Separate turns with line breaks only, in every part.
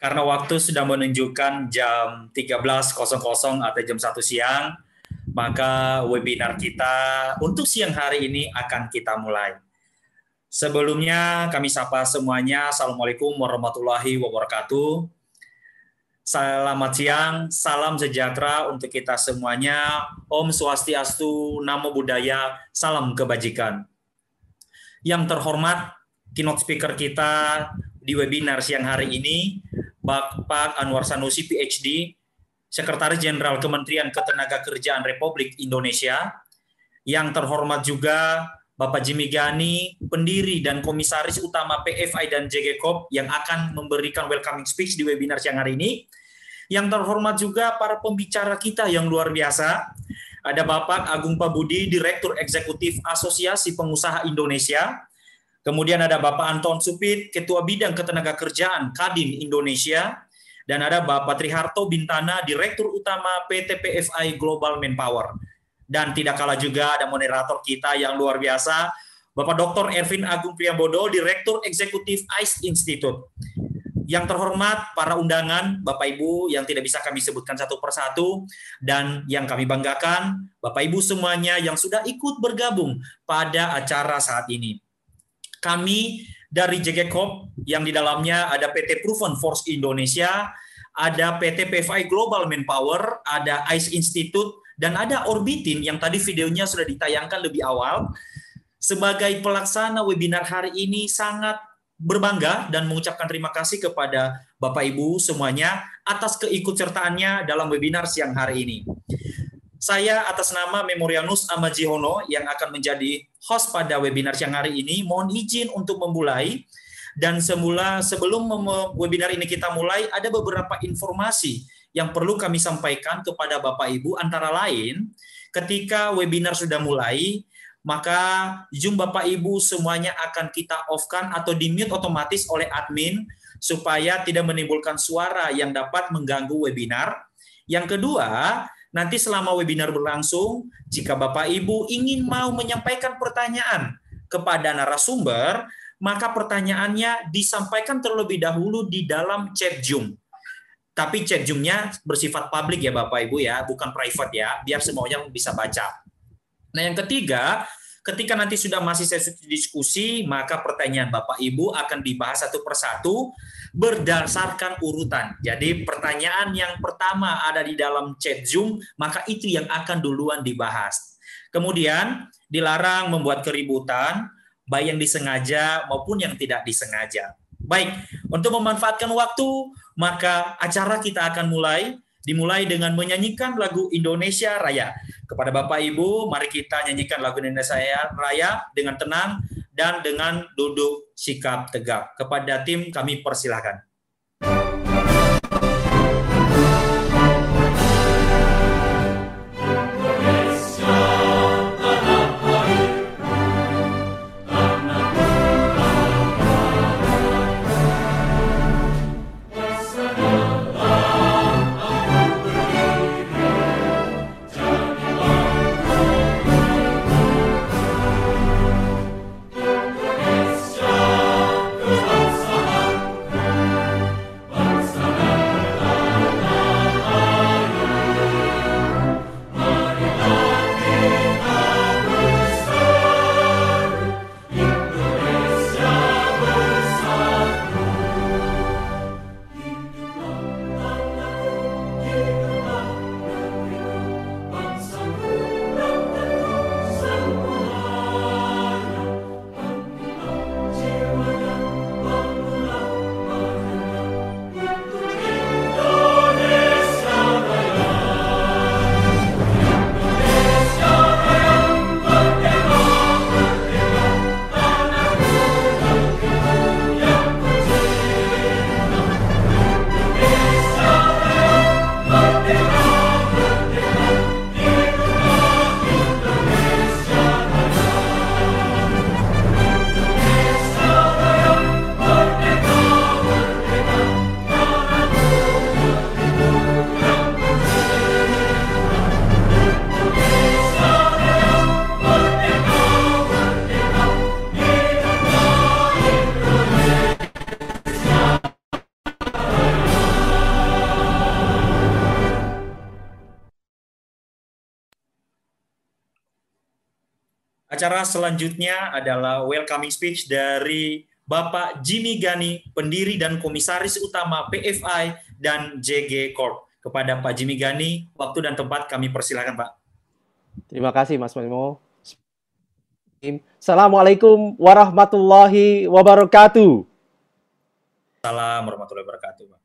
karena waktu sudah menunjukkan jam 13.00 atau jam 1 siang, maka webinar kita untuk siang hari ini akan kita mulai. Sebelumnya kami sapa semuanya, Assalamualaikum warahmatullahi wabarakatuh. Selamat siang, salam sejahtera untuk kita semuanya. Om Swastiastu, Namo Buddhaya, salam kebajikan. Yang terhormat, keynote speaker kita di webinar siang hari ini, Bapak Anwar Sanusi PhD, Sekretaris Jenderal Kementerian Ketenagakerjaan Republik Indonesia, yang terhormat juga Bapak Jimmy Gani, pendiri dan komisaris utama PFI dan JGCOP yang akan memberikan welcoming speech di webinar siang hari ini. Yang terhormat juga para pembicara kita yang luar biasa. Ada Bapak Agung Pabudi, Direktur Eksekutif Asosiasi Pengusaha Indonesia, Kemudian ada Bapak Anton Supit, Ketua Bidang Ketenagakerjaan Kadin Indonesia, dan ada Bapak Triharto Bintana, Direktur Utama PT PFI Global Manpower. Dan tidak kalah juga ada moderator kita yang luar biasa, Bapak Dr. Ervin Agung Priyambodo, Direktur Eksekutif ICE Institute. Yang terhormat para undangan, Bapak Ibu yang tidak bisa kami sebutkan satu persatu, dan yang kami banggakan, Bapak Ibu semuanya yang sudah ikut bergabung pada acara saat ini kami dari JGCOP yang di dalamnya ada PT Proven Force Indonesia, ada PT PFI Global Manpower, ada ICE Institute, dan ada Orbitin yang tadi videonya sudah ditayangkan lebih awal. Sebagai pelaksana webinar hari ini sangat berbangga dan mengucapkan terima kasih kepada Bapak Ibu semuanya atas keikutsertaannya dalam webinar siang hari ini. Saya atas nama Memorianus Amajihono yang akan menjadi host pada webinar siang hari ini, mohon izin untuk memulai. Dan semula sebelum webinar ini kita mulai, ada beberapa informasi yang perlu kami sampaikan kepada Bapak Ibu, antara lain ketika webinar sudah mulai, maka Zoom Bapak Ibu semuanya akan kita off-kan atau di-mute otomatis oleh admin supaya tidak menimbulkan suara yang dapat mengganggu webinar. Yang kedua, Nanti selama webinar berlangsung, jika Bapak Ibu ingin mau menyampaikan pertanyaan kepada narasumber, maka pertanyaannya disampaikan terlebih dahulu di dalam chat Zoom. Tapi chat Zoom-nya bersifat publik ya Bapak Ibu ya, bukan private ya, biar semuanya bisa baca. Nah yang ketiga, ketika nanti sudah masih sesi diskusi, maka pertanyaan Bapak Ibu akan dibahas satu persatu berdasarkan urutan. Jadi pertanyaan yang pertama ada di dalam chat Zoom, maka itu yang akan duluan dibahas. Kemudian dilarang membuat keributan, baik yang disengaja maupun yang tidak disengaja. Baik, untuk memanfaatkan waktu, maka acara kita akan mulai dimulai dengan menyanyikan lagu Indonesia Raya. Kepada Bapak Ibu, mari kita nyanyikan lagu Indonesia Raya dengan tenang dan dengan duduk sikap tegak. Kepada tim kami persilahkan. Acara selanjutnya adalah welcoming speech dari Bapak Jimmy Gani, pendiri dan komisaris utama PFI dan JG Corp. Kepada Pak Jimmy Gani, waktu dan tempat kami persilahkan Pak.
Terima kasih Mas Mimo. Assalamualaikum warahmatullahi wabarakatuh.
Salam warahmatullahi wabarakatuh.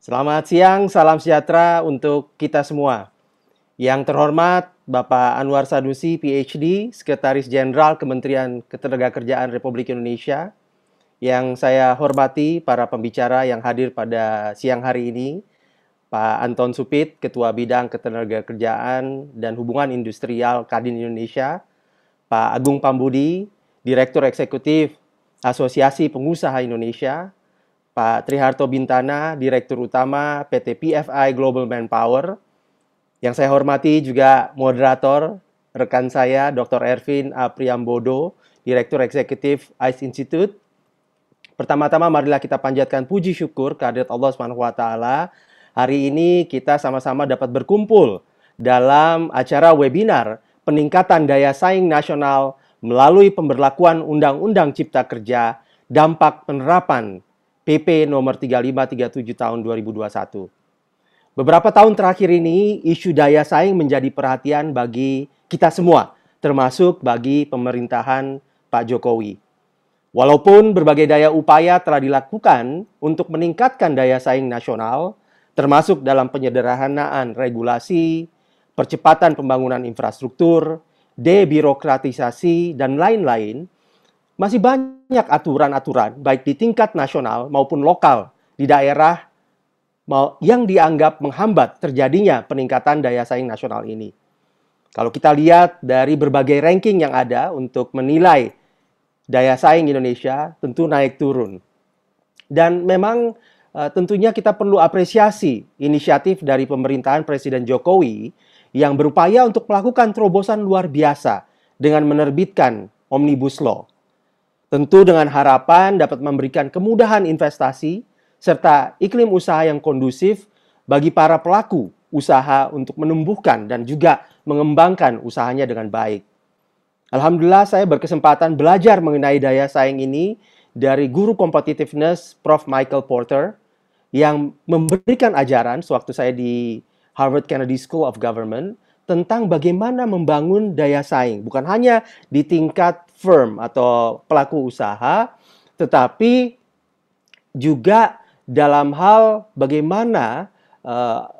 Selamat siang, salam sejahtera untuk kita semua. Yang terhormat Bapak Anwar Sanusi, PhD, Sekretaris Jenderal Kementerian Ketenagakerjaan Republik Indonesia. Yang saya hormati para pembicara yang hadir pada siang hari ini, Pak Anton Supit, Ketua Bidang Ketenagakerjaan dan Hubungan Industrial Kadin Indonesia, Pak Agung Pambudi, Direktur Eksekutif Asosiasi Pengusaha Indonesia, Pak Triharto Bintana, Direktur Utama PT PFI Global Manpower, yang saya hormati juga moderator, rekan saya Dr. Ervin Apriambodo, Direktur Eksekutif ICE Institute. Pertama-tama marilah kita panjatkan puji syukur kehadirat Allah Subhanahu wa taala. Hari ini kita sama-sama dapat berkumpul dalam acara webinar peningkatan daya saing nasional melalui pemberlakuan Undang-Undang Cipta Kerja dampak penerapan PP nomor 3537 tahun 2021. Beberapa tahun terakhir ini, isu daya saing menjadi perhatian bagi kita semua, termasuk bagi pemerintahan Pak Jokowi. Walaupun berbagai daya upaya telah dilakukan untuk meningkatkan daya saing nasional, termasuk dalam penyederhanaan regulasi, percepatan pembangunan infrastruktur, debirokratisasi, dan lain-lain, masih banyak aturan-aturan, baik di tingkat nasional maupun lokal, di daerah yang dianggap menghambat terjadinya peningkatan daya saing nasional ini. Kalau kita lihat dari berbagai ranking yang ada untuk menilai daya saing Indonesia, tentu naik turun. Dan memang uh, tentunya kita perlu apresiasi inisiatif dari pemerintahan Presiden Jokowi yang berupaya untuk melakukan terobosan luar biasa dengan menerbitkan Omnibus Law. Tentu dengan harapan dapat memberikan kemudahan investasi serta iklim usaha yang kondusif bagi para pelaku usaha untuk menumbuhkan dan juga mengembangkan usahanya dengan baik. Alhamdulillah saya berkesempatan belajar mengenai daya saing ini dari guru competitiveness Prof. Michael Porter yang memberikan ajaran sewaktu saya di Harvard Kennedy School of Government tentang bagaimana membangun daya saing bukan hanya di tingkat firm atau pelaku usaha tetapi juga dalam hal bagaimana uh,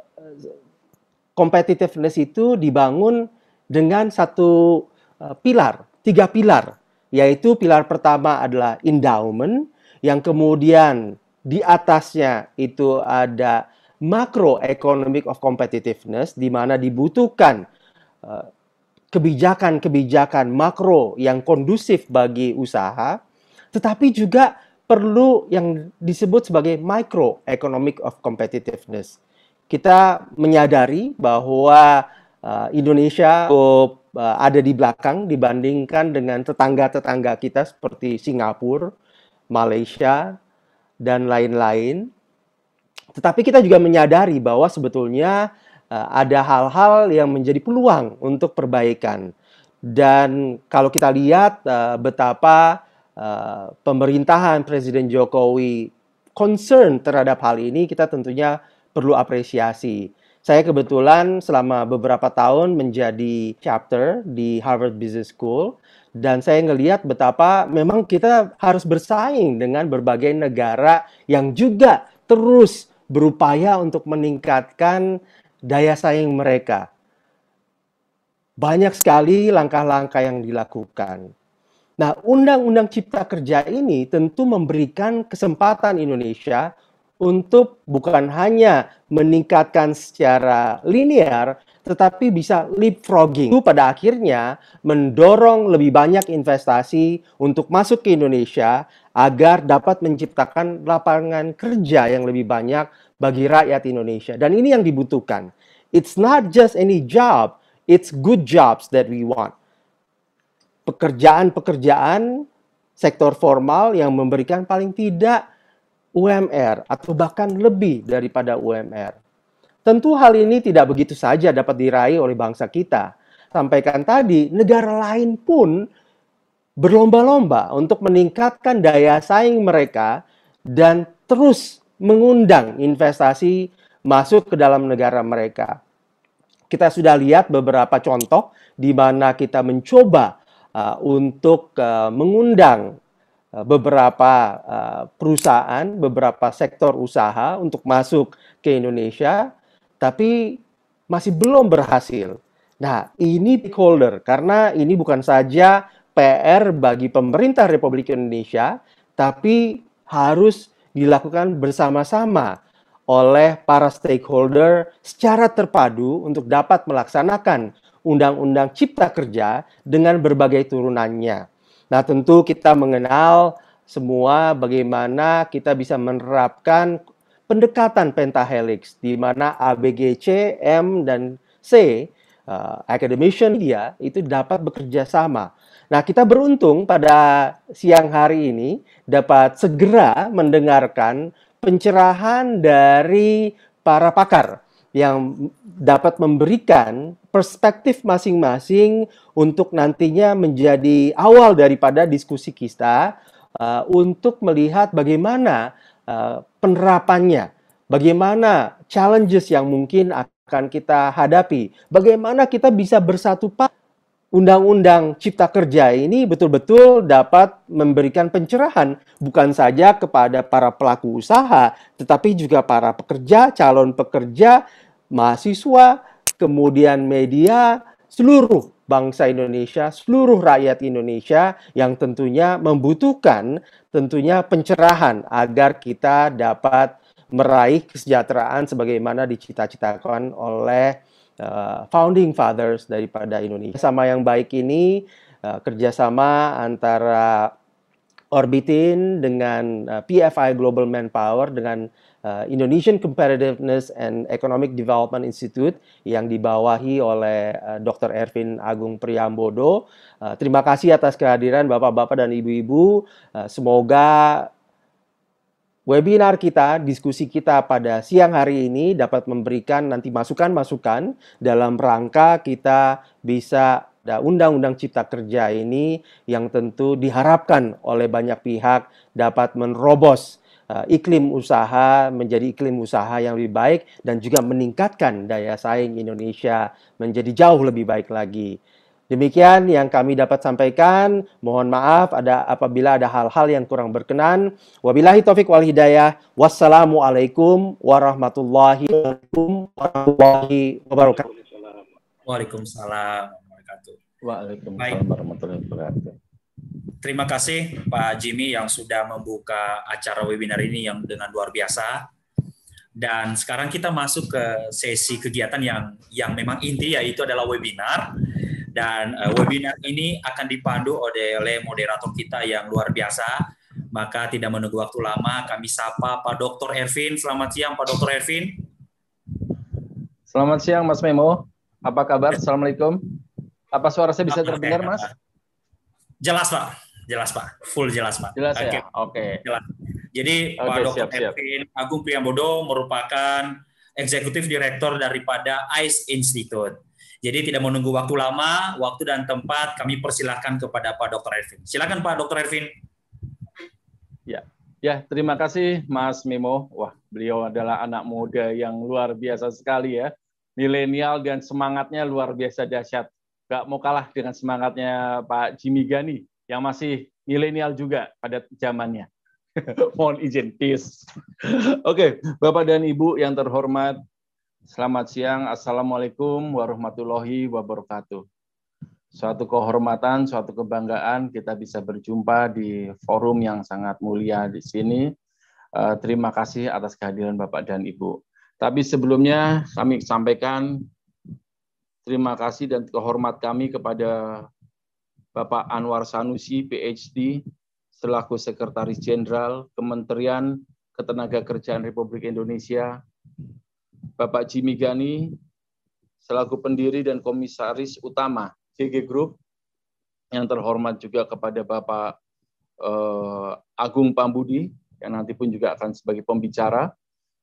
competitiveness itu dibangun dengan satu uh, pilar, tiga pilar, yaitu pilar pertama adalah endowment, yang kemudian di atasnya itu ada macroeconomic of competitiveness, di mana dibutuhkan uh, kebijakan-kebijakan makro yang kondusif bagi usaha, tetapi juga perlu yang disebut sebagai microeconomic of competitiveness. Kita menyadari bahwa uh, Indonesia uh, ada di belakang dibandingkan dengan tetangga-tetangga kita seperti Singapura, Malaysia, dan lain-lain. Tetapi kita juga menyadari bahwa sebetulnya uh, ada hal-hal yang menjadi peluang untuk perbaikan. Dan kalau kita lihat uh, betapa uh, pemerintahan Presiden Jokowi concern terhadap hal ini, kita tentunya perlu apresiasi. Saya kebetulan selama beberapa tahun menjadi chapter di Harvard Business School dan saya ngelihat betapa memang kita harus bersaing dengan berbagai negara yang juga terus berupaya untuk meningkatkan daya saing mereka. Banyak sekali langkah-langkah yang dilakukan. Nah, Undang-Undang Cipta Kerja ini tentu memberikan kesempatan Indonesia untuk bukan hanya meningkatkan secara linear, tetapi bisa leapfrogging. Itu pada akhirnya mendorong lebih banyak investasi untuk masuk ke Indonesia agar dapat menciptakan lapangan kerja yang lebih banyak bagi rakyat Indonesia. Dan ini yang dibutuhkan. It's not just any job, it's good jobs that we want pekerjaan-pekerjaan sektor formal yang memberikan paling tidak UMR atau bahkan lebih daripada UMR. Tentu hal ini tidak begitu saja dapat diraih oleh bangsa kita. Sampaikan tadi, negara lain pun berlomba-lomba untuk meningkatkan daya saing mereka dan terus mengundang investasi masuk ke dalam negara mereka. Kita sudah lihat beberapa contoh di mana kita mencoba uh, untuk uh, mengundang uh, beberapa perusahaan, beberapa sektor usaha untuk masuk ke Indonesia, tapi masih belum berhasil. Nah, ini stakeholder karena ini bukan saja PR bagi pemerintah Republik Indonesia, tapi harus dilakukan bersama-sama oleh para stakeholder secara terpadu untuk dapat melaksanakan Undang-Undang Cipta Kerja dengan berbagai turunannya. Nah, tentu kita mengenal semua bagaimana kita bisa menerapkan pendekatan pentahelix di mana ABGC, M dan C uh, academician dia itu dapat bekerja sama. Nah, kita beruntung pada siang hari ini dapat segera mendengarkan pencerahan dari para pakar yang dapat memberikan perspektif masing-masing untuk nantinya menjadi awal daripada diskusi kita uh, untuk melihat bagaimana uh, penerapannya, bagaimana challenges yang mungkin akan kita hadapi, bagaimana kita bisa bersatu pak Undang-Undang Cipta Kerja ini betul-betul dapat memberikan pencerahan bukan saja kepada para pelaku usaha, tetapi juga para pekerja, calon pekerja, mahasiswa, kemudian media, seluruh bangsa Indonesia, seluruh rakyat Indonesia yang tentunya membutuhkan tentunya pencerahan agar kita dapat meraih kesejahteraan sebagaimana dicita-citakan oleh uh, founding fathers daripada Indonesia. Sama yang baik ini uh, kerjasama antara Orbitin dengan uh, PFI Global Manpower dengan uh, Indonesian Competitiveness and Economic Development Institute yang dibawahi oleh uh, Dr. Ervin Agung Priambodo. Uh, terima kasih atas kehadiran Bapak-bapak dan Ibu-ibu. Uh, semoga webinar kita, diskusi kita pada siang hari ini dapat memberikan nanti masukan-masukan dalam rangka kita bisa undang-undang cipta kerja ini yang tentu diharapkan oleh banyak pihak dapat menerobos uh, iklim usaha menjadi iklim usaha yang lebih baik dan juga meningkatkan daya saing Indonesia menjadi jauh lebih baik lagi. Demikian yang kami dapat sampaikan. Mohon maaf ada apabila ada hal-hal yang kurang berkenan. Wabillahi taufik wal hidayah. Wassalamualaikum warahmatullahi wabarakatuh.
Waalaikumsalam Waalaikumsalam warahmatullahi wabarakatuh. Terima kasih Pak Jimmy yang sudah membuka acara webinar ini yang dengan luar biasa. Dan sekarang kita masuk ke sesi kegiatan yang yang memang inti yaitu adalah webinar dan uh, webinar ini akan dipandu oleh, oleh moderator kita yang luar biasa. Maka tidak menunggu waktu lama, kami sapa Pak Dr. Ervin. Selamat siang Pak Dr. Ervin.
Selamat siang Mas Memo. Apa kabar? Assalamualaikum. Apa suara saya bisa terdengar Mas?
Jelas Pak. Jelas Pak. Full jelas Pak.
Jelas okay. ya? Oke. Okay.
Jadi okay, Pak Dr. Ervin Agung Priambodo merupakan eksekutif direktur daripada ICE Institute. Jadi tidak menunggu waktu lama, waktu dan tempat kami persilahkan kepada Pak Dr. Ervin. Silakan Pak Dr. Ervin.
Ya, ya terima kasih Mas Memo. Wah, beliau adalah anak muda yang luar biasa sekali ya. Milenial dan semangatnya luar biasa dahsyat. Gak mau kalah dengan semangatnya Pak Jimmy Gani yang masih milenial juga pada zamannya. Mohon izin, peace. Oke, Bapak dan Ibu yang terhormat, Selamat siang, Assalamualaikum warahmatullahi wabarakatuh. Suatu kehormatan, suatu kebanggaan kita bisa berjumpa di forum yang sangat mulia di sini. Eh, terima kasih atas kehadiran Bapak dan Ibu. Tapi sebelumnya kami sampaikan terima kasih dan kehormat kami kepada Bapak Anwar Sanusi, PhD, selaku Sekretaris Jenderal Kementerian Ketenagakerjaan Republik Indonesia Bapak Jimmy Gani selaku pendiri dan komisaris utama GG Group yang terhormat juga kepada Bapak eh, Agung Pambudi yang nanti pun juga akan sebagai pembicara.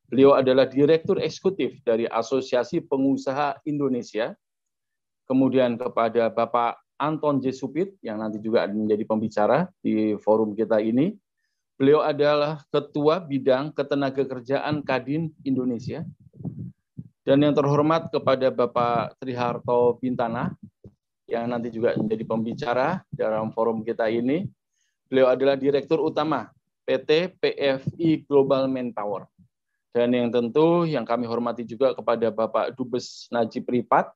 Beliau adalah direktur eksekutif dari Asosiasi Pengusaha Indonesia. Kemudian kepada Bapak Anton J. Supit yang nanti juga menjadi pembicara di forum kita ini. Beliau adalah Ketua Bidang Ketenagakerjaan Kadin Indonesia. Dan yang terhormat kepada Bapak Triharto Bintana, yang nanti juga menjadi pembicara dalam forum kita ini. Beliau adalah Direktur Utama PT PFI Global Manpower. Dan yang tentu yang kami hormati juga kepada Bapak Dubes Najib Ripat.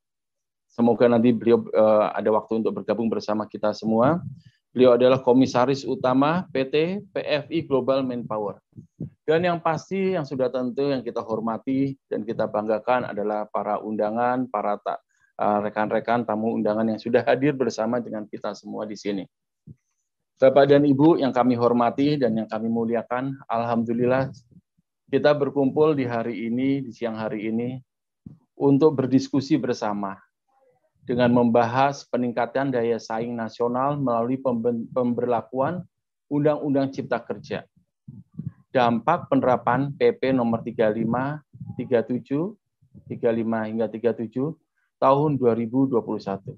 Semoga nanti beliau uh, ada waktu untuk bergabung bersama kita semua. Beliau adalah komisaris utama PT PFI Global Manpower. Dan yang pasti yang sudah tentu yang kita hormati dan kita banggakan adalah para undangan, para eh, rekan-rekan tamu undangan yang sudah hadir bersama dengan kita semua di sini. Bapak dan Ibu yang kami hormati dan yang kami muliakan, Alhamdulillah kita berkumpul di hari ini, di siang hari ini, untuk berdiskusi bersama dengan membahas peningkatan daya saing nasional melalui pemberlakuan Undang-Undang Cipta Kerja. Dampak penerapan PP nomor 35, 37, 35 hingga 37 tahun 2021.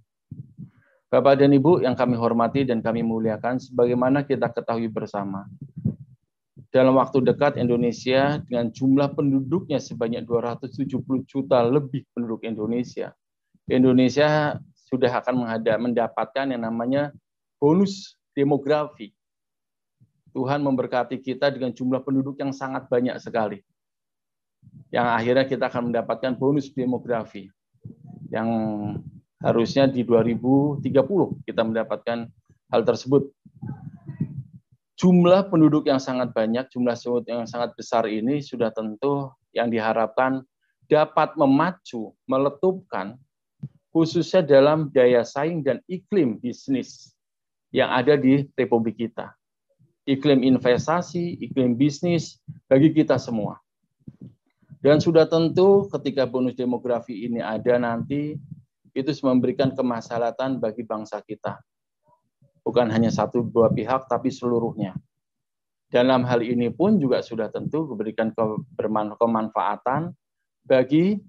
Bapak dan Ibu yang kami hormati dan kami muliakan, sebagaimana kita ketahui bersama, dalam waktu dekat Indonesia dengan jumlah penduduknya sebanyak 270 juta lebih penduduk Indonesia Indonesia sudah akan mendapatkan yang namanya bonus demografi. Tuhan memberkati kita dengan jumlah penduduk yang sangat banyak sekali. Yang akhirnya kita akan mendapatkan bonus demografi. Yang harusnya di 2030 kita mendapatkan hal tersebut. Jumlah penduduk yang sangat banyak, jumlah yang sangat besar ini sudah tentu yang diharapkan dapat memacu, meletupkan khususnya dalam daya saing dan iklim bisnis yang ada di Republik kita. Iklim investasi, iklim bisnis bagi kita semua. Dan sudah tentu ketika bonus demografi ini ada nanti, itu memberikan kemaslahatan bagi bangsa kita. Bukan hanya satu dua pihak, tapi seluruhnya. Dalam hal ini pun juga sudah tentu memberikan kebermanfaatan bagi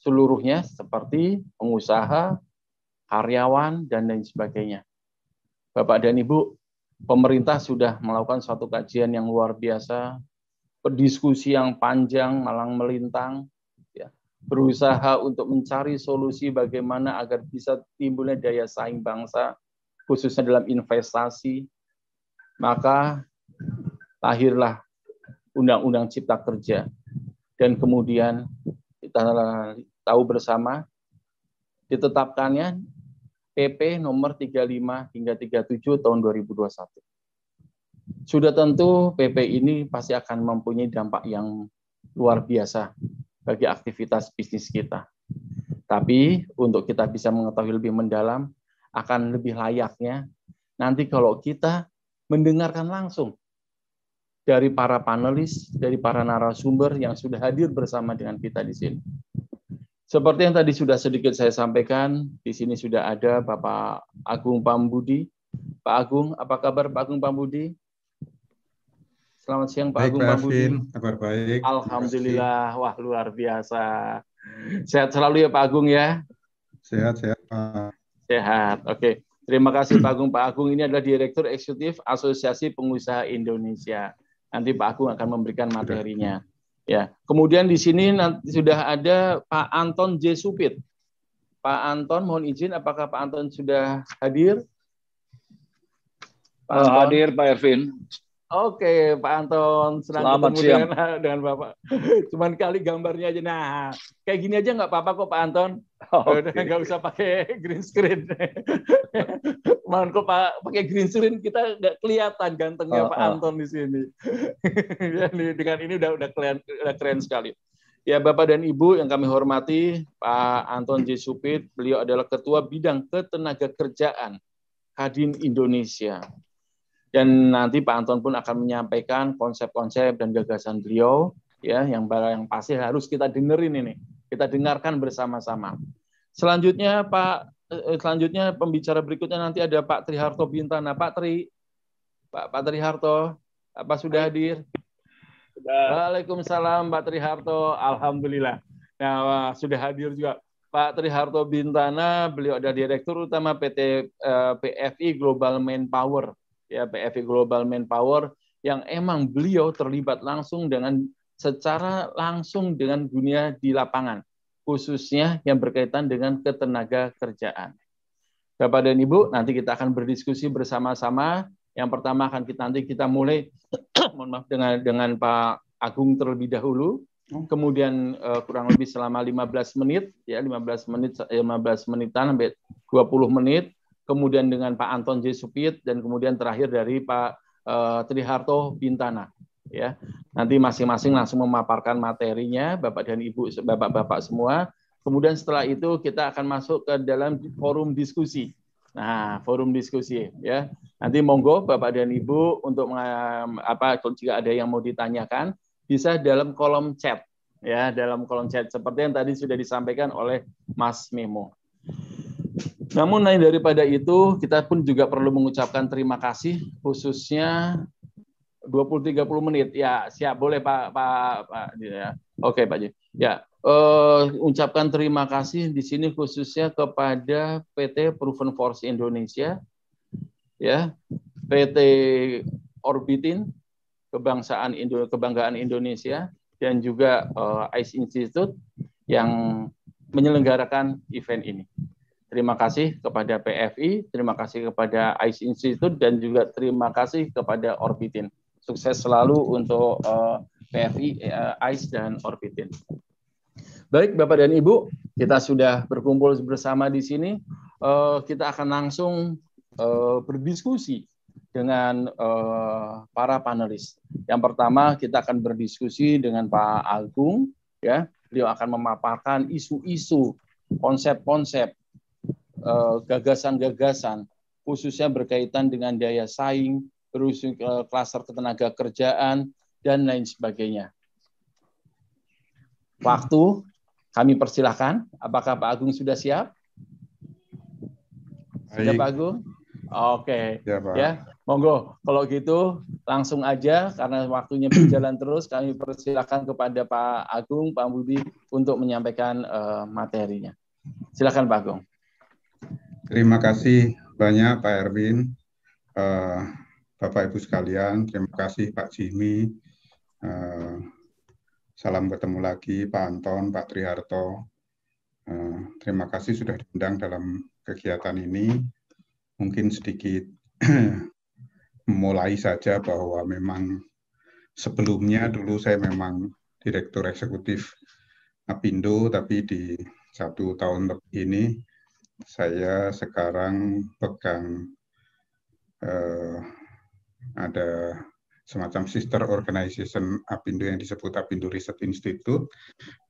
seluruhnya seperti pengusaha, karyawan, dan lain sebagainya. Bapak dan Ibu, pemerintah sudah melakukan suatu kajian yang luar biasa, berdiskusi yang panjang, malang melintang, ya, berusaha untuk mencari solusi bagaimana agar bisa timbulnya daya saing bangsa, khususnya dalam investasi. Maka lahirlah Undang-Undang Cipta Kerja. Dan kemudian kita tahu bersama ditetapkannya PP nomor 35 hingga 37 tahun 2021. Sudah tentu PP ini pasti akan mempunyai dampak yang luar biasa bagi aktivitas bisnis kita. Tapi untuk kita bisa mengetahui lebih mendalam, akan lebih layaknya nanti kalau kita mendengarkan langsung dari para panelis, dari para narasumber yang sudah hadir bersama dengan kita di sini. Seperti yang tadi sudah sedikit saya sampaikan, di sini sudah ada Bapak Agung Pambudi. Pak Agung, apa kabar Pak Agung Pambudi? Selamat siang Pak baik, Agung Pambudi.
Kabar baik.
Alhamdulillah, wah luar biasa. Sehat selalu ya Pak Agung ya.
Sehat, sehat Pak.
Sehat, oke. Terima kasih Pak Agung. Pak Agung ini adalah Direktur Eksekutif Asosiasi Pengusaha Indonesia. Nanti Pak Agung akan memberikan materinya. Ya, kemudian di sini nanti sudah ada Pak Anton J. Supit. Pak Anton, mohon izin, apakah Pak Anton sudah hadir?
Pak Anton? Hadir, Pak Ervin.
Oke, Pak Anton, senang
Selamat
ketemu siang. Dengan, dengan Bapak. Cuman kali gambarnya aja. Nah, kayak gini aja nggak apa-apa kok, Pak Anton. Okay. Nggak usah pakai green screen. Mohon kok Pak pakai green screen kita nggak kelihatan gantengnya oh, Pak oh. Anton di sini. Dengan ini udah udah keren, udah keren sekali. Ya Bapak dan Ibu yang kami hormati, Pak Anton J. Supit, beliau adalah Ketua Bidang Ketenagakerjaan Kadin Indonesia. Dan nanti Pak Anton pun akan menyampaikan konsep-konsep dan gagasan beliau ya yang yang pasti harus kita dengerin ini. Kita dengarkan bersama-sama. Selanjutnya Pak eh, selanjutnya pembicara berikutnya nanti ada Pak Triharto Bintana. Pak Tri Pak Pak Triharto apa sudah hadir? Sudah. Waalaikumsalam Pak Triharto. Alhamdulillah. Nah, sudah hadir juga. Pak Triharto Bintana, beliau adalah Direktur Utama PT uh, PFI Global Manpower, ya PFI Global Manpower yang emang beliau terlibat langsung dengan secara langsung dengan dunia di lapangan, khususnya yang berkaitan dengan ketenaga kerjaan. Bapak dan Ibu, nanti kita akan berdiskusi bersama-sama. Yang pertama akan kita nanti kita mulai mohon maaf dengan dengan Pak Agung terlebih dahulu Oh. kemudian uh, kurang lebih selama 15 menit ya 15 menit 15 menitan sampai 20 menit kemudian dengan Pak Anton J Supit dan kemudian terakhir dari Pak uh, Triharto Bintana ya nanti masing-masing langsung memaparkan materinya Bapak dan Ibu Bapak-bapak semua kemudian setelah itu kita akan masuk ke dalam forum diskusi Nah, forum diskusi ya. Nanti monggo Bapak dan Ibu untuk apa jika ada yang mau ditanyakan bisa dalam kolom chat ya dalam kolom chat seperti yang tadi sudah disampaikan oleh Mas Memo. Namun lain daripada itu kita pun juga perlu mengucapkan terima kasih khususnya 20 30 menit. Ya, siap boleh Pak Pak, Pak ya. Oke, Pak Ji. Ya, uh, ucapkan terima kasih di sini khususnya kepada PT Proven Force Indonesia ya, PT Orbitin kebangsaan Indo kebanggaan Indonesia dan juga uh, ICE Institute yang menyelenggarakan event ini. Terima kasih kepada PFI, terima kasih kepada ICE Institute dan juga terima kasih kepada Orbitin. Sukses selalu untuk uh, PFI, uh, ICE dan Orbitin. Baik, Bapak dan Ibu, kita sudah berkumpul bersama di sini. Uh, kita akan langsung uh, berdiskusi dengan uh, para panelis. Yang pertama kita akan berdiskusi dengan Pak Agung, ya. Beliau akan memaparkan isu-isu, konsep-konsep, gagasan-gagasan, khususnya berkaitan dengan daya saing, terus uh, klaster ketenaga kerjaan dan lain sebagainya. Waktu kami persilahkan. Apakah Pak Agung sudah siap? Sudah Pak Agung? Oke. Okay. Ya, Pak. ya. Monggo, kalau gitu langsung aja karena waktunya berjalan terus kami persilakan kepada Pak Agung, Pak Budi untuk menyampaikan uh, materinya. Silakan Pak Agung.
Terima kasih banyak Pak Erwin, uh, Bapak Ibu sekalian, terima kasih Pak Jimmy, uh, salam ketemu lagi Pak Anton, Pak Triharto. Uh, terima kasih sudah diundang dalam kegiatan ini. Mungkin sedikit mulai saja bahwa memang sebelumnya dulu saya memang direktur eksekutif Apindo, tapi di satu tahun ini saya sekarang pegang eh, ada semacam sister organization Apindo yang disebut Apindo Research Institute,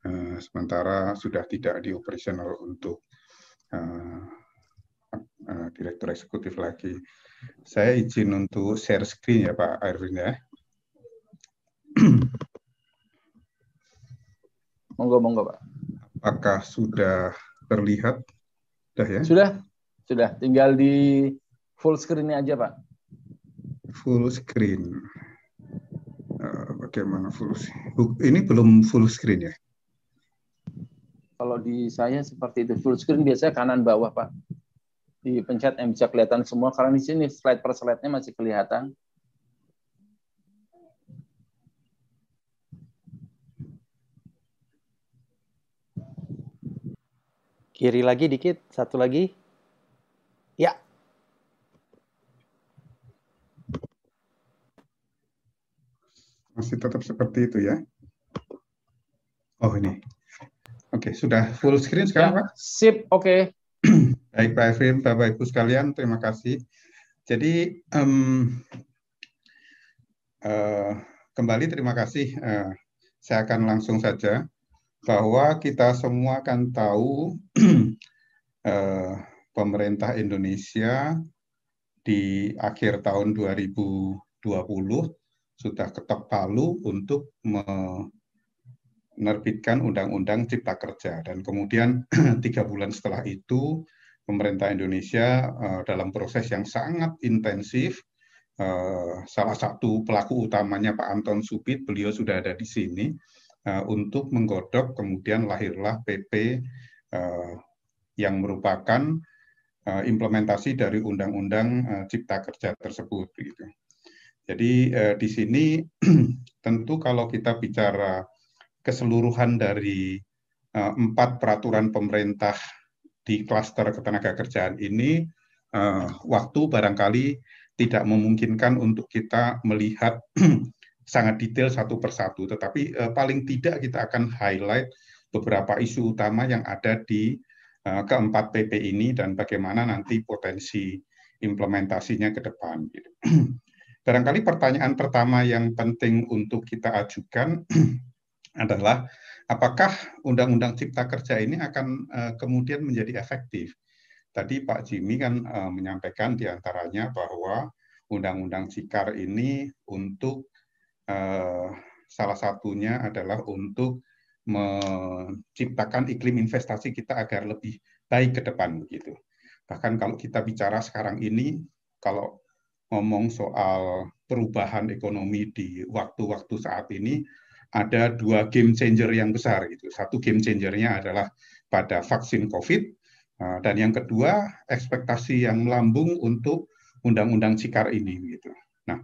eh, sementara sudah tidak di operasional untuk eh, eh, direktur eksekutif lagi. Saya izin untuk share screen ya Pak Arvin ya.
Monggo, monggo Pak.
Apakah sudah terlihat?
Sudah ya? Sudah, sudah. Tinggal di full screen aja Pak.
Full screen. Uh, bagaimana full Ini belum full screen ya?
Kalau di saya seperti itu full screen biasanya kanan bawah Pak dipencet yang bisa kelihatan semua karena di sini slide per slide-nya masih kelihatan.
Kiri lagi dikit, satu lagi. Ya.
Masih tetap seperti itu ya. Oh ini. Oke, sudah full screen sekarang, ya, Pak?
Sip, oke.
Baik Pak Efrim, Bapak Ibu sekalian, terima kasih. Jadi um, uh, kembali terima kasih. Uh, saya akan langsung saja bahwa kita semua akan tahu uh, pemerintah Indonesia di akhir tahun 2020 sudah ketok palu untuk menerbitkan Undang-Undang Cipta Kerja dan kemudian tiga bulan setelah itu pemerintah Indonesia uh, dalam proses yang sangat intensif. Uh, salah satu pelaku utamanya Pak Anton Supit, beliau sudah ada di sini uh, untuk menggodok, kemudian lahirlah PP yang merupakan implementasi dari Undang-Undang Cipta Kerja tersebut. Jadi di sini tentu kalau kita bicara keseluruhan dari empat peraturan pemerintah di klaster ketenaga kerjaan ini, waktu barangkali tidak memungkinkan untuk kita melihat sangat detail satu persatu, tetapi uh, paling tidak kita akan highlight beberapa isu utama yang ada di uh, keempat PP ini dan bagaimana nanti potensi implementasinya ke depan. Barangkali pertanyaan pertama yang penting untuk kita ajukan adalah apakah Undang-Undang Cipta Kerja ini akan uh, kemudian menjadi efektif? Tadi Pak Jimmy kan uh, menyampaikan di antaranya bahwa Undang-Undang Cikar ini untuk uh, salah satunya adalah untuk menciptakan iklim investasi kita agar lebih baik ke depan begitu. Bahkan kalau kita bicara sekarang ini, kalau ngomong soal perubahan ekonomi di waktu-waktu saat ini, ada dua game changer yang besar gitu. Satu game changernya adalah pada vaksin COVID Nah, dan yang kedua, ekspektasi yang melambung untuk undang-undang Cikar ini. Gitu. Nah,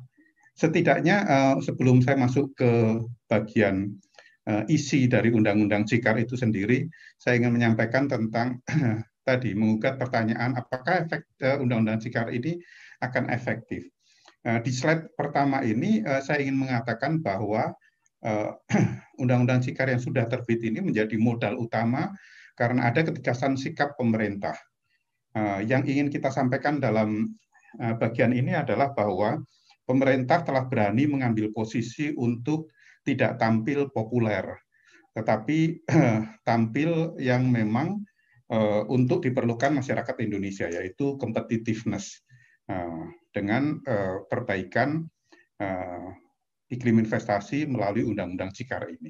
setidaknya uh, sebelum saya masuk ke bagian uh, isi dari undang-undang Cikar itu sendiri, saya ingin menyampaikan tentang tadi mengugat pertanyaan apakah efek uh, undang-undang Cikar ini akan efektif. Uh, di slide pertama ini uh, saya ingin mengatakan bahwa undang-undang Cikar yang sudah terbit ini menjadi modal utama karena ada ketegasan sikap pemerintah. Yang ingin kita sampaikan dalam bagian ini adalah bahwa pemerintah telah berani mengambil posisi untuk tidak tampil populer, tetapi tampil yang memang untuk diperlukan masyarakat Indonesia, yaitu competitiveness uh, dengan uh, perbaikan iklim investasi melalui Undang-Undang Cikar ini.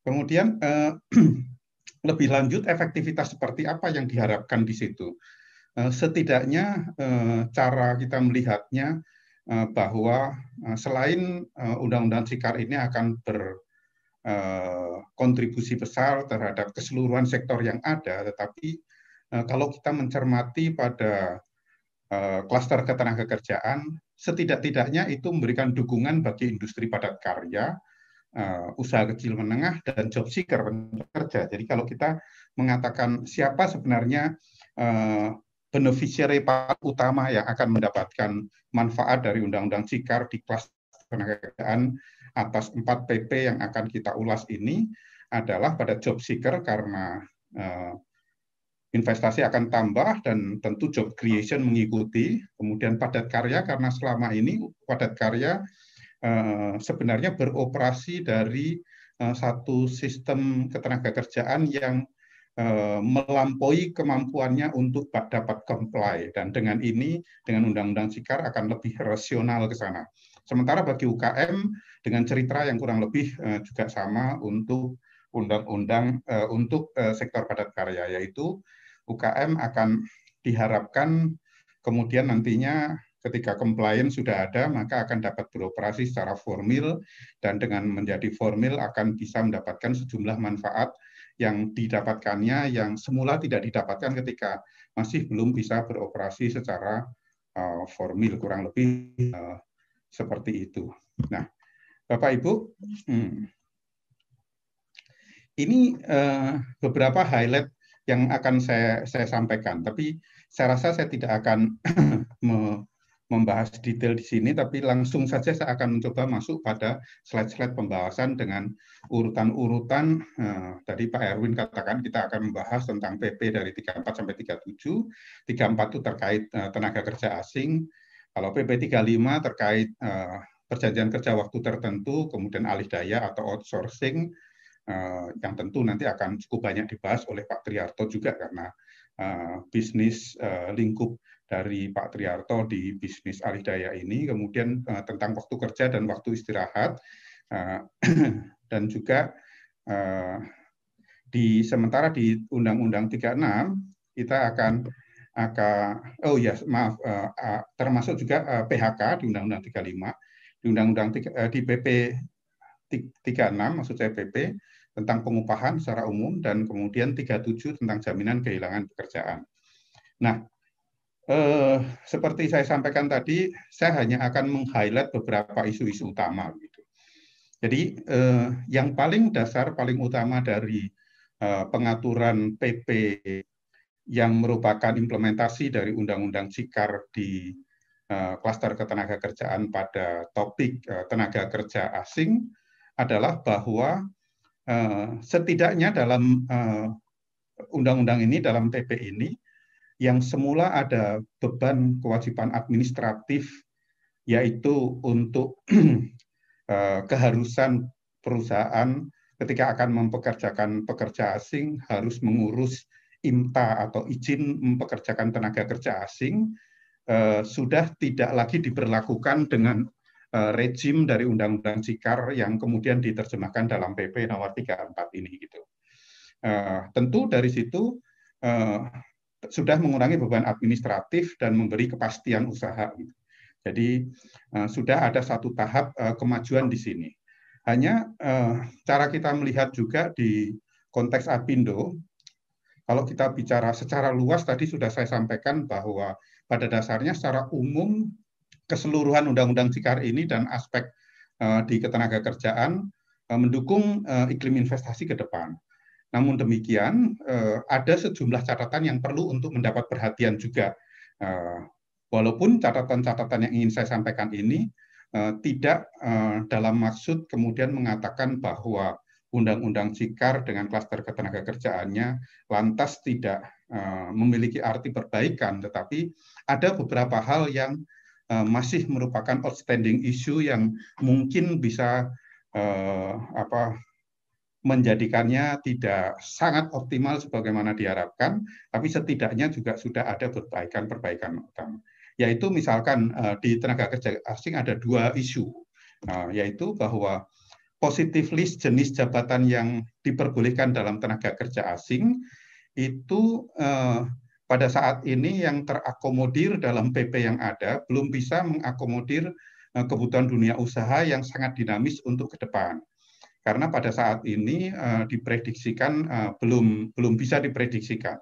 Kemudian lebih lanjut efektivitas seperti apa yang diharapkan di situ. Eh, setidaknya eh, cara kita melihatnya eh, bahwa selain Undang-Undang Sikar ini akan berkontribusi besar terhadap keseluruhan sektor yang ada, tetapi kalau kita mencermati pada klaster ketenaga kerjaan, setidak-tidaknya itu memberikan dukungan bagi industri padat karya, usaha kecil menengah dan job seeker pekerja. Jadi kalau kita mengatakan siapa sebenarnya beneficiary utama yang akan mendapatkan manfaat dari Undang-Undang Cikar di kelas tenaga kerjaan atas 4 PP yang akan kita ulas ini adalah pada job seeker karena uh, investasi akan tambah dan tentu job creation mengikuti. Kemudian padat karya karena selama ini padat karya Eh, sebenarnya beroperasi dari eh, satu sistem ketenaga kerjaan yang eh, melampaui kemampuannya untuk dapat comply dan dengan ini dengan undang-undang Cikar akan lebih rasional ke sana. Sementara bagi UKM dengan cerita yang kurang lebih juga sama untuk undang-undang untuk sektor padat karya yaitu UKM akan diharapkan kemudian nantinya ketika compliance sudah ada, maka akan dapat beroperasi secara formil dan dengan menjadi formil akan bisa mendapatkan sejumlah manfaat yang didapatkannya yang semula tidak didapatkan ketika masih belum bisa beroperasi secara uh, formil, kurang lebih seperti itu. Nah, Bapak Ibu, hmm, ini uh, beberapa highlight yang akan saya, saya sampaikan, tapi saya rasa saya tidak akan membahas detail di sini, tapi langsung saja saya akan mencoba masuk pada slide-slide pembahasan dengan urutan-urutan. Eh, tadi Pak Erwin katakan kita akan membahas tentang PP dari 34 sampai 37. 34 itu terkait eh, tenaga kerja asing. Kalau PP 35 terkait perjanjian kerja waktu tertentu, kemudian alih daya atau outsourcing, eh, yang tentu nanti akan cukup banyak dibahas oleh Pak Triarto juga karena eh, bisnis eh, lingkup dari Pak Triarto di bisnis alih daya ini, kemudian tentang waktu kerja dan waktu istirahat, dan juga di sementara di Undang-Undang 36 kita akan akan oh ya maaf termasuk juga PHK di Undang-Undang 35 di Undang-Undang uh, di PP 36 maksud saya PP tentang pengupahan secara umum dan kemudian 37 tentang jaminan kehilangan pekerjaan. Nah, eh, seperti saya sampaikan tadi, saya hanya akan meng-highlight beberapa isu-isu utama. Gitu. Jadi eh, yang paling dasar, paling utama dari eh, pengaturan PP yang merupakan implementasi dari Undang-Undang Cikar di eh, klaster ketenaga kerjaan pada topik eh, tenaga kerja asing adalah bahwa Eh, setidaknya dalam eh, undang-undang ini, dalam PP ini, yang semula ada beban kewajiban administratif, yaitu untuk eh, keharusan perusahaan ketika akan mempekerjakan pekerja asing harus mengurus IMTA atau izin mempekerjakan tenaga kerja asing, sudah tidak lagi diberlakukan dengan Eh, rejim dari Undang-Undang Cikar yang kemudian diterjemahkan dalam PP nomor 34 ini gitu. Uh, tentu dari situ sudah mengurangi beban administratif dan memberi kepastian usaha. Gitu. Jadi sudah ada satu tahap kemajuan di sini. Hanya cara kita melihat juga di konteks Apindo, kalau kita bicara secara luas tadi sudah saya sampaikan bahwa pada dasarnya secara umum keseluruhan Undang-Undang Cikar ini dan aspek uh, di ketenaga kerjaan uh, mendukung uh, iklim investasi ke depan. Namun demikian, ada sejumlah catatan yang perlu untuk mendapat perhatian juga. Walaupun catatan-catatan yang ingin saya sampaikan ini tidak dalam maksud kemudian mengatakan bahwa Undang-Undang Cikar dengan klaster ketenaga kerjaannya lantas tidak memiliki arti perbaikan, tetapi ada beberapa hal yang Eh, masih merupakan outstanding issue yang mungkin bisa uh, apa menjadikannya tidak sangat optimal sebagaimana diharapkan, tapi setidaknya juga sudah ada perbaikan-perbaikan utama. Yaitu misalkan uh, di tenaga kerja asing ada dua isu, uh, yaitu bahwa positif list jenis jabatan yang diperbolehkan dalam tenaga kerja asing itu uh, pada saat ini yang terakomodir dalam PP yang ada belum bisa mengakomodir eh, kebutuhan dunia usaha yang sangat dinamis untuk ke depan. Karena pada saat ini uh, diprediksikan uh, belum belum bisa diprediksikan.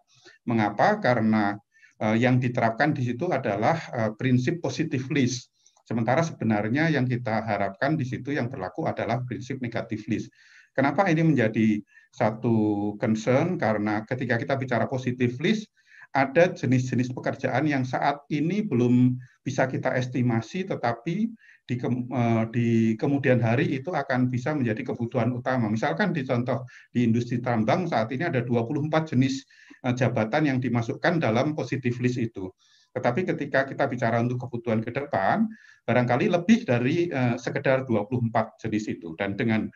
Mengapa? Karena uh, yang diterapkan di situ adalah uh, prinsip positive list. Sementara sebenarnya yang kita harapkan di situ yang berlaku adalah prinsip negatif list. Kenapa ini menjadi satu concern? Karena ketika kita bicara positive list, ada jenis-jenis pekerjaan yang saat ini belum bisa kita estimasi, tetapi di, ke, eh, di kemudian hari itu akan bisa menjadi kebutuhan utama. Misalkan di contoh di industri tambang saat ini ada 24 jenis eh, jabatan yang dimasukkan dalam positif list itu. Tetapi ketika kita bicara untuk kebutuhan ke depan, barangkali lebih dari uh, sekedar 24 jenis itu. Dan dengan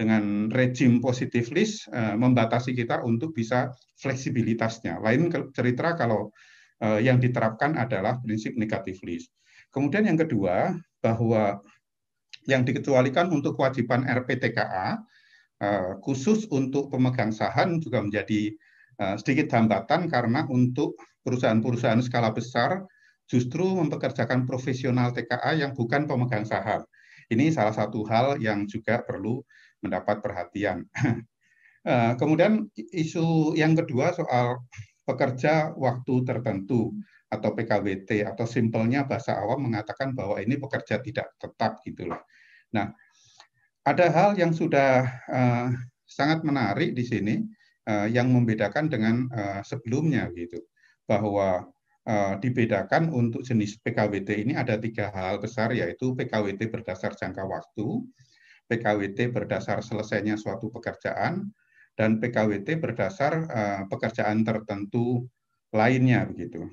dengan rejim positif list uh, membatasi kita untuk bisa fleksibilitasnya. Lain cerita kalau uh, yang diterapkan adalah prinsip negatif list. Kemudian yang kedua bahwa yang dikecualikan untuk kewajiban RPTKA uh, eh, khusus untuk pemegang saham juga menjadi sedikit hambatan karena untuk perusahaan-perusahaan skala besar justru mempekerjakan profesional TKA yang bukan pemegang saham. Ini salah satu hal yang juga perlu mendapat perhatian. Eh, kemudian isu yang kedua soal pekerja waktu tertentu atau PKWT atau simpelnya bahasa awam mengatakan bahwa ini pekerja tidak tetap gitulah. Nah, ada hal yang sudah uh, sangat menarik di sini uh, yang membedakan dengan sebelumnya gitu bahwa dibedakan untuk jenis PKWT ini ada tiga hal besar yaitu PKWT berdasar jangka waktu, PKWT berdasar selesainya suatu pekerjaan dan PKWT berdasar uh, pekerjaan tertentu lainnya begitu.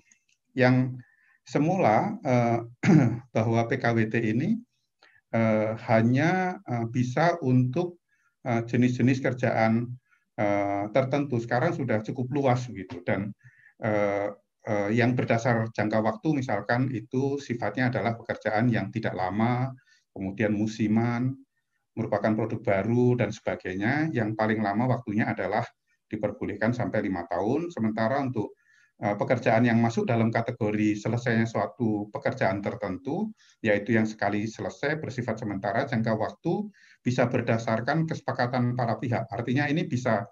Yang semula uh, bahwa PKWT ini uh, hanya uh, bisa untuk jenis-jenis kerjaan tertentu. Sekarang sudah cukup luas begitu dan yang berdasar jangka waktu misalkan itu sifatnya adalah pekerjaan yang tidak lama, kemudian musiman, merupakan produk baru dan sebagainya, yang paling lama waktunya adalah diperbolehkan sampai lima tahun, sementara untuk Eh, pekerjaan yang masuk dalam kategori selesainya suatu pekerjaan tertentu, yaitu yang sekali selesai bersifat sementara jangka waktu bisa berdasarkan kesepakatan para pihak. Artinya ini bisa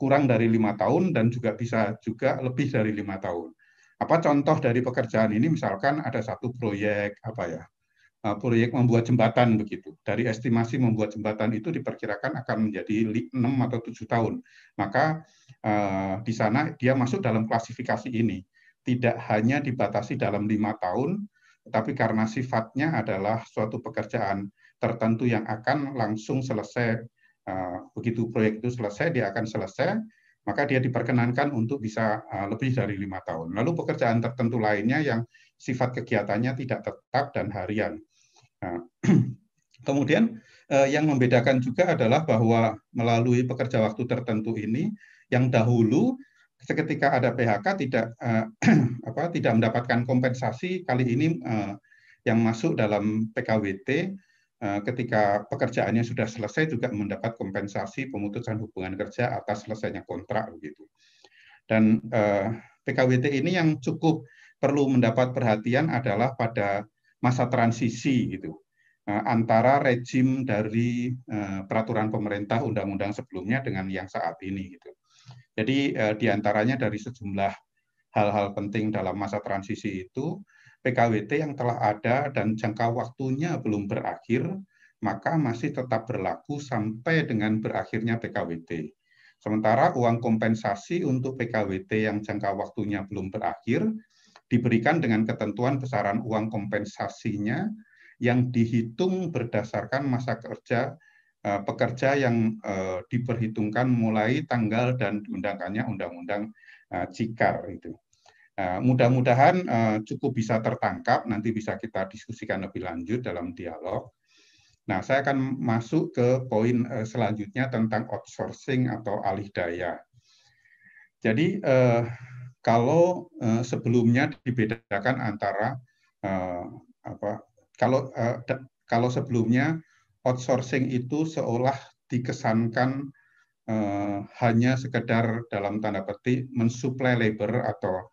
kurang dari lima tahun dan juga bisa juga lebih dari lima tahun. Apa contoh dari pekerjaan ini? Misalkan ada satu proyek apa ya, proyek membuat jembatan begitu. Dari estimasi membuat jembatan itu diperkirakan akan menjadi 6 atau 7 tahun. Maka Eh, di sana dia masuk dalam klasifikasi ini. Tidak hanya dibatasi dalam lima tahun, tetapi karena sifatnya adalah suatu pekerjaan tertentu yang akan langsung selesai, eh, begitu proyek itu selesai, dia akan selesai, maka dia diperkenankan untuk bisa eh, lebih dari lima tahun. Lalu pekerjaan tertentu lainnya yang sifat kegiatannya tidak tetap dan harian. Nah, kemudian yang membedakan juga adalah bahwa melalui pekerja waktu tertentu ini yang dahulu seketika ada PHK tidak uh, apa tidak mendapatkan kompensasi kali ini uh, yang masuk dalam PKWT eh, ketika pekerjaannya sudah selesai juga mendapat kompensasi pemutusan hubungan kerja atas selesainya kontrak begitu. Dan PKWT ini yang cukup perlu mendapat perhatian adalah pada masa transisi gitu antara rejim dari peraturan pemerintah undang-undang sebelumnya dengan yang saat ini gitu. Jadi eh, di antaranya dari sejumlah hal-hal penting dalam masa transisi itu, PKWT yang telah ada dan jangka waktunya belum berakhir, maka masih tetap berlaku sampai dengan berakhirnya PKWT. Sementara uang kompensasi untuk PKWT yang jangka waktunya belum berakhir diberikan dengan ketentuan besaran uang kompensasinya yang dihitung berdasarkan masa kerja Eh, pekerja yang uh, diperhitungkan mulai tanggal dan diundangkannya Undang-Undang uh, Cikar itu. Mudah-mudahan cukup bisa tertangkap, nanti bisa kita diskusikan lebih lanjut dalam dialog. Nah, saya akan masuk ke poin selanjutnya tentang outsourcing atau alih daya. Jadi kalau uh, sebelumnya dibedakan antara uh, apa kalau uh, kalau sebelumnya outsourcing itu seolah dikesankan uh, hanya sekedar dalam tanda petik mensuplai labor atau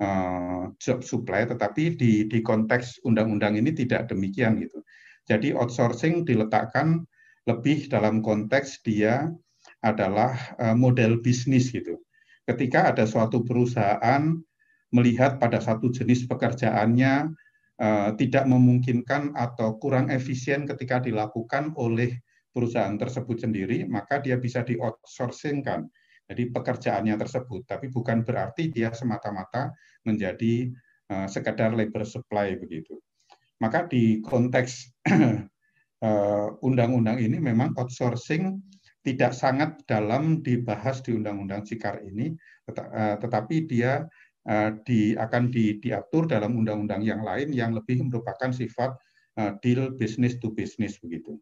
uh, job supply, tetapi di, di konteks undang-undang ini tidak demikian gitu. Jadi outsourcing diletakkan lebih dalam konteks dia adalah uh, model bisnis gitu. Ketika ada suatu perusahaan melihat pada satu jenis pekerjaannya Eh, tidak memungkinkan atau kurang efisien ketika dilakukan oleh perusahaan tersebut sendiri, maka dia bisa di outsourcingkan. Jadi pekerjaannya tersebut, tapi bukan berarti dia semata-mata menjadi uh, sekadar labor supply begitu. Maka di konteks eh, undang-undang ini memang outsourcing tidak sangat dalam dibahas di undang-undang Cikar ini, tetapi dia Eh, di, akan di, diatur dalam undang-undang yang lain yang lebih merupakan sifat uh, deal business to business begitu.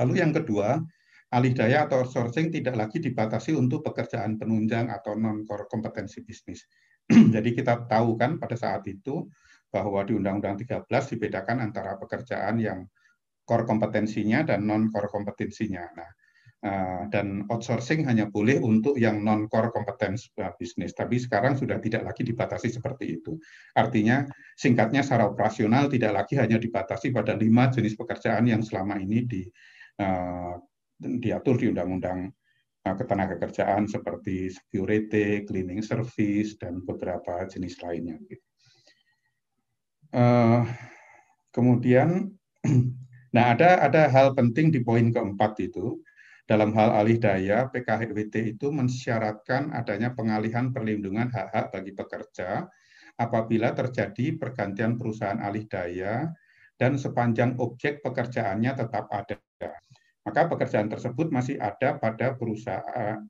Lalu yang kedua, alih daya atau outsourcing tidak lagi dibatasi untuk pekerjaan penunjang atau non core kompetensi bisnis. Jadi kita tahu kan pada saat itu bahwa di Undang-Undang 13 dibedakan antara pekerjaan yang core kompetensinya dan non core kompetensinya. Nah, Eh, dan outsourcing hanya boleh untuk yang non core competence eh, bisnis. Tapi sekarang sudah tidak lagi dibatasi seperti itu. Artinya singkatnya secara operasional tidak lagi hanya dibatasi pada lima jenis pekerjaan yang selama ini di, uh, diatur di Undang-Undang uh, Ketenagakerjaan seperti security, cleaning service, dan beberapa jenis lainnya. Kemudian, nah ada ada hal penting di poin keempat itu dalam hal alih daya, PKHWT itu mensyaratkan adanya pengalihan perlindungan hak-hak bagi pekerja apabila terjadi pergantian perusahaan alih daya dan sepanjang objek pekerjaannya tetap ada. Maka pekerjaan tersebut masih ada pada perusahaan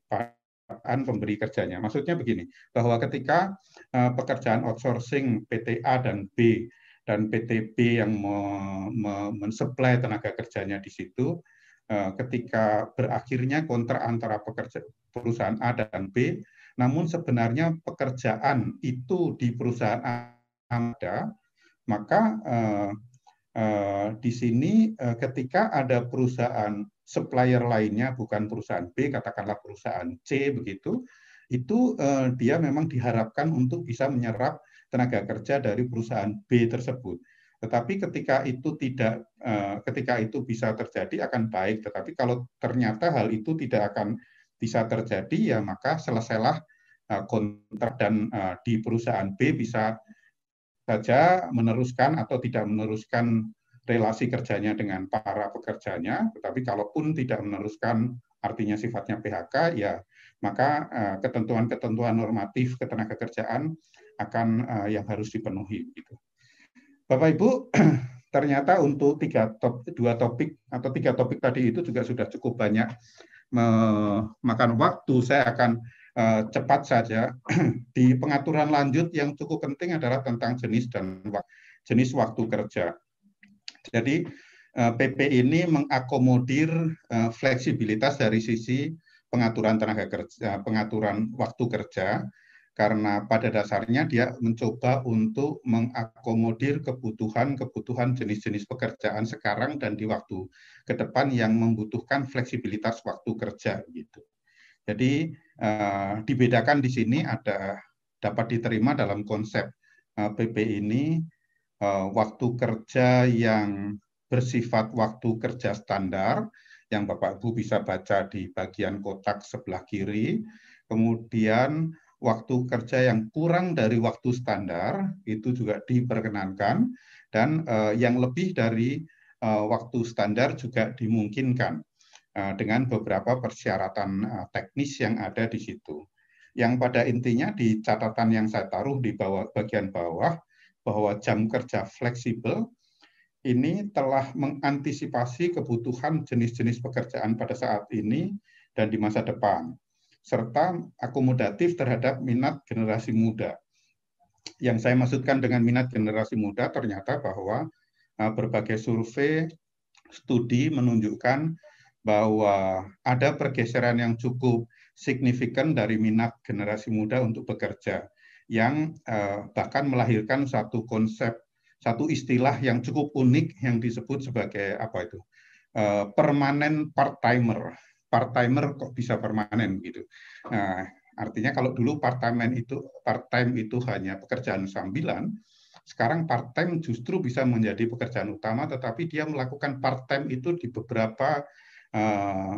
pemberi kerjanya. Maksudnya begini, bahwa ketika eh, pekerjaan outsourcing PT A dan B dan PT B yang mensuplai tenaga kerjanya di situ, ketika berakhirnya kontrak antara pekerja perusahaan A dan B, namun sebenarnya pekerjaan itu di perusahaan A ada, maka uh, uh, di sini uh, ketika ada perusahaan supplier lainnya bukan perusahaan B, katakanlah perusahaan C begitu, itu uh, dia memang diharapkan untuk bisa menyerap tenaga kerja dari perusahaan B tersebut. Tetapi ketika itu tidak, uh, ketika itu bisa terjadi akan baik. Tetapi kalau ternyata hal itu tidak akan bisa terjadi, ya maka selesailah uh, kontrak dan uh, di perusahaan B bisa saja meneruskan atau tidak meneruskan relasi kerjanya dengan para pekerjanya. Tetapi kalaupun tidak meneruskan artinya sifatnya PHK, ya maka eh, ketentuan-ketentuan normatif ketenaga kerjaan akan eh, yang harus dipenuhi. Gitu. Bapak Ibu, ternyata untuk tiga top, dua topik atau tiga topik tadi itu juga sudah cukup banyak memakan waktu. Saya akan uh, cepat saja. Di pengaturan lanjut yang cukup penting adalah tentang jenis dan jenis waktu kerja. Jadi PP ini mengakomodir fleksibilitas dari sisi pengaturan tenaga kerja, pengaturan waktu kerja, karena pada dasarnya dia mencoba untuk mengakomodir kebutuhan-kebutuhan jenis-jenis pekerjaan sekarang dan di waktu ke depan yang membutuhkan fleksibilitas waktu kerja gitu. Jadi uh, dibedakan di sini ada dapat diterima dalam konsep eh, PP ini uh, waktu kerja yang bersifat waktu kerja standar yang Bapak Ibu bisa baca di bagian kotak sebelah kiri. Kemudian waktu kerja yang kurang dari waktu standar itu juga diperkenankan dan uh, yang lebih dari uh, waktu standar juga dimungkinkan uh, dengan beberapa persyaratan uh, teknis yang ada di situ. Yang pada intinya di catatan yang saya taruh di bawah bagian bawah bahwa jam kerja fleksibel ini telah mengantisipasi kebutuhan jenis-jenis pekerjaan pada saat ini dan di masa depan, serta akomodatif terhadap minat generasi muda. Yang saya maksudkan dengan minat generasi muda ternyata bahwa uh, berbagai survei studi menunjukkan bahwa ada pergeseran yang cukup signifikan dari minat generasi muda untuk bekerja yang uh, bahkan melahirkan satu konsep satu istilah yang cukup unik yang disebut sebagai apa itu uh, permanen part timer. Part timer kok bisa permanen gitu. Nah, artinya kalau dulu part time itu part time itu hanya pekerjaan sambilan, sekarang part time justru bisa menjadi pekerjaan utama, tetapi dia melakukan part time itu di beberapa uh,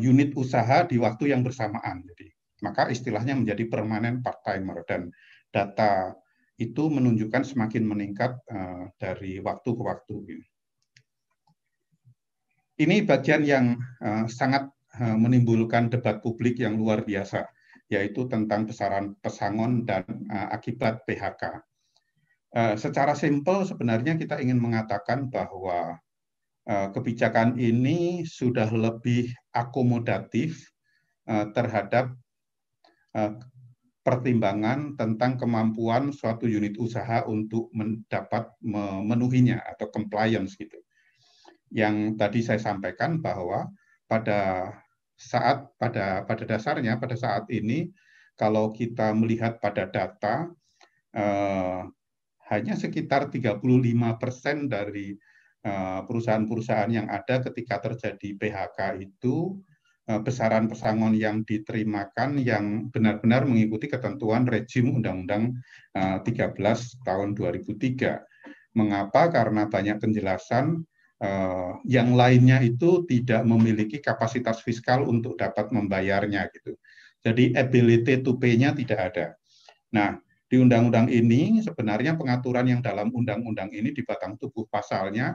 unit usaha di waktu yang bersamaan. Jadi maka istilahnya menjadi permanen part timer dan data itu menunjukkan semakin meningkat uh, dari waktu ke waktu. Ini bagian yang uh, sangat uh, menimbulkan debat publik yang luar biasa, yaitu tentang besaran pesangon dan uh, akibat PHK. Secara simpel sebenarnya kita ingin mengatakan bahwa kebijakan ini sudah lebih akomodatif terhadap pertimbangan tentang kemampuan suatu unit usaha untuk mendapat memenuhinya atau compliance gitu. Yang tadi saya sampaikan bahwa pada saat pada pada dasarnya pada saat ini kalau kita melihat pada data eh, hanya sekitar 35 persen dari eh, perusahaan-perusahaan yang ada ketika terjadi PHK itu Eh, besaran pesangon yang diterimakan yang benar-benar mengikuti ketentuan rejim Undang-Undang 13 eh, tahun 2003. Mengapa? Karena banyak penjelasan yang lainnya itu tidak memiliki kapasitas fiskal untuk dapat membayarnya gitu. Jadi ability to pay-nya tidak ada. Nah, di undang-undang ini sebenarnya pengaturan yang dalam undang-undang ini di batang tubuh pasalnya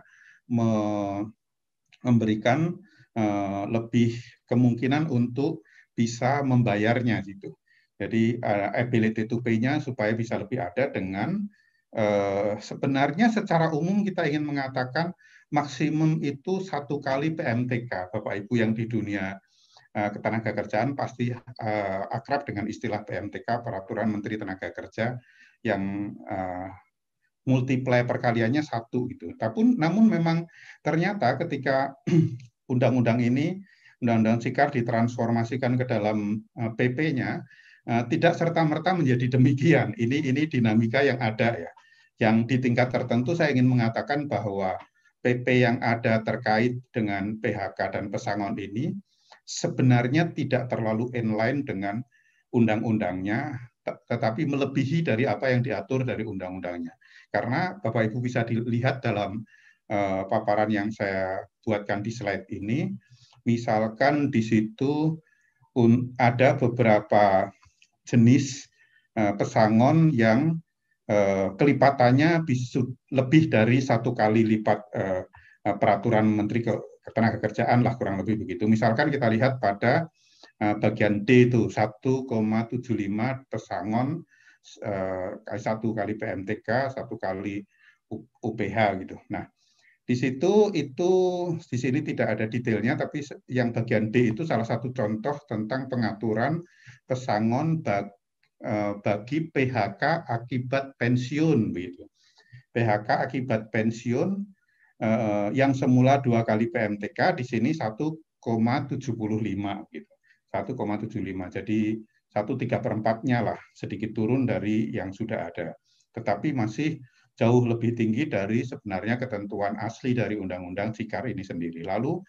memberikan Eh, lebih kemungkinan untuk bisa membayarnya gitu. Jadi uh, ability to pay-nya supaya bisa lebih ada dengan uh, sebenarnya secara umum kita ingin mengatakan maksimum itu satu kali PMTK, Bapak Ibu yang di dunia uh, ketenaga kerjaan pasti uh, akrab dengan istilah PMTK, Peraturan Menteri Tenaga Kerja yang uh, multiply perkaliannya satu gitu. Tapi namun memang ternyata ketika undang-undang ini, undang-undang SIKAR ditransformasikan ke dalam eh, PP-nya, eh, tidak serta-merta menjadi demikian. Ini ini dinamika yang ada ya. Yang di tingkat tertentu saya ingin mengatakan bahwa PP yang ada terkait dengan PHK dan pesangon ini sebenarnya tidak terlalu inline dengan undang-undangnya, tetapi melebihi dari apa yang diatur dari undang-undangnya. Karena Bapak Ibu bisa dilihat dalam uh, paparan yang saya buatkan di slide ini, misalkan di situ ada beberapa jenis uh, pesangon yang kelipatannya bisa lebih dari satu kali lipat uh, peraturan Menteri Ketenagakerjaan lah kurang lebih begitu. Misalkan kita lihat pada bagian D itu 1,75 pesangon satu kali PMTK, satu kali UPH gitu. Nah, di situ itu di sini tidak ada detailnya, tapi yang bagian D itu salah satu contoh tentang pengaturan pesangon eh, bagi PHK akibat pensiun begitu. PHK akibat pensiun eh, yang semula dua kali PMTK di sini 1,75 gitu. 1,75. Jadi satu tiga perempatnya lah sedikit turun dari yang sudah ada. Tetapi masih jauh lebih tinggi dari sebenarnya ketentuan asli dari Undang-Undang Cikar ini sendiri. Lalu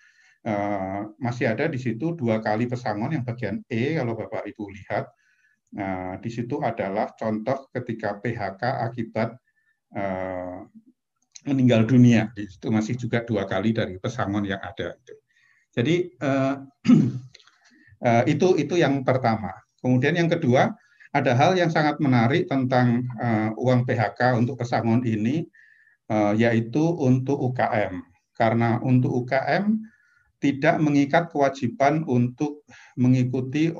uh, masih ada di situ dua kali pesangon yang bagian E kalau Bapak Ibu lihat. Nah, di situ adalah contoh ketika PHK akibat uh, meninggal dunia. Di situ masih juga dua kali dari pesangon yang ada. Jadi uh, uh, itu itu yang pertama. Kemudian yang kedua, ada hal yang sangat menarik tentang uh, uang PHK untuk pesangon ini, uh, yaitu untuk UKM. Karena untuk UKM tidak mengikat kewajiban untuk mengikuti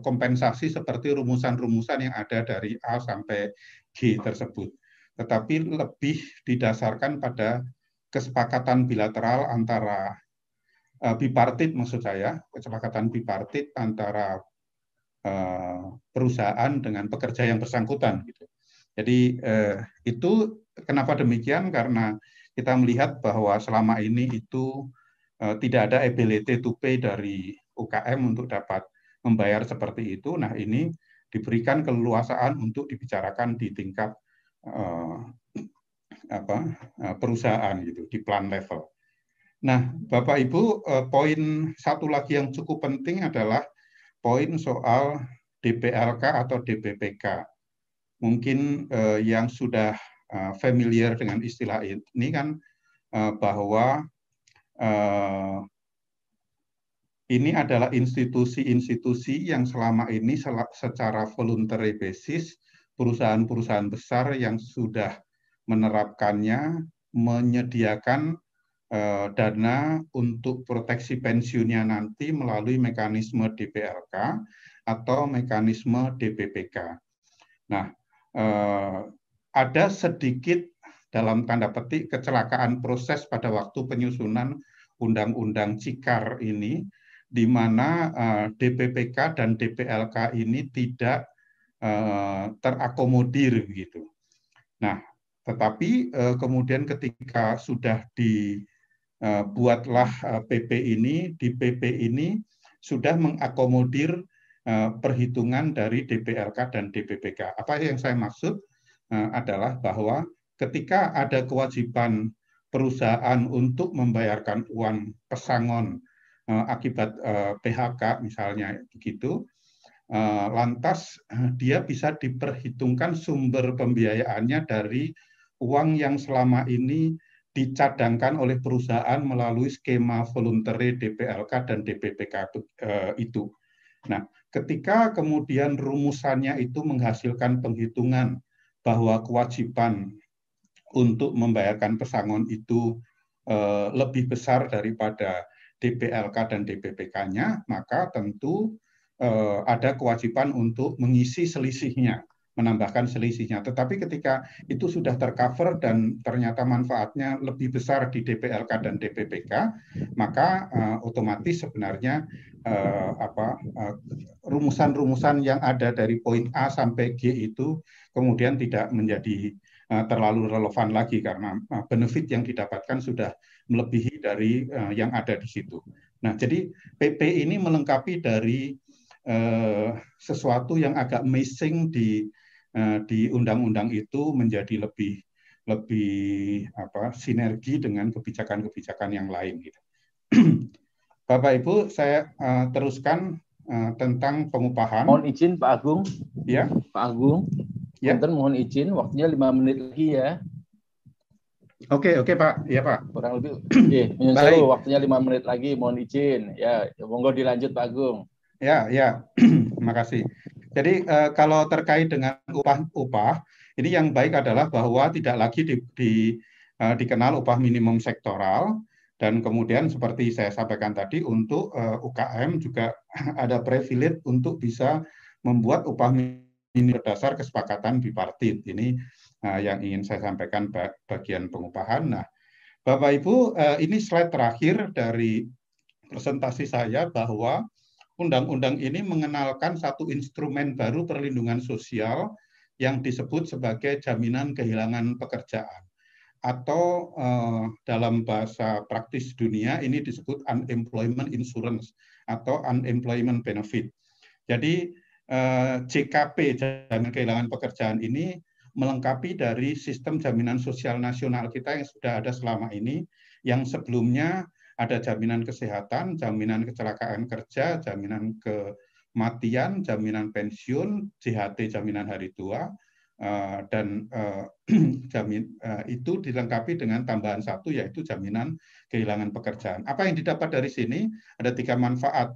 kompensasi seperti rumusan-rumusan yang ada dari A sampai G tersebut. Tetapi lebih didasarkan pada kesepakatan bilateral antara uh, bipartit maksud saya, kesepakatan bipartit antara Eh, perusahaan dengan pekerja yang bersangkutan gitu. Jadi eh, itu kenapa demikian karena kita melihat bahwa selama ini itu eh, tidak ada ability to pay dari UKM untuk dapat membayar seperti itu. Nah, ini diberikan keleluasaan untuk dibicarakan di tingkat eh, apa eh, perusahaan gitu di plan level. Nah, Bapak Ibu, eh, poin satu lagi yang cukup penting adalah poin soal DPLK atau DPPK. Mungkin eh, yang sudah eh, familiar dengan istilah ini kan eh, bahwa eh, ini adalah institusi-institusi yang selama ini secara voluntary basis perusahaan-perusahaan besar yang sudah menerapkannya menyediakan Eh, dana untuk proteksi pensiunnya nanti melalui mekanisme DPLK atau mekanisme DPPK. Nah, eh, ada sedikit dalam tanda petik kecelakaan proses pada waktu penyusunan Undang-Undang Cikar ini, di mana eh, DPPK dan DPLK ini tidak terakomodir begitu. Nah, tetapi kemudian ketika sudah di Eh, buatlah PP eh, ini, di PP ini sudah mengakomodir eh, perhitungan dari DPLK dan DPPK. Apa yang saya maksud adalah bahwa ketika ada kewajiban perusahaan untuk membayarkan uang pesangon akibat PHK misalnya begitu, lantas dia bisa diperhitungkan sumber pembiayaannya dari uang yang selama ini dicadangkan oleh perusahaan melalui skema voluntary DPLK dan DPPK eh, itu. Nah, ketika kemudian rumusannya itu menghasilkan penghitungan bahwa kewajiban untuk membayarkan pesangon itu eh, lebih besar daripada DPLK dan DPPK-nya, maka tentu eh, ada kewajiban untuk mengisi selisihnya menambahkan selisihnya. Tetapi ketika itu sudah tercover dan ternyata manfaatnya lebih besar di DPLK dan DPPK, maka uh, otomatis sebenarnya uh, apa uh, rumusan-rumusan yang ada dari poin A sampai G itu kemudian tidak menjadi uh, terlalu relevan lagi karena uh, benefit yang didapatkan sudah melebihi dari uh, yang ada di situ. Nah, jadi PP ini melengkapi dari sesuatu yang agak missing di Eh, di undang-undang itu menjadi lebih lebih apa sinergi dengan kebijakan-kebijakan yang lain gitu. Bapak Ibu, saya uh, teruskan uh, tentang pengupahan.
Mohon izin Pak Agung.
Ya.
Pak Agung. Ya. Mohon izin, waktunya lima menit lagi ya.
Oke, oke Pak. Iya Pak.
Kurang lebih. Iya, menyusul waktunya lima menit lagi, mohon izin. Ya, monggo dilanjut Pak Agung.
Ya, ya. Terima kasih. Jadi uh, kalau terkait dengan upah-upah, ini yang baik adalah bahwa tidak lagi di, di, uh, dikenal upah minimum sektoral, dan kemudian seperti saya sampaikan tadi untuk uh, UKM juga ada privilege untuk bisa membuat upah minimum berdasar kesepakatan bipartit. Ini yang ingin saya sampaikan bagian pengupahan. Nah, Bapak Ibu, uh, ini slide terakhir dari presentasi saya bahwa undang-undang ini mengenalkan satu instrumen baru perlindungan sosial yang disebut sebagai jaminan kehilangan pekerjaan atau uh, dalam bahasa praktis dunia ini disebut unemployment insurance atau unemployment benefit. Jadi eh, JKP jaminan kehilangan pekerjaan ini melengkapi dari sistem jaminan sosial nasional kita yang sudah ada selama ini yang sebelumnya ada jaminan kesehatan, jaminan kecelakaan kerja, jaminan kematian, jaminan pensiun, JHT jaminan hari tua, Eh, dan uh, jamin uh, itu dilengkapi dengan tambahan satu yaitu jaminan kehilangan pekerjaan. Apa yang didapat dari sini ada tiga manfaat.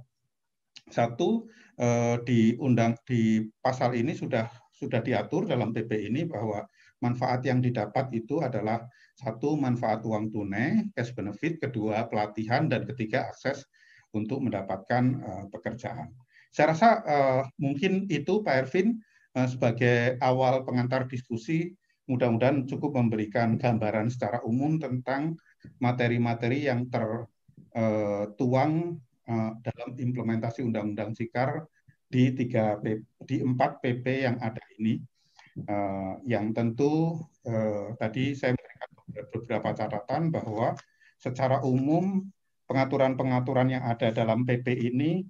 Satu di undang di pasal ini sudah sudah diatur dalam PP ini bahwa manfaat yang didapat itu adalah satu manfaat uang tunai cash benefit, kedua pelatihan dan ketiga akses untuk mendapatkan uh, pekerjaan. Saya rasa uh, mungkin itu Pak Ervin Eh, sebagai awal pengantar diskusi, mudah-mudahan cukup memberikan gambaran secara umum tentang materi-materi yang tertuang dalam implementasi Undang-Undang Sikar di tiga di empat PP yang ada ini, eh, yang tentu tadi saya memberikan beberapa catatan bahwa secara umum pengaturan-pengaturan yang ada dalam PP ini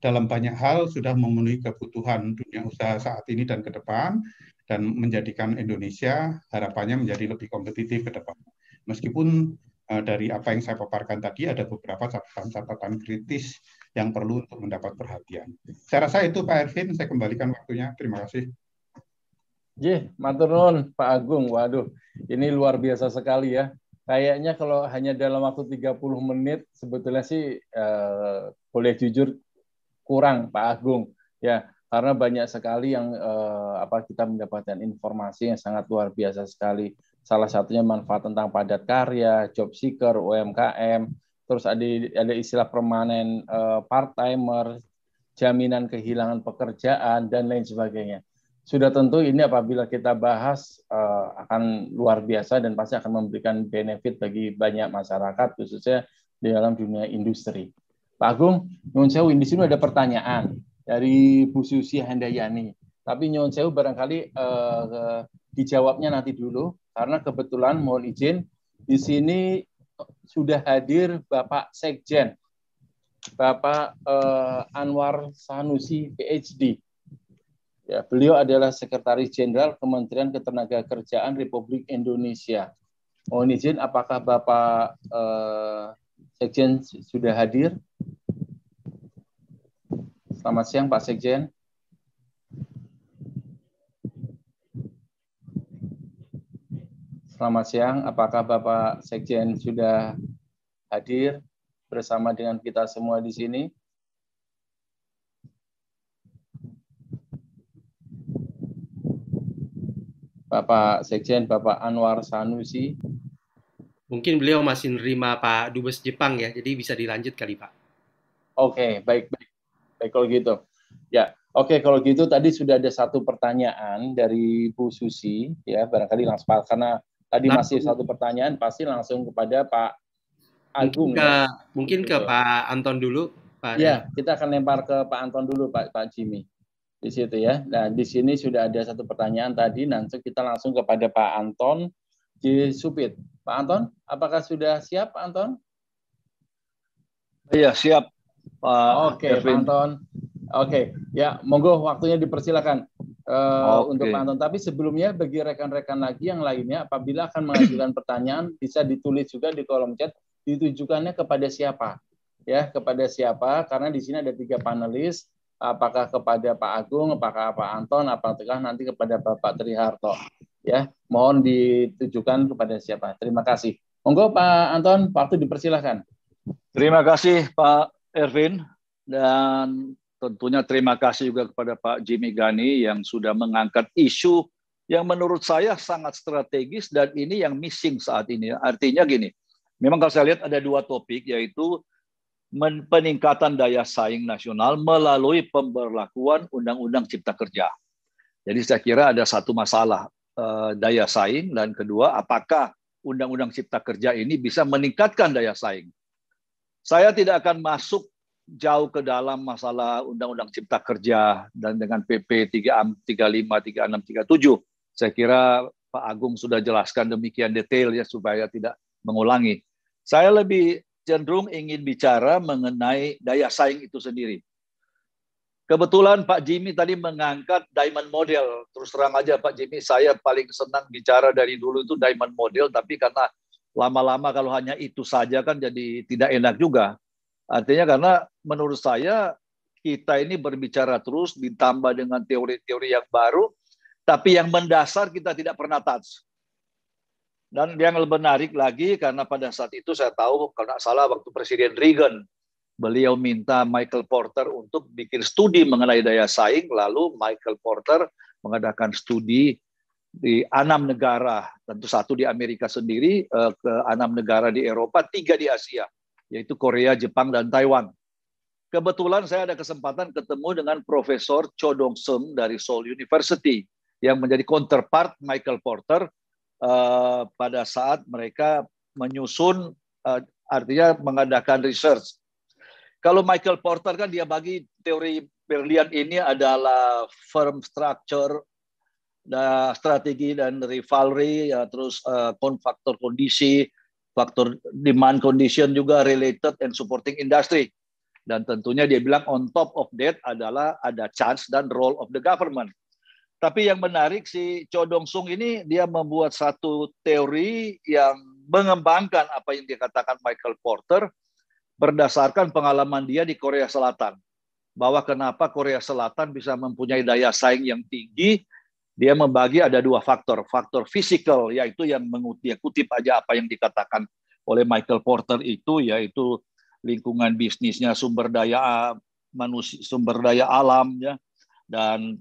dalam banyak hal sudah memenuhi kebutuhan dunia usaha saat ini dan ke depan dan menjadikan Indonesia harapannya menjadi lebih kompetitif ke depan. Meskipun uh, dari apa yang saya paparkan tadi ada beberapa catatan-catatan kritis yang perlu untuk mendapat perhatian. Saya rasa itu Pak Ervin, saya kembalikan waktunya. Terima kasih.
Jih, matur Pak Agung. Waduh, ini luar biasa sekali ya. Kayaknya kalau hanya dalam waktu 30 menit sebetulnya sih uh, boleh jujur kurang Pak Agung ya karena banyak sekali yang eh, apa kita mendapatkan informasi yang sangat luar biasa sekali. Salah satunya manfaat tentang padat karya, job seeker, UMKM, terus ada ada istilah permanen eh, part timer, jaminan kehilangan pekerjaan dan lain sebagainya. Sudah tentu ini apabila kita bahas eh, akan luar biasa dan pasti akan memberikan benefit bagi banyak masyarakat khususnya di dalam dunia industri. Pak Agung, Nyon Sewu, di sini ada pertanyaan dari Bu Susi Handayani. Tapi Nyon Sewu barangkali eh, dijawabnya nanti dulu, karena kebetulan mohon izin, di sini sudah hadir Bapak Sekjen, Bapak eh, Anwar Sanusi, PhD. Ya, beliau adalah Sekretaris Jenderal Kementerian Ketenagakerjaan Republik Indonesia. Mohon izin, apakah Bapak eh, Sekjen sudah hadir? Selamat siang Pak Sekjen. Selamat siang, apakah Bapak Sekjen sudah hadir bersama dengan kita semua di sini? Bapak Sekjen, Bapak Anwar Sanusi.
Mungkin beliau masih menerima Pak Dubes Jepang ya, jadi bisa dilanjut kali Pak.
Oke, baik, baik. Baik kalau gitu. Ya, oke kalau gitu tadi sudah ada satu pertanyaan dari Bu Susi ya, barangkali langsung karena tadi langsung. masih satu pertanyaan pasti langsung kepada Pak Agung.
Mungkin ke, ya. mungkin ke gitu. Pak Anton dulu, Pak.
Ya, kita akan lempar ke Pak Anton dulu, Pak Pak Jimmy. Di situ ya. Nah, di sini sudah ada satu pertanyaan tadi, nanti kita langsung kepada Pak Anton di Supit. Pak Anton, apakah sudah siap, Pak Anton?
Iya, siap.
Pak Oke, Pak Anton. Oke, ya monggo waktunya dipersilakan uh, untuk Pak Anton. Tapi sebelumnya bagi rekan-rekan lagi yang lainnya, apabila akan mengajukan pertanyaan, bisa ditulis juga di kolom chat, ditujukannya kepada siapa. ya kepada siapa karena di sini ada tiga panelis apakah kepada Pak Agung, apakah Pak Anton, apakah nanti kepada Bapak Triharto. Ya, mohon ditujukan kepada siapa. Terima kasih. Monggo Pak Anton, waktu dipersilahkan.
Terima kasih Pak Ervin dan tentunya terima kasih juga kepada Pak Jimmy Gani yang sudah mengangkat isu yang menurut saya sangat strategis dan ini yang missing saat ini. Artinya gini, memang kalau saya lihat ada dua topik yaitu peningkatan daya saing nasional melalui pemberlakuan Undang-Undang Cipta Kerja. Jadi saya kira ada satu masalah eh, daya saing dan kedua apakah Undang-Undang Cipta Kerja ini bisa meningkatkan daya saing. Saya tidak akan masuk jauh ke dalam masalah Undang-Undang Cipta Kerja dan dengan PP 35, 36, 37. Saya kira Pak Agung sudah jelaskan demikian detail ya supaya tidak mengulangi. Saya lebih cenderung ingin bicara mengenai daya saing itu sendiri. Kebetulan Pak Jimmy tadi mengangkat diamond model. Terus terang aja Pak Jimmy, saya paling senang bicara dari dulu itu diamond model, tapi karena lama-lama kalau hanya itu saja kan jadi tidak enak juga. Artinya karena menurut saya kita ini berbicara terus ditambah dengan teori-teori yang baru, tapi yang mendasar kita tidak pernah touch. Dan yang lebih menarik lagi karena pada saat itu saya tahu kalau salah waktu Presiden Reagan beliau minta Michael Porter untuk bikin studi mengenai daya saing lalu Michael Porter mengadakan studi di enam negara tentu satu di Amerika sendiri eh, ke enam negara di Eropa tiga di Asia yaitu Korea Jepang dan Taiwan kebetulan saya ada kesempatan ketemu dengan Profesor Cho Dong Seung dari Seoul University yang menjadi counterpart Michael Porter uh, pada saat mereka menyusun uh, artinya mengadakan research. Kalau Michael Porter kan dia bagi teori berlian ini adalah firm structure, dan strategi dan rivalry, ya, terus uh, faktor kondisi, faktor demand condition juga related and supporting industry. Dan tentunya dia bilang on top of that adalah ada chance dan role of the government. Tapi yang menarik si Cho Dong Sung ini dia membuat satu teori yang mengembangkan apa yang dikatakan Michael Porter berdasarkan pengalaman dia di Korea Selatan. Bahwa kenapa Korea Selatan bisa mempunyai daya saing yang tinggi, dia membagi ada dua faktor. Faktor fisikal, yaitu yang mengutip kutip aja apa yang dikatakan oleh Michael Porter itu, yaitu lingkungan bisnisnya, sumber daya manusia, sumber daya alam, ya, dan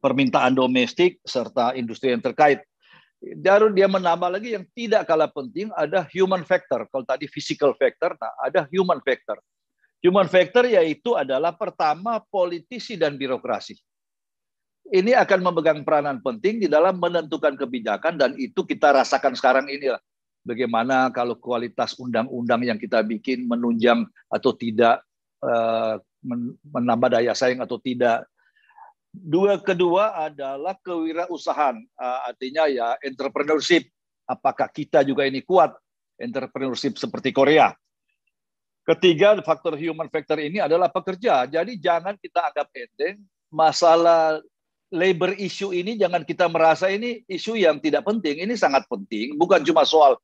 permintaan domestik serta industri yang terkait. Baru dia menambah lagi yang tidak kalah penting ada human factor. Kalau tadi physical factor, nah ada human factor. Human factor yaitu adalah pertama politisi dan birokrasi. Ini akan memegang peranan penting di dalam menentukan kebijakan dan itu kita rasakan sekarang ini lah. Bagaimana kalau kualitas undang-undang yang kita bikin menunjang atau tidak, eh, menambah daya saing atau tidak, Dua kedua adalah kewirausahaan, uh, artinya ya entrepreneurship. Apakah kita juga ini kuat entrepreneurship seperti Korea? Ketiga, faktor human factor ini adalah pekerja. Jadi jangan kita anggap enteng masalah labor issue ini jangan kita merasa ini isu yang tidak penting. Ini sangat penting, bukan cuma soal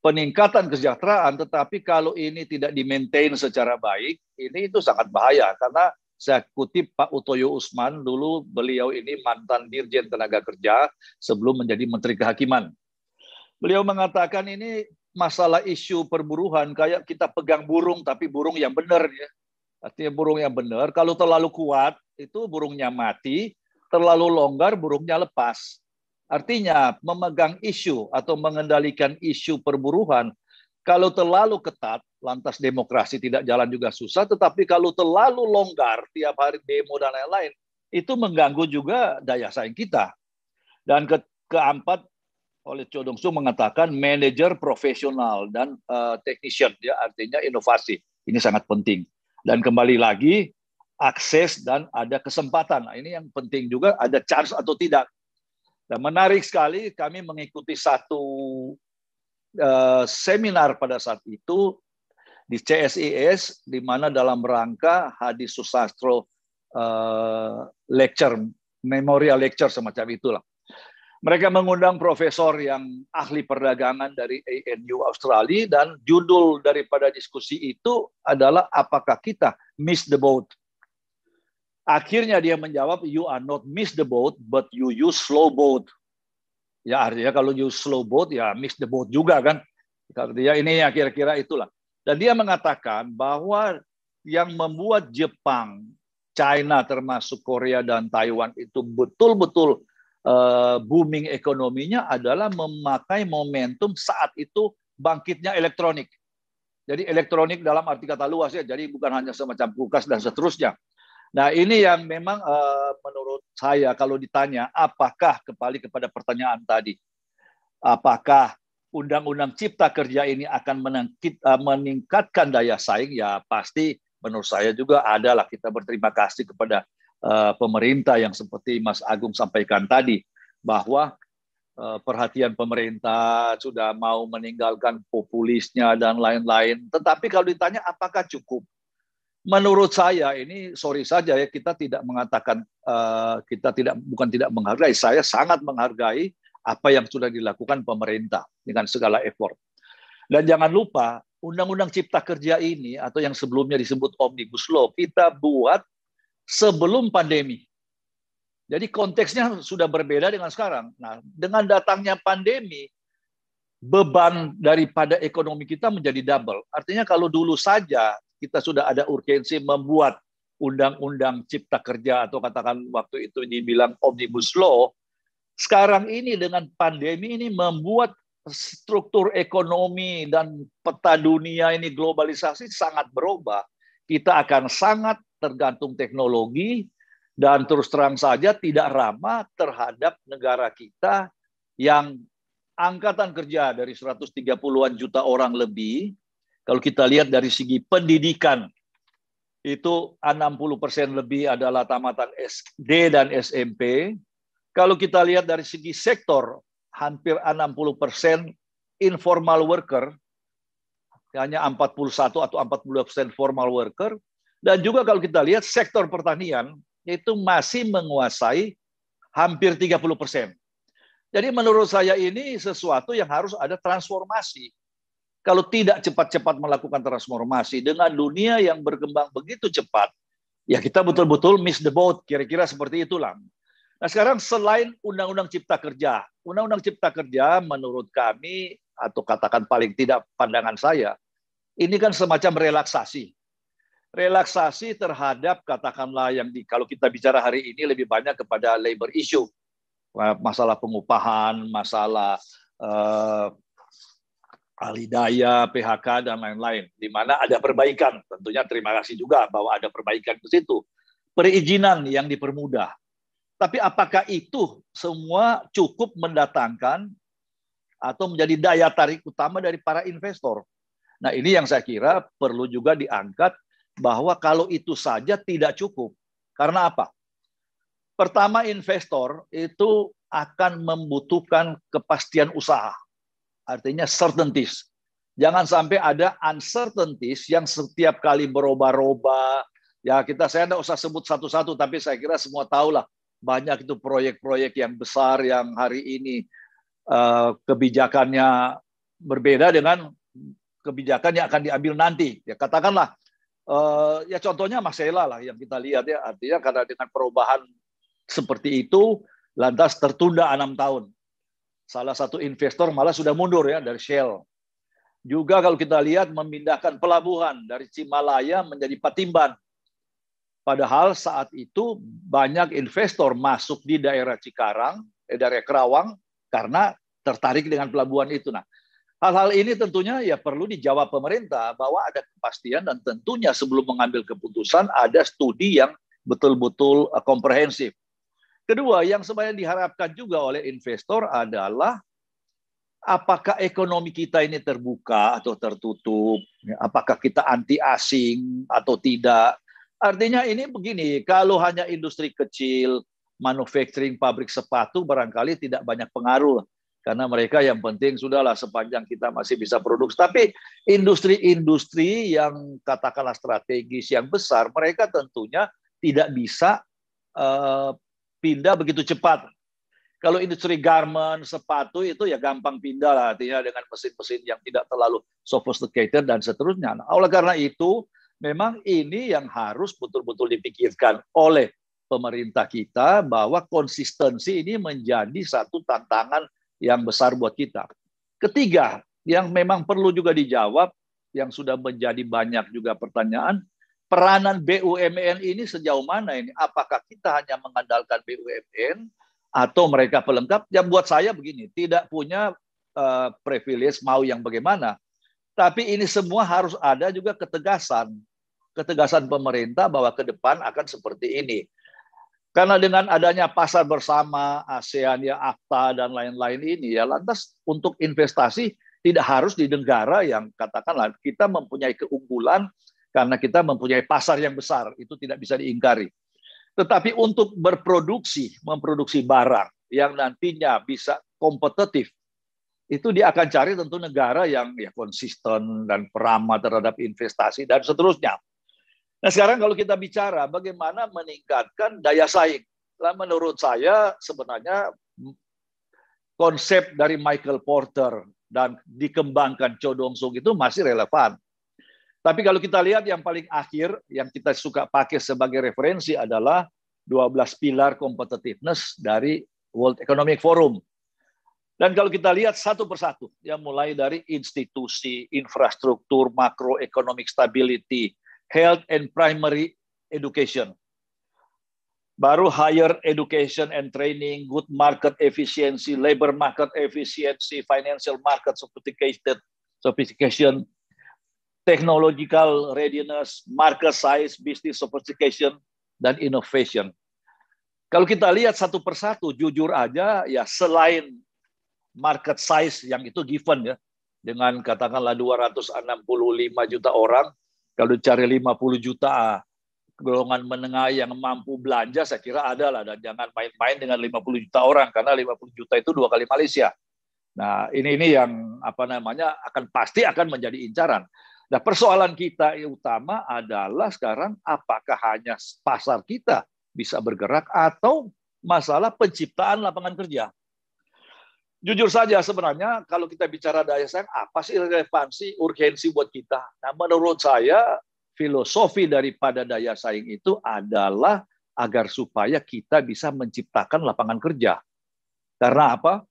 peningkatan kesejahteraan, tetapi kalau ini tidak di-maintain secara baik, ini itu sangat bahaya karena saya kutip Pak Utoyo Usman, dulu beliau ini mantan Dirjen Tenaga Kerja sebelum menjadi Menteri Kehakiman. Beliau mengatakan ini masalah isu perburuhan kayak kita pegang burung tapi burung yang benar ya. Artinya burung yang benar, kalau terlalu kuat itu burungnya mati, terlalu longgar burungnya lepas. Artinya memegang isu atau mengendalikan isu perburuhan kalau terlalu ketat lantas demokrasi tidak jalan juga susah, tetapi kalau terlalu longgar tiap hari demo dan lain-lain, itu mengganggu juga daya saing kita. Dan ke keempat, oleh Chodong Su mengatakan manajer profesional dan uh, technician, ya artinya inovasi. Ini sangat penting. Dan kembali lagi, akses dan ada kesempatan. Nah, ini yang penting juga, ada chance atau tidak. Dan menarik sekali, kami mengikuti satu uh, seminar pada saat itu di CSIS di mana dalam rangka hadis susastro uh, lecture memorial lecture semacam itulah Mereka mengundang profesor yang ahli perdagangan dari ANU Australia dan judul daripada diskusi itu adalah apakah kita miss the boat. Akhirnya dia menjawab you are not miss the boat but you use slow boat. Ya artinya kalau use slow boat ya miss the boat juga kan. Artinya ini ya kira-kira itulah. Dan dia mengatakan bahwa yang membuat Jepang, China termasuk Korea dan Taiwan itu betul-betul uh, booming ekonominya adalah memakai momentum saat itu bangkitnya elektronik. Jadi elektronik dalam arti kata luas ya, jadi bukan hanya semacam kulkas dan seterusnya. Nah ini yang memang uh, menurut saya kalau ditanya apakah kembali kepada pertanyaan tadi, apakah undang-undang cipta kerja ini akan eh, meningkatkan daya saing ya pasti menurut saya juga adalah kita berterima kasih kepada uh, pemerintah yang seperti Mas Agung sampaikan tadi bahwa uh, perhatian pemerintah sudah mau meninggalkan populisnya dan lain-lain. Tetapi kalau ditanya apakah cukup? Menurut saya ini sorry saja ya kita tidak mengatakan uh, kita tidak bukan tidak menghargai. Saya sangat menghargai apa yang sudah dilakukan pemerintah dengan segala effort. Dan jangan lupa Undang-Undang Cipta Kerja ini atau yang sebelumnya disebut Omnibus Law kita buat sebelum pandemi. Jadi konteksnya sudah berbeda dengan sekarang. Nah, dengan datangnya pandemi, beban daripada ekonomi kita menjadi double. Artinya kalau dulu saja kita sudah ada urgensi membuat undang-undang cipta kerja atau katakan waktu itu dibilang omnibus law, sekarang ini dengan pandemi ini membuat struktur ekonomi dan peta dunia ini globalisasi sangat berubah. Kita akan sangat tergantung teknologi dan terus terang saja tidak ramah terhadap negara kita yang angkatan kerja dari 130-an juta orang lebih. Kalau kita lihat dari segi pendidikan, itu 60 persen lebih adalah tamatan SD dan SMP. Kalau kita lihat dari segi sektor, hampir 60 persen informal worker, hanya 41 atau 42 persen formal worker, dan juga kalau kita lihat sektor pertanian itu masih menguasai hampir 30 persen. Jadi menurut saya ini sesuatu yang harus ada transformasi. Kalau tidak cepat-cepat melakukan transformasi dengan dunia yang berkembang begitu cepat, ya kita betul-betul miss the boat, kira-kira seperti itulah. Nah sekarang selain Undang-Undang Cipta Kerja, Undang-Undang Cipta Kerja menurut kami atau katakan paling tidak pandangan saya, ini kan semacam relaksasi. Relaksasi terhadap katakanlah yang di kalau kita bicara hari ini lebih banyak kepada labor issue, masalah pengupahan, masalah uh, alidaya, PHK dan lain-lain, di mana ada perbaikan. Tentunya terima kasih juga bahwa ada perbaikan ke situ. Perizinan yang dipermudah, tapi apakah itu semua cukup mendatangkan atau menjadi daya tarik utama dari para investor? Nah, ini yang saya kira perlu juga diangkat bahwa kalau itu saja tidak cukup. Karena apa? Pertama, investor itu akan membutuhkan kepastian usaha. Artinya certainties. Jangan sampai ada uncertainties yang setiap kali berubah-ubah. Ya kita saya tidak usah sebut satu-satu, tapi saya kira semua tahulah banyak itu proyek-proyek yang besar yang hari ini uh, kebijakannya berbeda dengan kebijakan yang akan diambil nanti. Ya katakanlah uh, ya contohnya Masela lah yang kita lihat ya artinya karena dengan perubahan seperti itu lantas tertunda enam tahun. Salah satu investor malah sudah mundur ya dari Shell. Juga kalau kita lihat memindahkan pelabuhan dari Cimalaya menjadi Patimban Padahal saat itu banyak investor masuk di daerah Cikarang, eh, daerah Kerawang, karena tertarik dengan pelabuhan itu. Nah, hal-hal ini tentunya ya perlu dijawab pemerintah bahwa ada kepastian dan tentunya sebelum mengambil keputusan ada studi yang betul-betul eh, komprehensif. Kedua, yang sebenarnya diharapkan juga oleh investor adalah apakah ekonomi kita ini terbuka atau tertutup, apakah kita anti asing atau tidak, Artinya ini begini, kalau hanya industri kecil, manufacturing pabrik sepatu barangkali tidak banyak pengaruh karena mereka yang penting sudahlah sepanjang kita masih bisa produksi. Tapi industri-industri yang katakanlah strategis yang besar, mereka tentunya tidak bisa uh, pindah begitu cepat. Kalau industri garment, sepatu itu ya gampang pindah lah, artinya dengan mesin-mesin yang tidak terlalu sophisticated dan seterusnya. Nah, oleh karena itu, memang ini yang harus betul-betul dipikirkan oleh pemerintah kita bahwa konsistensi ini menjadi satu tantangan yang besar buat kita. Ketiga, yang memang perlu juga dijawab, yang sudah menjadi banyak juga pertanyaan, peranan BUMN ini sejauh mana ini? Apakah kita hanya mengandalkan BUMN atau mereka pelengkap? Yang buat saya begini tidak punya uh, privilege mau yang bagaimana. Tapi ini semua harus ada juga ketegasan ketegasan pemerintah bahwa ke depan akan seperti ini. Karena dengan adanya pasar bersama ASEAN ya AFTA dan lain-lain ini ya lantas untuk investasi tidak harus di negara yang katakanlah kita mempunyai keunggulan karena kita mempunyai pasar yang besar itu tidak bisa diingkari tetapi untuk berproduksi, memproduksi barang yang nantinya bisa kompetitif, itu dia akan cari tentu negara yang ya konsisten dan peramah terhadap investasi dan seterusnya. Nah sekarang kalau kita bicara bagaimana meningkatkan daya saing, lah menurut saya sebenarnya konsep dari Michael Porter dan dikembangkan Cho Dong Sung itu masih relevan. Tapi kalau kita lihat yang paling akhir, yang kita suka pakai sebagai referensi adalah 12 pilar competitiveness dari World Economic Forum. Dan kalau kita lihat satu persatu, ya mulai dari institusi, infrastruktur, macroeconomic stability, health and primary education, baru higher education and training, good market efficiency, labor market efficiency, financial market sophistication, sophistication technological readiness, market size, business sophistication, dan innovation. Kalau kita lihat satu persatu, jujur aja ya selain market size yang itu given ya, dengan katakanlah 265 juta orang, kalau cari 50 juta golongan menengah yang mampu belanja, saya kira ada lah. Dan jangan main-main dengan 50 juta orang, karena 50 juta itu dua kali Malaysia. Nah, ini ini yang apa namanya akan pasti akan menjadi incaran. Nah, persoalan kita yang utama adalah sekarang apakah hanya pasar kita bisa bergerak atau masalah penciptaan lapangan kerja. Jujur saja sebenarnya kalau kita bicara daya saing, apa sih relevansi, urgensi buat kita? Nah, menurut saya filosofi daripada daya saing itu adalah agar supaya kita bisa menciptakan lapangan kerja. Karena apa?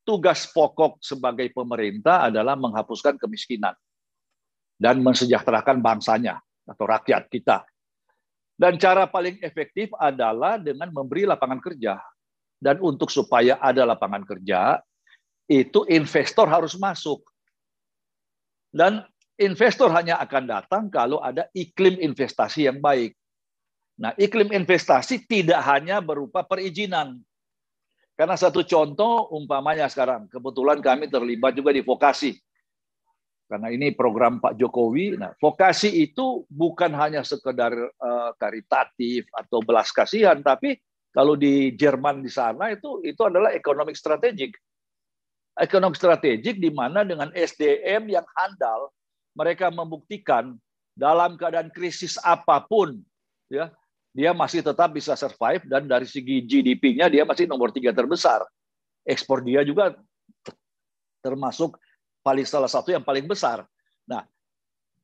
Tugas pokok sebagai pemerintah adalah menghapuskan kemiskinan dan mensejahterakan bangsanya atau rakyat kita. Dan cara paling efektif adalah dengan memberi lapangan kerja. Dan untuk supaya ada lapangan kerja, itu investor harus masuk. Dan investor hanya akan datang kalau ada iklim investasi yang baik. Nah, iklim investasi tidak hanya berupa perizinan. Karena satu contoh umpamanya sekarang, kebetulan kami terlibat juga di vokasi karena ini program Pak Jokowi. Nah, vokasi itu bukan hanya sekedar uh, karitatif atau belas kasihan, tapi kalau di Jerman di sana itu itu adalah ekonomi strategik. Ekonomi strategik di mana dengan SDM yang handal mereka membuktikan dalam keadaan krisis apa pun ya dia masih tetap bisa survive dan dari segi GDP-nya dia masih nomor tiga terbesar. Ekspor dia juga termasuk paling salah satu yang paling besar. Nah,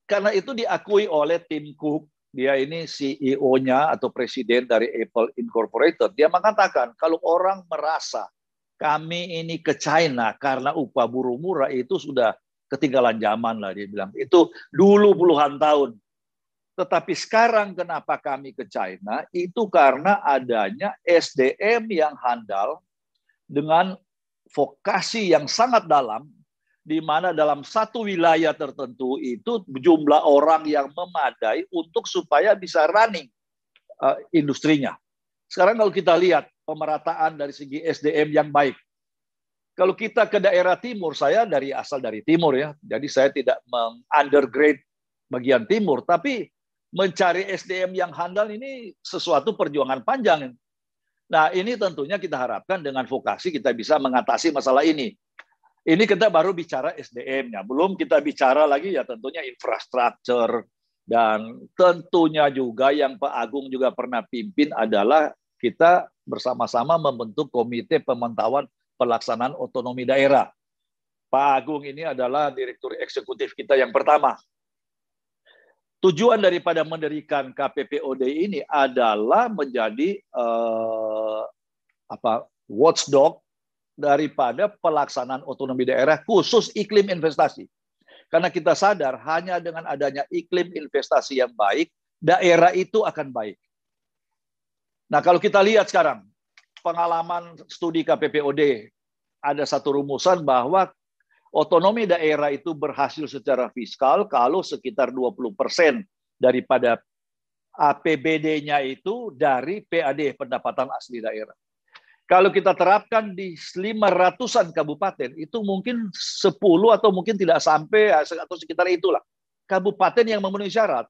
karena itu diakui oleh Tim Cook, dia ini CEO-nya atau presiden dari Apple Incorporated. Dia mengatakan kalau orang merasa kami ini ke China karena upah buruh murah itu sudah ketinggalan zaman lah dia bilang. Itu dulu puluhan tahun. Tetapi sekarang kenapa kami ke China? Itu karena adanya SDM yang handal dengan vokasi yang sangat dalam di mana dalam satu wilayah tertentu itu jumlah orang yang memadai untuk supaya bisa running uh, industrinya. Sekarang kalau kita lihat pemerataan dari segi SDM yang baik. Kalau kita ke daerah timur, saya dari asal dari timur ya, jadi saya tidak mengundergrade bagian timur, tapi mencari SDM yang handal ini sesuatu perjuangan panjang. Nah, ini tentunya kita harapkan dengan vokasi kita bisa mengatasi masalah ini. Ini kita baru bicara SDM-nya, belum kita bicara lagi ya tentunya infrastruktur dan tentunya juga yang Pak Agung juga pernah pimpin adalah kita bersama-sama membentuk komite pemantauan pelaksanaan otonomi daerah. Pak Agung ini adalah direktur eksekutif kita yang pertama. Tujuan daripada mendirikan KPPOD ini adalah menjadi uh, apa watchdog daripada pelaksanaan otonomi daerah khusus iklim investasi. Karena kita sadar hanya dengan adanya iklim investasi yang baik, daerah itu akan baik. Nah, kalau kita lihat sekarang pengalaman studi KPPOD ada satu rumusan bahwa otonomi daerah itu berhasil secara fiskal kalau sekitar 20% daripada APBD-nya itu dari PAD pendapatan asli daerah. Kalau kita terapkan di 500-an kabupaten itu mungkin 10 atau mungkin tidak sampai atau sekitar itulah kabupaten yang memenuhi syarat.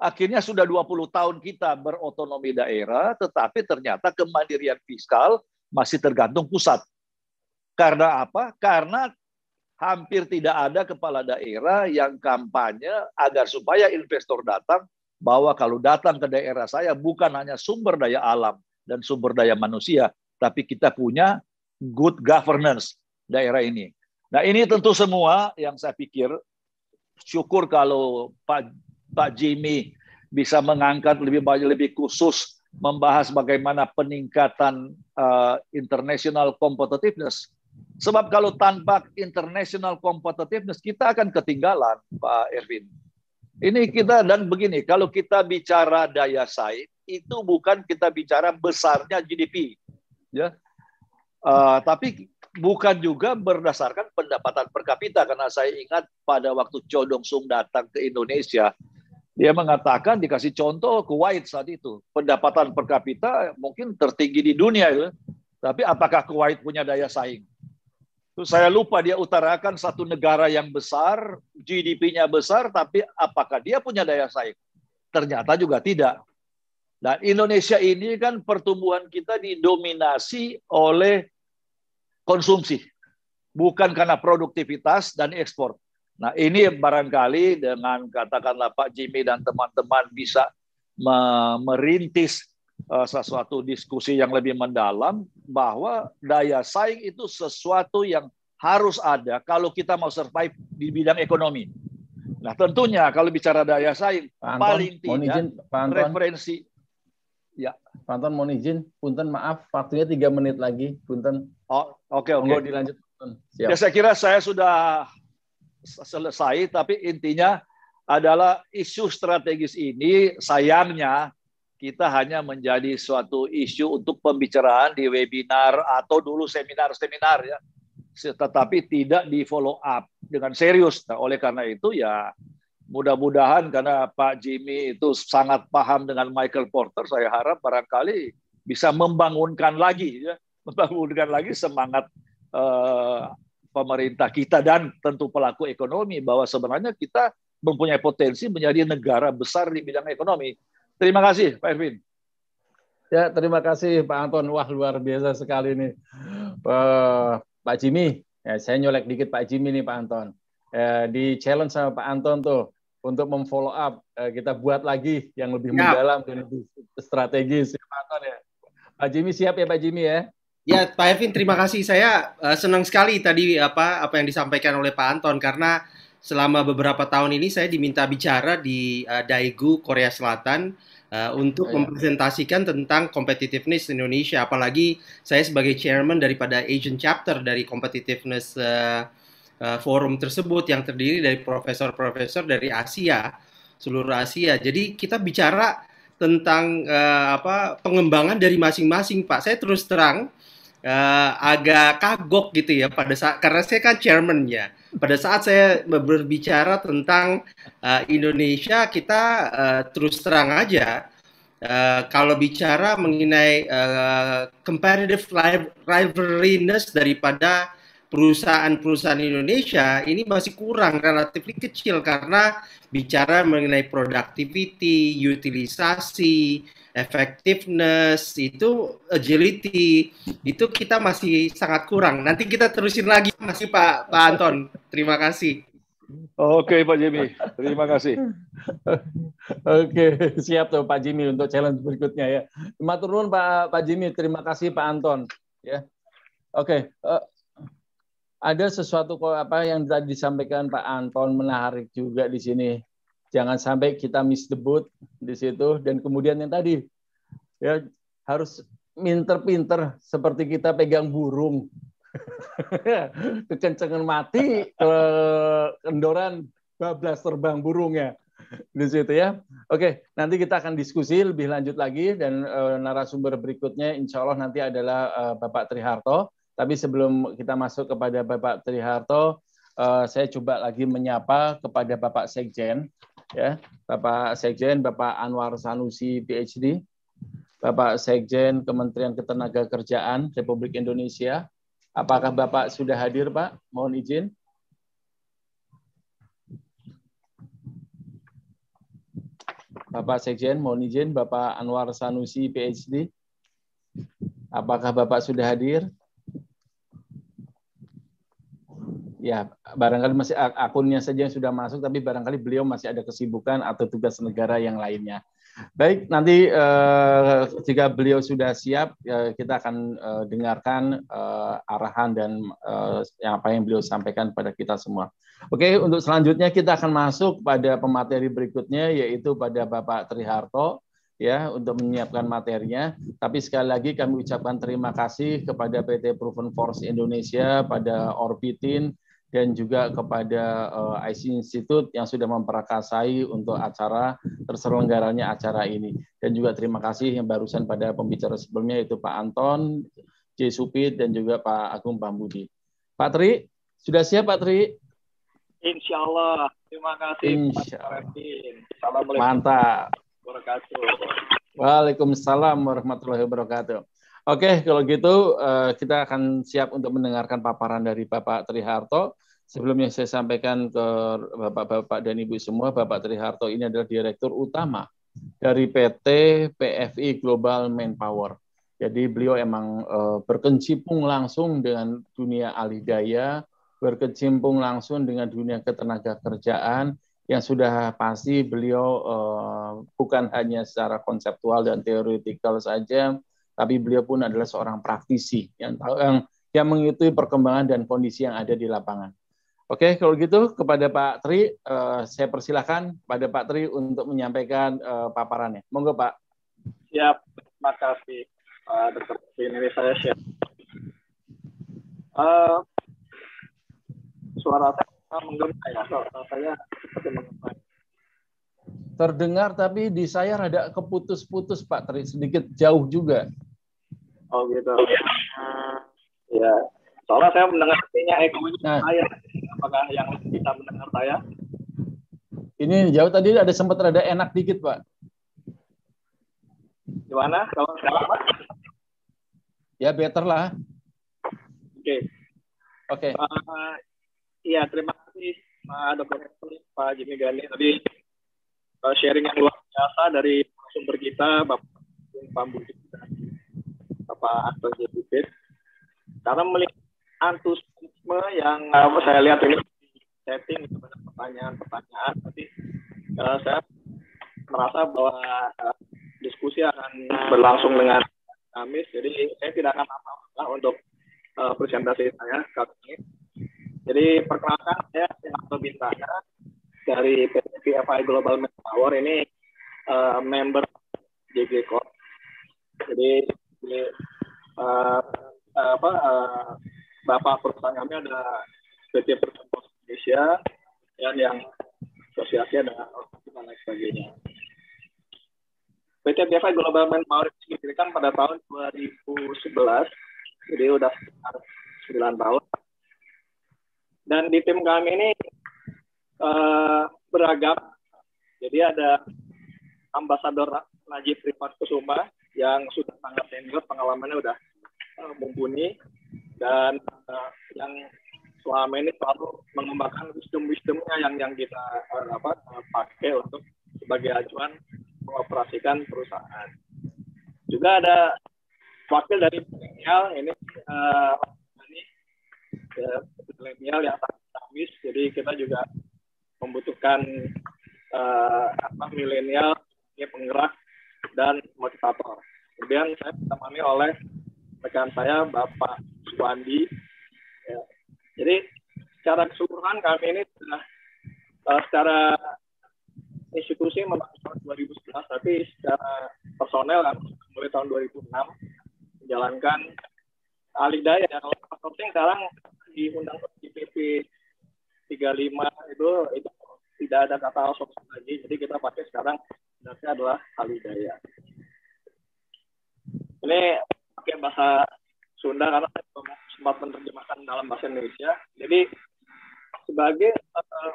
Akhirnya sudah 20 tahun kita berotonomi daerah, tetapi ternyata kemandirian fiskal masih tergantung pusat. Karena apa? Karena hampir tidak ada kepala daerah yang kampanye agar supaya investor datang bahwa kalau datang ke daerah saya bukan hanya sumber daya alam dan sumber daya manusia, tapi kita punya good governance daerah ini. Nah ini tentu semua yang saya pikir syukur kalau Pak Pak Jimmy bisa mengangkat lebih banyak lebih khusus membahas bagaimana peningkatan uh, international competitiveness. Sebab kalau tanpa international competitiveness kita akan ketinggalan, Pak Erwin. Ini kita dan begini, kalau kita bicara daya saing itu bukan kita bicara besarnya GDP, ya. Uh, tapi bukan juga berdasarkan pendapatan per kapita karena saya ingat pada waktu Cho Dong Sung datang ke Indonesia dia mengatakan dikasih contoh Kuwait saat itu. Pendapatan per kapita mungkin tertinggi di dunia itu. Tapi apakah Kuwait punya daya saing? Itu saya lupa dia utarakan satu negara yang besar, GDP-nya besar, tapi apakah dia punya daya saing? Ternyata juga tidak. Dan Indonesia ini kan pertumbuhan kita didominasi oleh konsumsi. Bukan karena produktivitas dan ekspor. Nah ini barangkali dengan katakanlah Pak Jimmy dan teman-teman bisa merintis uh, sesuatu diskusi yang lebih mendalam bahwa daya saing itu sesuatu yang harus ada kalau kita mau survive di bidang ekonomi. Nah tentunya kalau bicara daya saing
Pak Anton,
paling tidak
izin, Pak Anton,
referensi.
Ya. Pak Anton mohon izin, punten maaf waktunya tiga menit lagi, punten.
Oh oke okay, oke. Okay.
dilanjut.
Siap. Ya saya kira saya sudah selesai, tapi intinya adalah isu strategis ini sayangnya kita hanya menjadi suatu isu untuk pembicaraan di webinar atau dulu seminar-seminar ya, tetapi tidak di follow up dengan serius. Nah, oleh karena itu ya mudah-mudahan karena Pak Jimmy itu sangat paham dengan Michael Porter, saya harap barangkali bisa membangunkan lagi ya, membangunkan lagi semangat uh, pemerintah kita dan tentu pelaku ekonomi bahwa sebenarnya kita mempunyai potensi menjadi negara besar di bidang ekonomi. Terima kasih, Pak Erwin.
Ya, terima kasih Pak Anton. Wah, luar biasa sekali nih. Uh, Pak Jimmy, ya, saya nyolek dikit Pak Jimmy nih Pak Anton. Uh, di challenge sama Pak Anton tuh untuk memfollow up, uh, kita buat lagi yang lebih ya. mendalam dan lebih strategis. Ya, Pak Anton ya. Pak Jimmy siap ya Pak Jimmy ya?
Ya, Pak Ervin, terima kasih. Saya uh, senang sekali tadi apa apa yang disampaikan oleh Pak Anton karena selama beberapa tahun ini saya diminta bicara di uh, Daegu Korea Selatan uh, untuk oh, mempresentasikan tentang competitiveness Indonesia. Apalagi saya sebagai chairman daripada Asian chapter dari competitiveness uh, uh, forum tersebut yang terdiri dari profesor-profesor dari Asia, seluruh Asia. Jadi kita bicara tentang uh, apa pengembangan dari masing-masing, Pak. Saya terus terang uh, agak kagok gitu ya pada saat karena saya kan chairmannya. Pada saat saya berbicara tentang uh, Indonesia, kita uh, terus terang aja uh, kalau bicara mengenai uh, competitive rivalryness daripada perusahaan-perusahaan Indonesia ini masih kurang relatif kecil karena bicara mengenai productivity, utilisasi, effectiveness, itu agility, itu kita masih sangat kurang. Nanti kita terusin lagi masih Pak Pak Anton. Terima kasih.
Oke Pak Jimmy, terima kasih.
Oke, siap tuh Pak Jimmy untuk challenge berikutnya ya. Matur nuwun Pak Pak Jimmy, terima kasih Pak Anton ya. Oke, uh, ada sesuatu apa yang tadi disampaikan Pak Anton menarik juga di sini. Jangan sampai kita miss debut di situ dan kemudian yang tadi ya harus pinter-pinter seperti kita pegang burung kekencangan mati ke kendoran bablas terbang burungnya di situ ya. Oke, nanti kita akan diskusi lebih lanjut lagi dan uh, narasumber berikutnya insya Allah nanti adalah uh, Bapak Triharto. Tapi sebelum kita masuk kepada Bapak Triharto, uh, saya coba lagi menyapa kepada Bapak Sekjen, ya, Bapak Sekjen, Bapak Anwar Sanusi, PhD, Bapak Sekjen Kementerian Ketenagakerjaan Republik Indonesia, Apakah Bapak sudah hadir, Pak? Mohon izin. Bapak Sekjen, mohon izin, Bapak Anwar Sanusi, PhD. Apakah Bapak sudah hadir? Ya, barangkali masih akunnya saja yang sudah masuk, tapi barangkali beliau masih ada kesibukan atau tugas negara yang lainnya. Baik, nanti uh, jika beliau sudah siap, uh, kita akan uh, dengarkan uh, arahan dan yang apa yang beliau sampaikan pada kita semua. Oke, untuk selanjutnya kita akan masuk pada pemateri berikutnya, yaitu pada Bapak Triharto, ya, untuk menyiapkan materinya. Tapi sekali lagi kami ucapkan terima kasih kepada PT Proven Force Indonesia, pada Orbitin, dan juga kepada uh, eh, IC Institute yang sudah memperakasai untuk acara terselenggaranya acara ini. Dan juga terima kasih yang barusan pada pembicara sebelumnya itu Pak Anton, J. Supit, dan juga Pak Agung Pambudi. Pak Tri, sudah siap Pak Tri?
Insya Allah. Terima kasih.
Insya Allah. Assalamualaikum. Mantap. Waalaikumsalam warahmatullahi wabarakatuh. Oke, kalau gitu eh, kita akan siap untuk mendengarkan paparan dari Bapak Triharto. Sebelumnya saya sampaikan ke Bapak-Bapak dan Ibu semua, Bapak Triharto ini adalah Direktur Utama dari PT PFI Global Manpower. Jadi beliau emang uh, berkecimpung langsung dengan dunia alidaya, berkecimpung langsung dengan dunia ketenaga kerjaan, yang sudah pasti beliau uh, bukan hanya secara konseptual dan teoretikal saja, tapi beliau pun adalah seorang praktisi yang tahu yang yang mengikuti perkembangan dan kondisi yang ada di lapangan. Oke, kalau gitu kepada Pak Tri, uh, saya persilahkan pada Pak Tri untuk menyampaikan uh, paparannya. Monggo Pak.
Siap, terima kasih Pak Dr. Ini saya share. Uh, suara saya menggema ya, suara saya seperti menggema.
Terdengar tapi di saya rada keputus-putus Pak Tri, sedikit jauh juga.
Oh gitu. Ya. Soalnya saya mendengar artinya ekonya nah. saya. Apakah yang bisa mendengar saya?
Ini jauh tadi ada sempat rada enak dikit, Pak.
Gimana? Kalau sekarang, Pak?
Ya, better lah.
Oke. Okay.
Oke. Okay.
Uh, iya, terima kasih Pak Dr. Pak Jimmy Gani tadi uh, sharing yang luar biasa dari sumber kita, Bapak Pak Budi Bapak Anton Jebubit karena melihat antusiasme yang uh, saya lihat ini. setting banyak pertanyaan-pertanyaan tapi uh, saya merasa bahwa uh, diskusi akan berlangsung dengan Kamis jadi saya tidak akan lama untuk uh, presentasi saya kali ini. Jadi perkenalkan saya Sinarto Bintana dari PFI Global Power ini uh, member JG Corp. Jadi uh, apa uh, bapak perusahaan kami ada PT Perusahaan Indonesia dan yang asosiasi ada dan lain sebagainya. PT BFI Global Manpower didirikan pada tahun 2011, jadi udah sekitar 9 tahun. Dan di tim kami ini uh, beragam, jadi ada ambasador Najib Rifat Kusuma yang sudah sangat senior, pengalamannya udah uh, mumpuni dan uh, yang selama ini selalu mengembangkan wisdom-wisdomnya yang yang kita uh, apa uh, pakai untuk sebagai acuan mengoperasikan perusahaan. Juga ada wakil dari milenial ini uh, ini milenial yang dinamis, jadi kita juga membutuhkan uh, apa milenial penggerak dan motivator. Kemudian saya ditemani oleh rekan saya Bapak Suwandi. Ya. Jadi secara keseluruhan kami ini sudah uh, secara institusi memang tahun 2011, tapi secara personel mulai tahun 2006 menjalankan alih daya. Kalau outsourcing sekarang di undang di PP 35 itu itu tidak ada kata outsourcing lagi. Jadi kita pakai sekarang dasarnya adalah alih daya. Ini pakai bahasa Sunda karena saya sempat menerjemahkan dalam bahasa Indonesia. Jadi sebagai uh,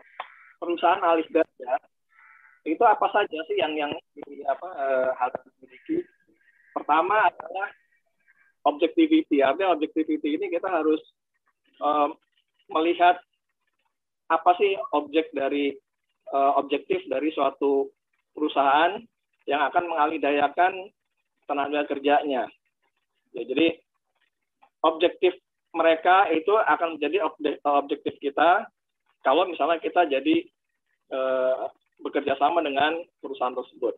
perusahaan alih daya itu apa saja sih yang yang apa uh, hal yang dimiliki? Pertama adalah objectivity. Artinya objectivity ini kita harus um, melihat apa sih objek dari uh, objektif dari suatu perusahaan yang akan mengalidayakan tenaga kerjanya. Ya, jadi objektif mereka itu akan menjadi objektif kita kalau misalnya kita jadi uh, bekerja sama dengan perusahaan tersebut.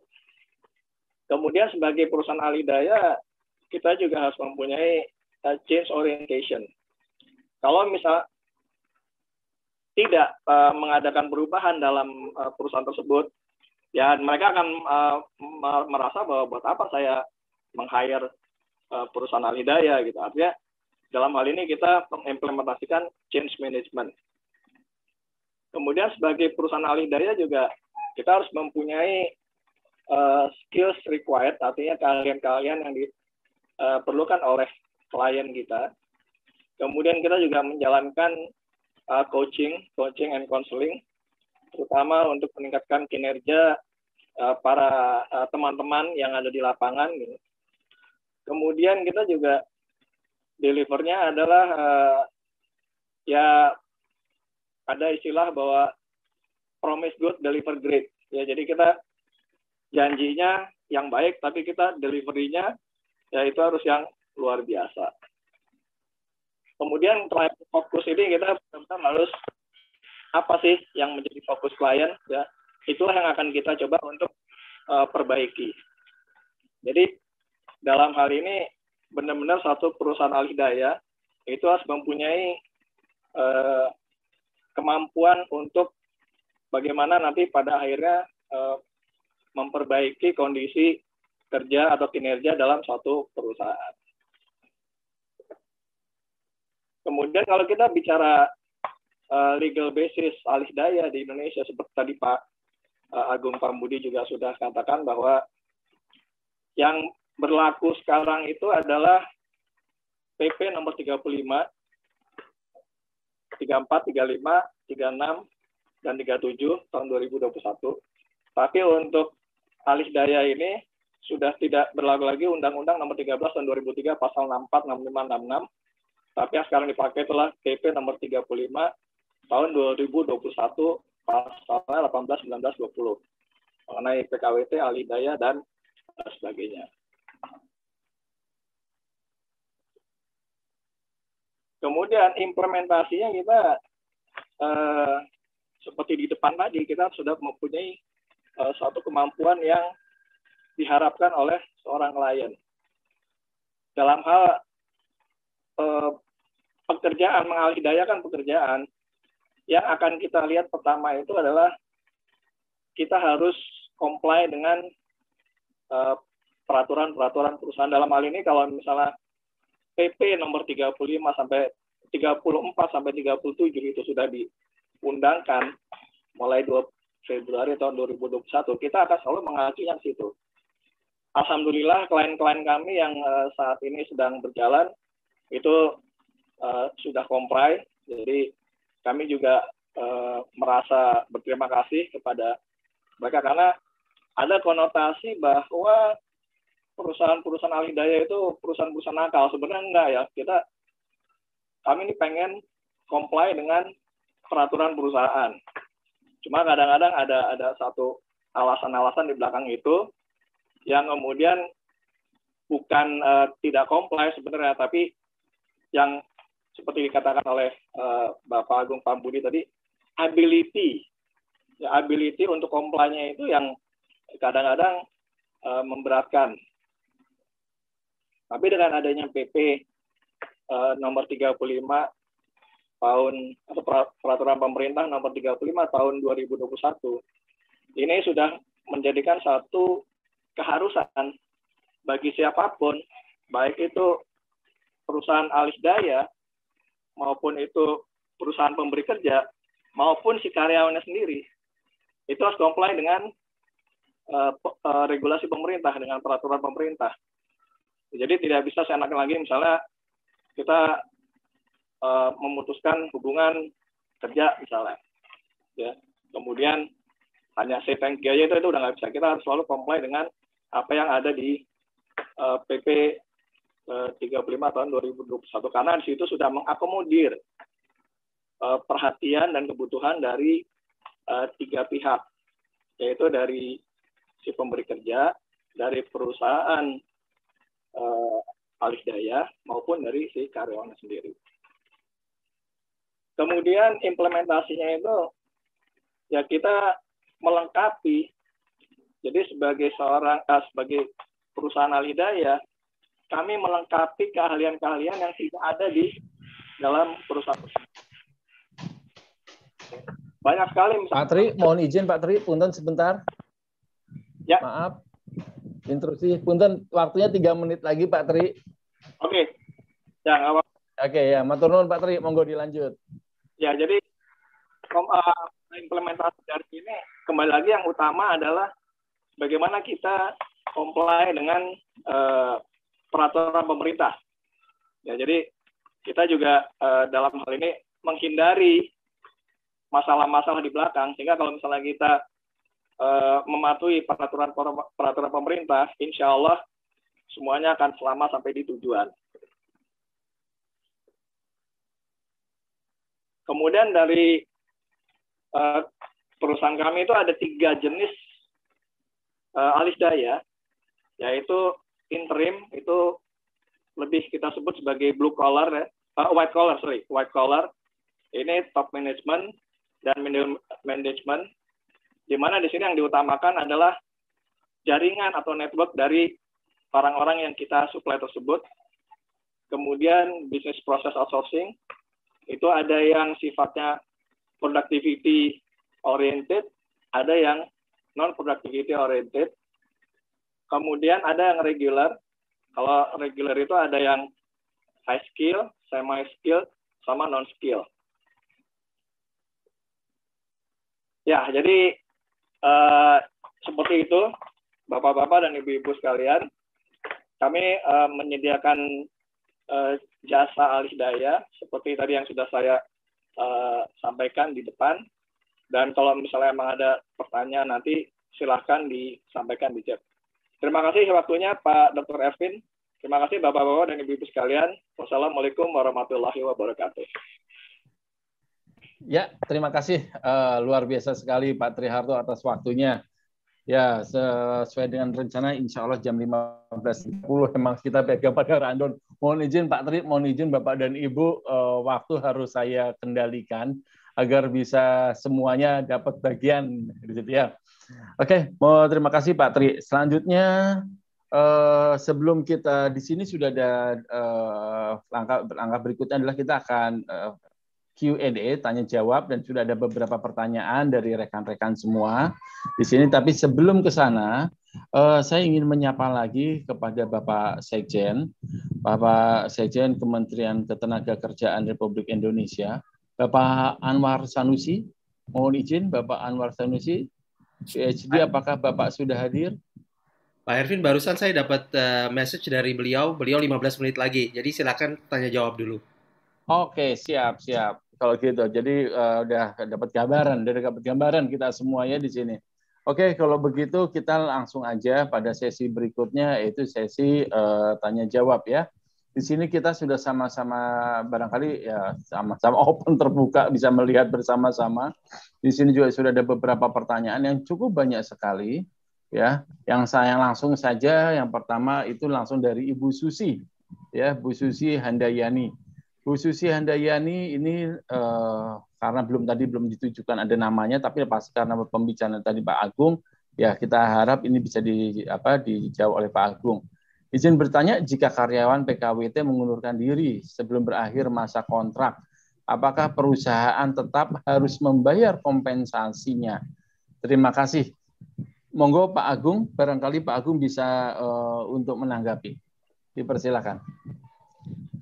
Kemudian sebagai perusahaan alidaya kita juga harus mempunyai uh, change orientation. Kalau misal tidak uh, mengadakan perubahan dalam uh, perusahaan tersebut, ya mereka akan uh, merasa bahwa buat apa saya meng-hire uh, perusahaan alidaya gitu. Artinya dalam hal ini kita mengimplementasikan change management. Kemudian sebagai perusahaan alidaya juga kita harus mempunyai uh, skills required, artinya kalian-kalian yang diperlukan oleh klien kita. Kemudian kita juga menjalankan uh, coaching, coaching and counseling, terutama untuk meningkatkan kinerja uh, para uh, teman-teman yang ada di lapangan. Gitu. Kemudian kita juga delivernya adalah uh, ya ada istilah bahwa promise good, deliver great. Ya, jadi kita janjinya yang baik, tapi kita deliverynya ya itu harus yang luar biasa. Kemudian fokus ini kita benar-benar harus apa sih yang menjadi fokus klien ya itulah yang akan kita coba untuk uh, perbaiki. Jadi dalam hal ini benar-benar satu perusahaan alih daya itu harus mempunyai uh, kemampuan untuk bagaimana nanti pada akhirnya uh, memperbaiki kondisi kerja atau kinerja dalam suatu perusahaan. Kemudian kalau kita bicara uh, legal basis alih daya di Indonesia seperti tadi Pak uh, Agung Pambudi juga sudah katakan bahwa yang berlaku sekarang itu adalah PP nomor 35 34, 35, 36, dan 37 tahun 2021. Tapi untuk alih daya ini sudah tidak berlaku lagi Undang-Undang nomor 13 tahun 2003 pasal 64, 65, 66 tapi yang sekarang dipakai itulah PP nomor 35 tahun 2021 pasalnya 18, 19, 20 mengenai PKWT, alih daya, dan sebagainya. Kemudian implementasinya kita eh, seperti di depan tadi kita sudah mempunyai eh, suatu kemampuan yang diharapkan oleh seorang klien dalam hal eh, pekerjaan mengalih daya kan pekerjaan yang akan kita lihat pertama itu adalah kita harus comply dengan eh, peraturan-peraturan perusahaan dalam hal ini kalau misalnya PP nomor 35 sampai 34 sampai 37 itu sudah diundangkan mulai 2 Februari tahun 2021 kita akan selalu mengacu yang situ. Alhamdulillah klien-klien kami yang uh, saat ini sedang berjalan itu uh, sudah comply. Jadi kami juga uh, merasa berterima kasih kepada mereka karena ada konotasi bahwa perusahaan-perusahaan alih daya itu perusahaan-perusahaan nakal. Sebenarnya enggak ya. Kita kami ini pengen comply dengan peraturan perusahaan. Cuma kadang-kadang ada ada satu alasan-alasan di belakang itu yang kemudian bukan uh, tidak comply sebenarnya, tapi yang seperti dikatakan oleh uh, Bapak Agung Pambudi tadi, ability ya, ability untuk comply-nya itu yang kadang-kadang uh, memberatkan. Tapi dengan adanya PP uh, nomor 35 tahun atau peraturan pemerintah nomor 35 tahun 2021 ini sudah menjadikan satu keharusan bagi siapa pun baik itu perusahaan alis daya maupun itu perusahaan pemberi kerja maupun si karyawannya sendiri itu harus comply dengan uh, uh, regulasi pemerintah dengan peraturan pemerintah. Jadi tidak bisa seenak lagi misalnya kita uh, memutuskan hubungan kerja misalnya, ya kemudian hanya say thank you aja itu itu udah nggak bisa. Kita harus selalu comply dengan apa yang ada di uh, PP 35 tahun 2021 karena di situ sudah mengakomodir uh, perhatian dan kebutuhan dari uh, tiga pihak, yaitu dari si pemberi kerja, dari perusahaan alih daya, maupun dari si karyawan sendiri. Kemudian implementasinya itu ya kita melengkapi. Jadi sebagai seorang uh, sebagai perusahaan alih daya, kami melengkapi keahlian-keahlian yang tidak ada di dalam perusahaan banyak sekali
misalnya. Pak Tri, mohon izin Pak Tri, punten sebentar.
Ya.
Maaf. Intrusi, punten waktunya tiga menit lagi Pak Tri.
Oke. Ya, apa.
Oke ya, matur nuwun Pak Tri, monggo dilanjut.
Ya, jadi uh, implementasi dari ini kembali lagi yang utama adalah bagaimana kita comply dengan uh, peraturan pemerintah. Ya, jadi kita juga uh, dalam hal ini menghindari masalah-masalah di belakang sehingga kalau misalnya kita uh, mematuhi peraturan peraturan pemerintah, insya Allah semuanya akan selamat sampai di tujuan. Kemudian dari uh, perusahaan kami itu ada tiga jenis uh, alis daya, yaitu interim itu lebih kita sebut sebagai blue collar ya, uh, white collar sorry, white collar. Ini top management, dan management, di mana di sini yang diutamakan adalah jaringan atau network dari orang-orang yang kita supply tersebut. Kemudian bisnis proses outsourcing, itu ada yang sifatnya productivity oriented, ada yang non productivity oriented. Kemudian ada yang regular. Kalau regular itu ada yang high skill, semi skill, sama non skill. Ya, jadi uh, seperti itu, Bapak-bapak dan Ibu-ibu sekalian, kami uh, menyediakan uh, jasa alih daya seperti tadi yang sudah saya uh, sampaikan di depan. Dan kalau misalnya memang ada pertanyaan nanti silahkan disampaikan di chat. Terima kasih waktunya Pak Dr. Ervin. Terima kasih Bapak-bapak dan Ibu-ibu sekalian. Wassalamualaikum warahmatullahi wabarakatuh.
Ya, terima kasih. Uh, luar biasa sekali Pak Triharto atas waktunya. Ya, sesuai dengan rencana insya Allah jam 15.30 memang kita pegang pada random. Mohon izin Pak Tri, mohon izin Bapak dan Ibu, uh, waktu harus saya kendalikan agar bisa semuanya dapat bagian. Gitu ya. Oke, mau terima kasih Pak Tri. Selanjutnya, uh, sebelum kita di sini sudah ada uh, langkah langkah berikutnya adalah kita akan uh, Q&A tanya jawab dan sudah ada beberapa pertanyaan dari rekan-rekan semua di sini. Tapi sebelum ke sana, uh, saya ingin menyapa lagi kepada Bapak Sekjen, Bapak Sekjen Kementerian Ketenagakerjaan Republik Indonesia, Bapak Anwar Sanusi. Mohon izin, Bapak Anwar Sanusi, PhD, apakah Bapak sudah hadir?
Pak Ervin, barusan saya dapat uh, message dari beliau, beliau 15 menit lagi. Jadi silakan tanya jawab dulu.
Oke, siap, siap kalau gitu. Jadi uh, udah dapat gambaran, udah dapat gambaran kita semuanya di sini. Oke, kalau begitu kita langsung aja pada sesi berikutnya yaitu sesi uh, tanya jawab ya. Di sini kita sudah sama-sama barangkali ya sama-sama open terbuka bisa melihat bersama-sama. Di sini juga sudah ada beberapa pertanyaan yang cukup banyak sekali ya. Yang saya langsung saja yang pertama itu langsung dari Ibu Susi ya, Bu Susi Handayani Bu Susi Handayani ini uh, karena belum tadi belum ditujukan ada namanya, tapi pas karena pembicaraan tadi Pak Agung, ya kita harap ini bisa di apa dijawab oleh Pak Agung. Izin bertanya, jika karyawan PKWT mengundurkan diri sebelum berakhir masa kontrak, apakah perusahaan tetap harus membayar kompensasinya? Terima kasih. Monggo Pak Agung, barangkali Pak Agung bisa uh, untuk menanggapi. Dipersilakan.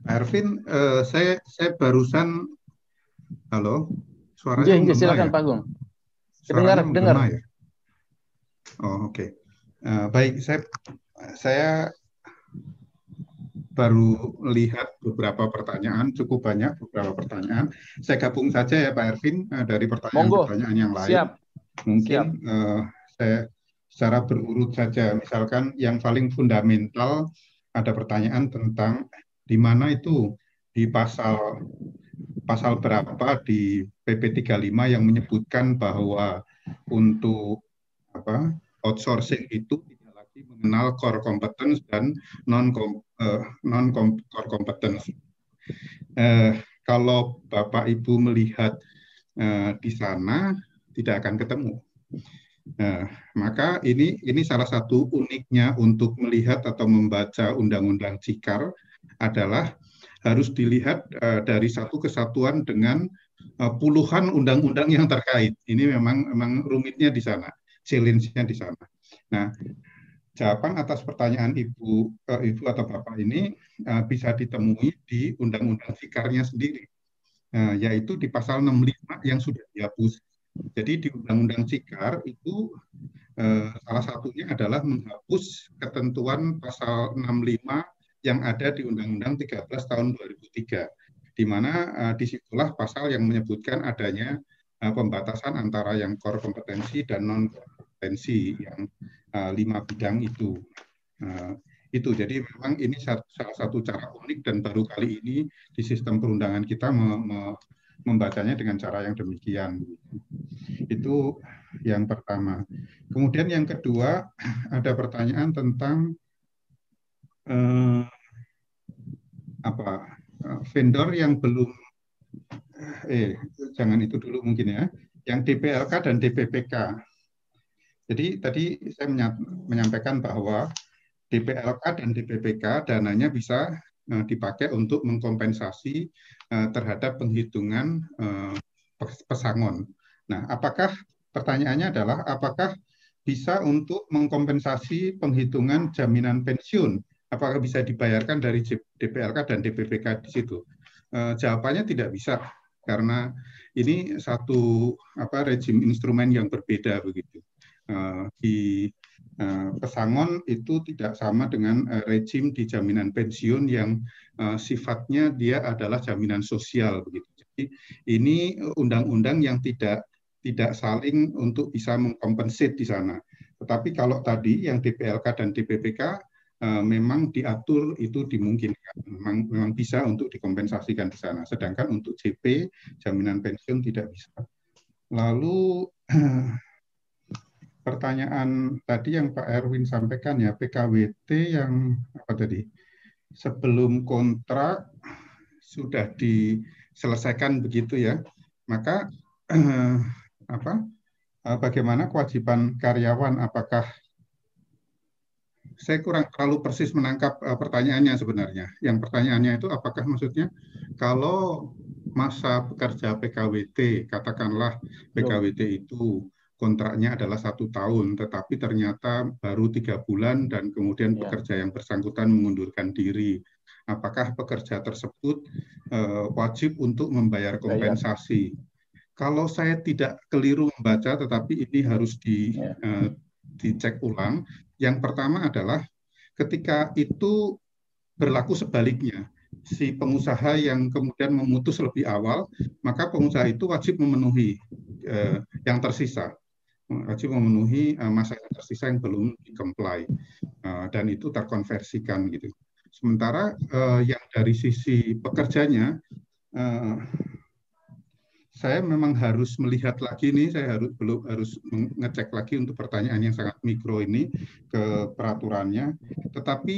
Ervin, uh, saya saya barusan halo,
suaranya ya, silakan ya? Pak Gung. Dengar, dengar. Ya?
Oh, oke. Okay. Uh, baik, saya saya baru lihat beberapa pertanyaan, cukup banyak beberapa pertanyaan. Saya gabung saja ya Pak Ervin uh, dari pertanyaan-pertanyaan yang lain. Siap. Mungkin Siap. Uh, saya secara berurut saja. Misalkan yang paling fundamental ada pertanyaan tentang di mana itu di pasal pasal berapa di PP 35 yang menyebutkan bahwa untuk apa outsourcing itu mengenal core competence dan non uh, non core competence. Uh, kalau Bapak Ibu melihat uh, di sana tidak akan ketemu. Nah, maka ini ini salah satu uniknya untuk melihat atau membaca Undang-Undang Cikar adalah harus dilihat uh, dari satu kesatuan dengan uh, puluhan undang-undang yang terkait. Ini memang memang rumitnya di sana, challenge-nya di sana. Nah, jawaban atas pertanyaan ibu uh, ibu atau bapak ini uh, bisa ditemui di undang-undang sikarnya sendiri, uh, yaitu di pasal 65 yang sudah dihapus. Jadi di undang-undang sikar itu uh, salah satunya adalah menghapus ketentuan pasal 65 yang ada di Undang-Undang 13 tahun 2003, di mana uh, di situlah pasal yang menyebutkan adanya uh, pembatasan antara yang core kompetensi dan non kompetensi yang uh, lima bidang itu. Uh, itu jadi memang ini salah satu cara unik dan baru kali ini di sistem perundangan kita me, me, membacanya dengan cara yang demikian. Itu yang pertama. Kemudian yang kedua ada pertanyaan tentang eh, apa eh, vendor yang belum eh jangan itu dulu mungkin ya yang DPLK dan DPPK jadi tadi saya menyampaikan bahwa DPLK dan DPPK dananya bisa uh, dipakai untuk mengkompensasi uh, terhadap penghitungan uh, pesangon. Nah, apakah pertanyaannya adalah apakah bisa untuk mengkompensasi penghitungan jaminan pensiun apakah bisa dibayarkan dari DPLK dan DPPK di situ? Jawabannya tidak bisa karena ini satu apa rejim instrumen yang berbeda begitu. Uh, di uh, pesangon itu tidak sama dengan uh, rejim di jaminan pensiun yang sifatnya dia adalah jaminan sosial begitu. Jadi ini undang-undang yang tidak tidak saling untuk bisa mengkompensate di sana. Tetapi kalau tadi yang DPLK dan DPPK Eh, memang diatur itu dimungkinkan, memang, memang bisa untuk dikompensasikan di sana. Sedangkan untuk JP, jaminan pensiun tidak bisa. Lalu pertanyaan tadi yang Pak Erwin sampaikan ya, PKWT yang apa tadi? Sebelum kontrak sudah diselesaikan begitu ya, maka apa? Eh, bagaimana kewajiban karyawan? Apakah saya kurang terlalu persis menangkap uh, pertanyaannya sebenarnya. Yang pertanyaannya itu apakah maksudnya kalau masa pekerja PKWT, katakanlah PKWT itu kontraknya adalah satu tahun, tetapi ternyata baru tiga bulan dan kemudian ya. pekerja yang bersangkutan mengundurkan diri. Apakah pekerja tersebut uh, wajib untuk membayar kompensasi? Ya, ya. Kalau saya tidak keliru membaca, tetapi ini harus di, ya. uh, dicek ulang. Yang pertama adalah ketika itu berlaku sebaliknya. Si pengusaha yang kemudian memutus lebih awal, maka pengusaha itu wajib memenuhi eh, yang tersisa. Wajib memenuhi eh, masa yang tersisa yang belum di-comply. Eh, dan itu terkonversikan gitu. Sementara eh, yang dari sisi pekerjanya, saya memang harus melihat lagi nih, saya harus belum harus mengecek lagi untuk pertanyaan yang sangat mikro ini ke peraturannya. Tetapi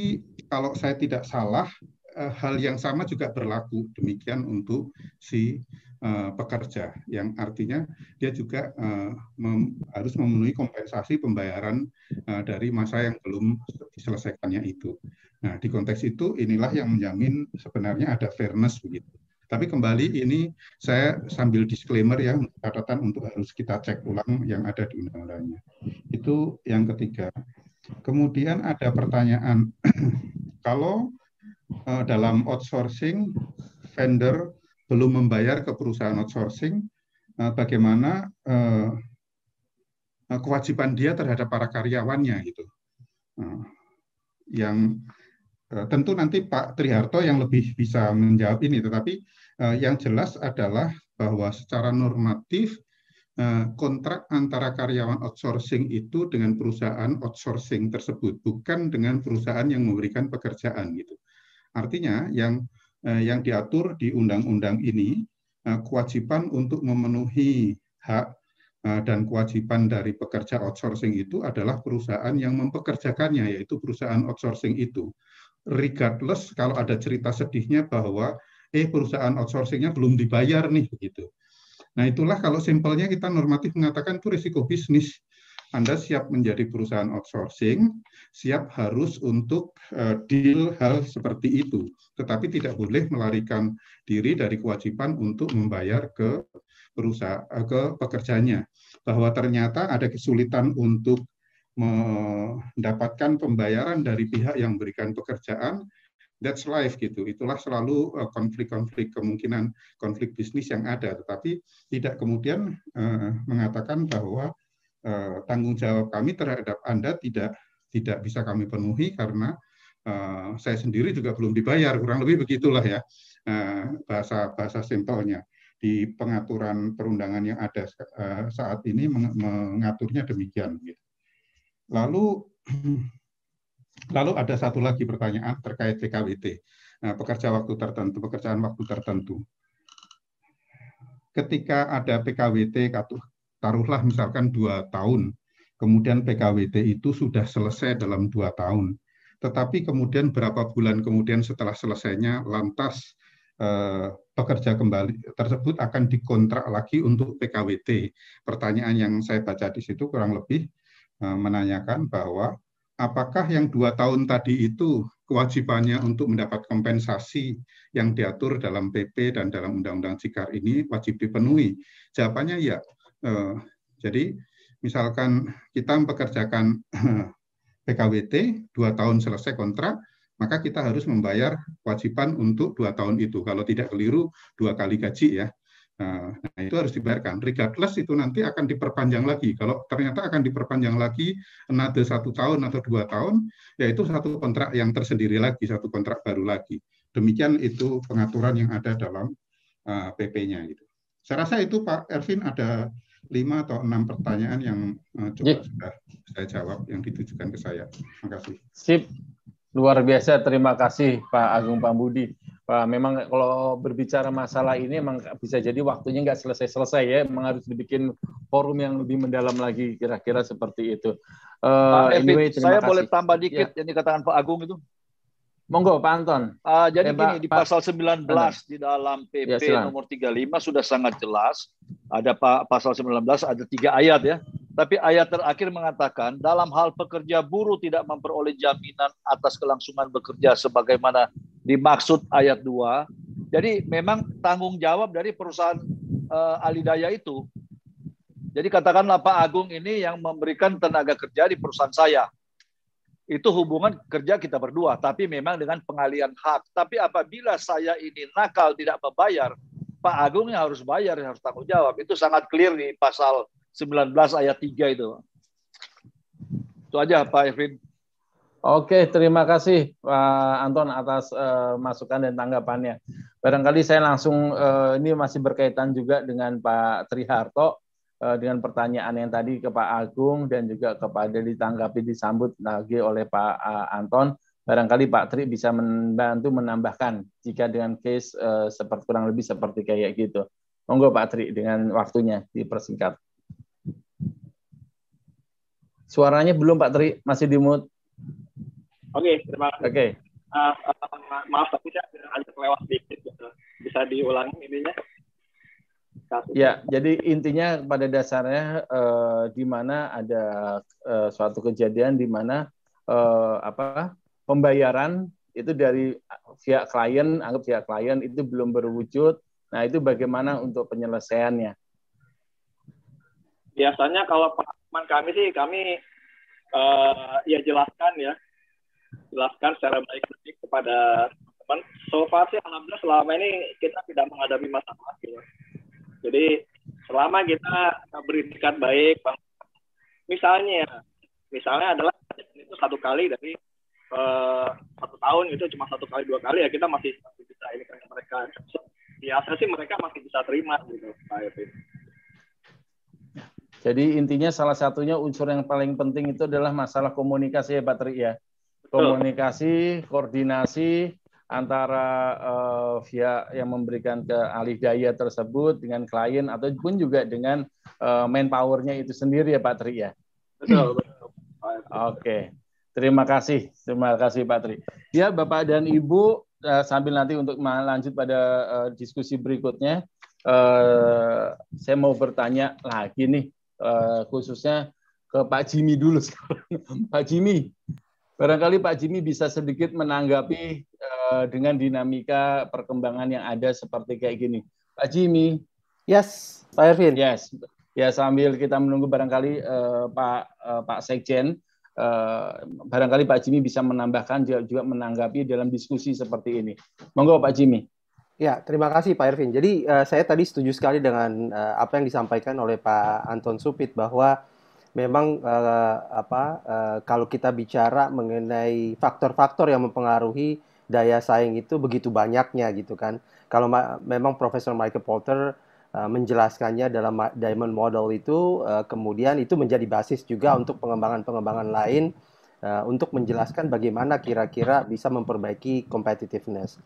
kalau saya tidak salah, hal yang sama juga berlaku demikian untuk si uh, pekerja yang artinya dia juga mem harus memenuhi kompensasi pembayaran uh, dari masa yang belum diselesaikannya itu. Nah, di konteks itu inilah yang menjamin sebenarnya ada fairness begitu. Tapi kembali ini saya sambil disclaimer ya catatan untuk harus kita cek ulang yang ada di undang-undangnya. Itu yang ketiga. Kemudian ada pertanyaan kalau dalam outsourcing vendor belum membayar ke perusahaan outsourcing, uh, bagaimana uh, kewajiban dia terhadap para karyawannya gitu. Yang tentu nanti Pak Triharto yang lebih bisa menjawab ini, tetapi yang jelas adalah bahwa secara normatif kontrak antara karyawan outsourcing itu dengan perusahaan outsourcing tersebut, bukan dengan perusahaan yang memberikan pekerjaan gitu. Artinya yang Eh, yang diatur di undang-undang ini eh, kewajiban untuk memenuhi hak eh, dan kewajiban dari pekerja outsourcing itu adalah perusahaan yang mempekerjakannya, yaitu perusahaan outsourcing itu. Regardless kalau ada cerita sedihnya bahwa eh perusahaan outsourcingnya belum dibayar nih begitu. Nah itulah kalau simpelnya kita normatif mengatakan itu risiko bisnis. Anda siap menjadi perusahaan outsourcing, siap harus untuk uh, deal hal seperti itu, tetapi tidak boleh melarikan diri dari kewajiban untuk membayar ke perusahaan uh, ke pekerjanya. Bahwa ternyata ada kesulitan untuk mendapatkan pembayaran dari pihak yang memberikan pekerjaan, that's life gitu. Itulah selalu eh, konflik-konflik kemungkinan konflik bisnis yang ada, tetapi tidak kemudian mengatakan bahwa Eh, tanggung jawab kami terhadap Anda tidak tidak bisa kami penuhi karena uh, saya sendiri juga belum dibayar kurang lebih begitulah ya uh, bahasa bahasa simpelnya di pengaturan perundangan yang ada uh, saat ini mengaturnya demikian. Gitu. Lalu lalu ada satu lagi pertanyaan terkait PKWT nah, pekerja waktu tertentu pekerjaan waktu tertentu. Ketika ada PKWT taruhlah misalkan dua tahun, kemudian PKWT itu sudah selesai dalam dua tahun. Tetapi kemudian berapa bulan kemudian setelah selesainya lantas eh, pekerja kembali tersebut akan dikontrak lagi untuk PKWT. Pertanyaan yang saya baca di situ kurang lebih eh, menanyakan bahwa apakah yang dua tahun tadi itu kewajibannya untuk mendapat kompensasi yang diatur dalam PP dan dalam Undang-Undang Cikar ini wajib dipenuhi? Jawabannya ya, jadi misalkan kita mempekerjakan PKWT dua tahun selesai kontrak, maka kita harus membayar kewajiban untuk dua tahun itu. Kalau tidak keliru dua kali gaji ya. Nah, nah itu harus dibayarkan. Regardless itu nanti akan diperpanjang lagi. Kalau ternyata akan diperpanjang lagi another satu tahun atau dua tahun, yaitu satu kontrak yang tersendiri lagi, satu kontrak baru lagi. Demikian itu pengaturan yang ada dalam uh, PP-nya. Saya rasa itu Pak Ervin ada lima atau enam pertanyaan yang uh, coba sudah saya jawab yang ditujukan ke saya. Terima kasih.
Sip, luar biasa. Terima kasih Pak Agung Pambudi. Pak, memang kalau berbicara masalah ini memang bisa jadi waktunya nggak selesai-selesai ya. Memang harus dibikin forum yang lebih mendalam lagi kira-kira seperti itu.
Uh, Pak anyway, saya kasih. boleh tambah dikit ya. yang dikatakan Pak Agung itu.
Monggo Pak Anton.
Uh, jadi ya, gini di pasal 19 Pak. di dalam PP ya, nomor 35 sudah sangat jelas. Ada Pak pasal 19 ada tiga ayat ya. Tapi ayat terakhir mengatakan dalam hal pekerja buruh tidak memperoleh jaminan atas kelangsungan bekerja sebagaimana dimaksud ayat 2. Jadi memang tanggung jawab dari perusahaan uh, alidaya itu. Jadi katakanlah Pak Agung ini yang memberikan tenaga kerja di perusahaan saya itu hubungan kerja kita berdua, tapi memang dengan pengalian hak. Tapi apabila saya ini nakal tidak membayar, Pak Agung yang harus bayar, yang harus tanggung jawab. Itu sangat clear di pasal 19 ayat 3 itu. Itu aja Pak Evin.
Oke, terima kasih Pak Anton atas uh, masukan dan tanggapannya. Barangkali saya langsung uh, ini masih berkaitan juga dengan Pak Triharto dengan pertanyaan yang tadi ke Pak Agung dan juga kepada ditanggapi disambut lagi oleh Pak eh, Anton. Barangkali Pak Tri bisa membantu menambahkan jika dengan case uh, seperti kurang lebih seperti kayak gitu. Monggo Pak Tri dengan waktunya dipersingkat. Suaranya belum Pak Tri, masih di mute.
Oke, terima kasih.
Oke. Uh,
uh, Ma maaf tapi saya agak kelewat sedikit gitu. Bisa diulangi ininya?
Ya, jadi intinya pada dasarnya eh, di mana ada eh, suatu kejadian di mana eh, apa pembayaran itu dari pihak klien, anggap pihak klien itu belum berwujud. Nah, itu bagaimana untuk penyelesaiannya?
Biasanya kalau pengalaman kami sih kami uh, ya jelaskan ya, jelaskan secara baik-baik kepada teman. So far sih alhamdulillah selama ini kita tidak menghadapi masalah gitu. Jadi selama kita berikat baik, misalnya, misalnya adalah itu satu kali dari uh, satu tahun itu cuma satu kali dua kali ya kita masih, masih bisa ini kan mereka biasa sih mereka masih bisa terima gitu Pak.
Jadi intinya salah satunya unsur yang paling penting itu adalah masalah komunikasi ya Pak Tri ya. Komunikasi, koordinasi antara uh, via yang memberikan ke alih daya tersebut dengan klien ataupun juga dengan uh, manpowernya itu sendiri ya Pak Tri ya.
Betul, betul.
Oke. Terima kasih. Terima kasih Pak Tri. Ya Bapak dan Ibu uh, sambil nanti untuk lanjut pada uh, diskusi berikutnya uh, saya mau bertanya lagi nih uh, khususnya ke Pak Jimmy dulu Pak Jimmy, barangkali Pak Jimmy bisa sedikit menanggapi uh, dengan dinamika perkembangan yang ada seperti kayak gini. Pak Jimmy.
Yes, Pak Ervin.
Yes. Ya sambil kita menunggu barangkali uh, Pak uh, Pak Sekjen, uh, barangkali Pak Jimmy bisa menambahkan juga menanggapi dalam diskusi seperti ini. Monggo Pak Jimmy.
Ya, terima kasih Pak Ervin. Jadi uh, saya tadi setuju sekali dengan uh, apa yang disampaikan oleh Pak Anton Supit bahwa memang uh, apa uh, kalau kita bicara mengenai faktor-faktor yang mempengaruhi daya saing itu begitu banyaknya gitu kan. Kalau memang Profesor Michael Porter uh, menjelaskannya dalam Diamond Model itu uh, kemudian itu menjadi basis juga untuk pengembangan-pengembangan lain uh, untuk menjelaskan bagaimana kira-kira bisa memperbaiki competitiveness.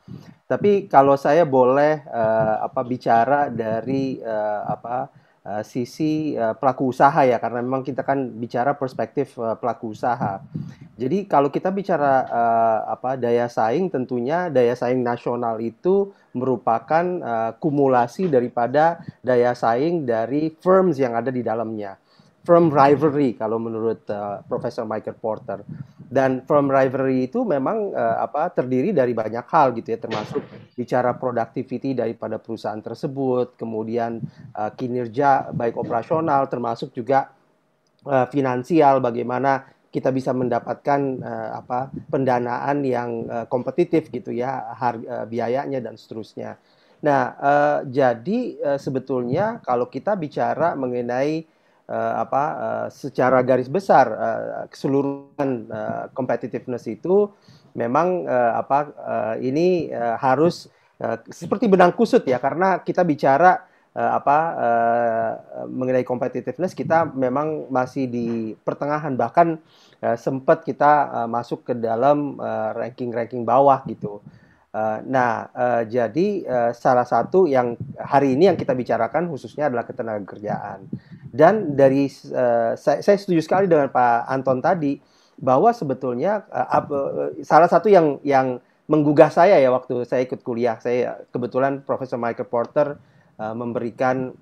Tapi kalau saya boleh uh, apa bicara dari uh, apa uh, sisi uh, pelaku usaha ya karena memang kita kan bicara perspektif uh, pelaku usaha. Jadi kalau kita bicara uh, apa daya saing tentunya daya saing nasional itu merupakan uh, kumulasi daripada daya saing dari firms yang ada di dalamnya firm rivalry kalau menurut uh, Profesor Michael Porter. Dan firm rivalry itu memang uh, apa terdiri dari banyak hal gitu ya termasuk bicara productivity daripada perusahaan tersebut, kemudian uh, kinerja baik operasional termasuk juga uh, finansial bagaimana kita bisa mendapatkan uh, apa pendanaan yang uh, kompetitif gitu ya harga uh, biayanya dan seterusnya. Nah, uh, jadi uh, sebetulnya kalau kita bicara mengenai uh, apa uh, secara garis besar uh, keseluruhan uh, competitiveness itu memang uh, apa uh, ini uh, harus uh, seperti benang kusut ya karena kita bicara uh, apa uh, mengenai competitiveness kita memang masih di pertengahan bahkan uh, sempat kita uh, masuk ke dalam ranking-ranking uh, bawah gitu. Nah, jadi salah satu yang hari ini yang kita bicarakan khususnya adalah ketenagakerjaan. Dan dari uh, saya, saya setuju sekali dengan Pak Anton tadi bahwa sebetulnya uh, uh, salah satu yang yang menggugah saya ya waktu saya ikut kuliah, saya kebetulan Profesor Michael Porter uh, memberikan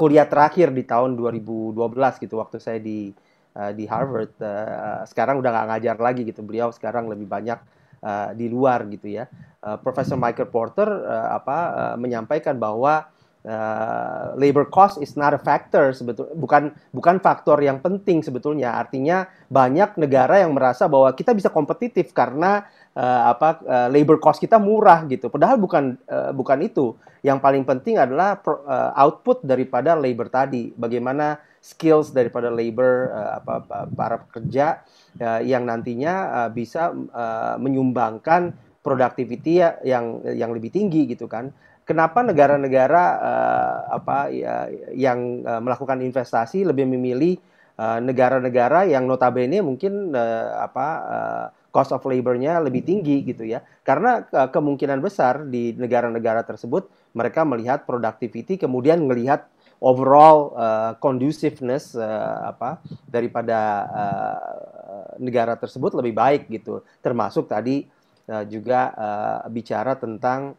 kuliah terakhir di tahun 2012 gitu waktu saya di uh, di Harvard. Uh, sekarang udah nggak ngajar lagi gitu. Beliau sekarang lebih banyak uh, di luar gitu ya. Uh, Profesor Michael Porter uh, apa uh, menyampaikan bahwa uh, labor cost is not a factor sebetulnya bukan bukan faktor yang penting sebetulnya. Artinya banyak negara yang merasa bahwa kita bisa kompetitif karena uh, apa uh, labor cost kita murah gitu. Padahal bukan uh, bukan itu. Yang paling penting adalah pro, uh, output daripada labor tadi. Bagaimana skills daripada labor uh, apa, para pekerja uh, yang nantinya uh, bisa uh, menyumbangkan productivity ya, yang yang lebih tinggi gitu kan. Kenapa negara-negara uh, apa ya yang uh, melakukan investasi lebih memilih negara-negara uh, yang notabene mungkin uh, apa uh, cost of labor-nya lebih tinggi gitu ya. Karena uh, kemungkinan besar di negara-negara tersebut mereka melihat productivity kemudian melihat overall uh, conduciveness uh, apa daripada uh, negara tersebut lebih baik gitu termasuk tadi uh, juga uh, bicara tentang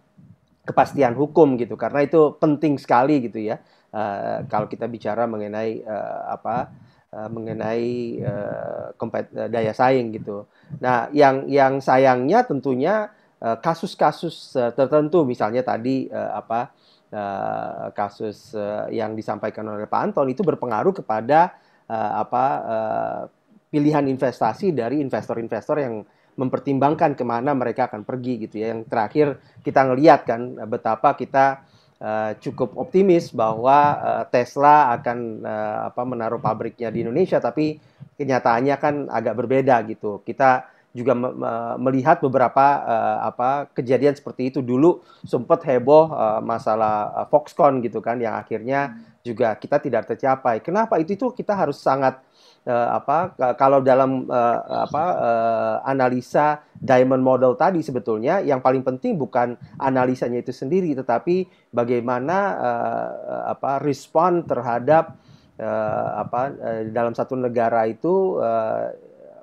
kepastian hukum gitu karena itu penting sekali gitu ya uh, kalau kita bicara mengenai uh, apa uh, mengenai uh, daya saing gitu. Nah, yang yang sayangnya tentunya kasus-kasus uh, tertentu misalnya tadi uh, apa uh, kasus uh, yang disampaikan oleh Pak Anton itu berpengaruh kepada uh, apa uh, pilihan investasi dari investor-investor yang mempertimbangkan ke mana mereka akan pergi gitu ya. Yang terakhir kita ngelihat kan betapa kita uh, cukup optimis bahwa uh, Tesla akan uh, apa menaruh pabriknya di Indonesia, tapi kenyataannya kan agak berbeda gitu. Kita juga me melihat beberapa uh, apa kejadian seperti itu dulu sempat heboh uh, masalah uh, Foxconn gitu kan yang akhirnya juga kita tidak tercapai. Kenapa itu itu kita harus sangat uh, apa kalau dalam uh, apa uh, analisa diamond model tadi sebetulnya yang paling penting bukan analisanya itu sendiri tetapi bagaimana uh, apa respon terhadap uh, apa uh, dalam satu negara itu uh,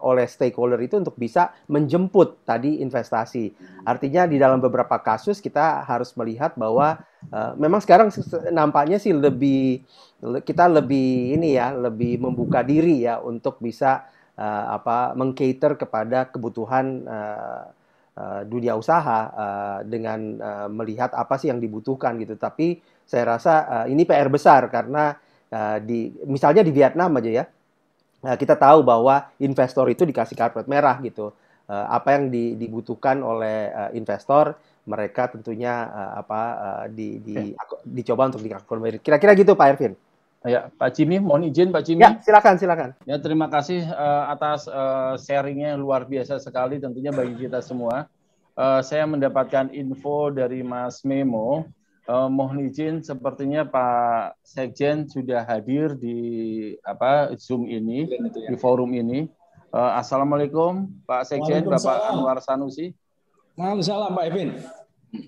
oleh stakeholder itu untuk bisa menjemput tadi investasi. Artinya di dalam beberapa kasus kita harus melihat bahwa uh, memang sekarang nampaknya sih lebih kita lebih ini ya lebih membuka diri ya untuk bisa uh, apa mengcater kepada kebutuhan uh, uh, dunia usaha uh, dengan uh, melihat apa sih yang dibutuhkan gitu. Tapi saya rasa uh, ini PR besar karena uh, di misalnya di Vietnam aja ya uh, kita tahu bahwa investor itu dikasih karpet merah gitu. Uh, apa yang di, dibutuhkan oleh uh, investor mereka tentunya uh, apa uh, di, di, dicoba untuk diakomodir. Kira-kira gitu Pak Ervin.
Ya, Pak Jimmy, mohon izin Pak Jimmy.
Ya, silakan, silakan.
Ya, terima kasih uh, atas uh, sharingnya luar biasa sekali tentunya bagi kita semua. Uh, saya mendapatkan info dari Mas Memo. Uh, mohon izin, sepertinya Pak Sekjen sudah hadir di apa Zoom ini, ya. di forum ini. Uh, Assalamualaikum Pak Sekjen, Bapak Anwar Sanusi.
Waalaikumsalam Pak Evin.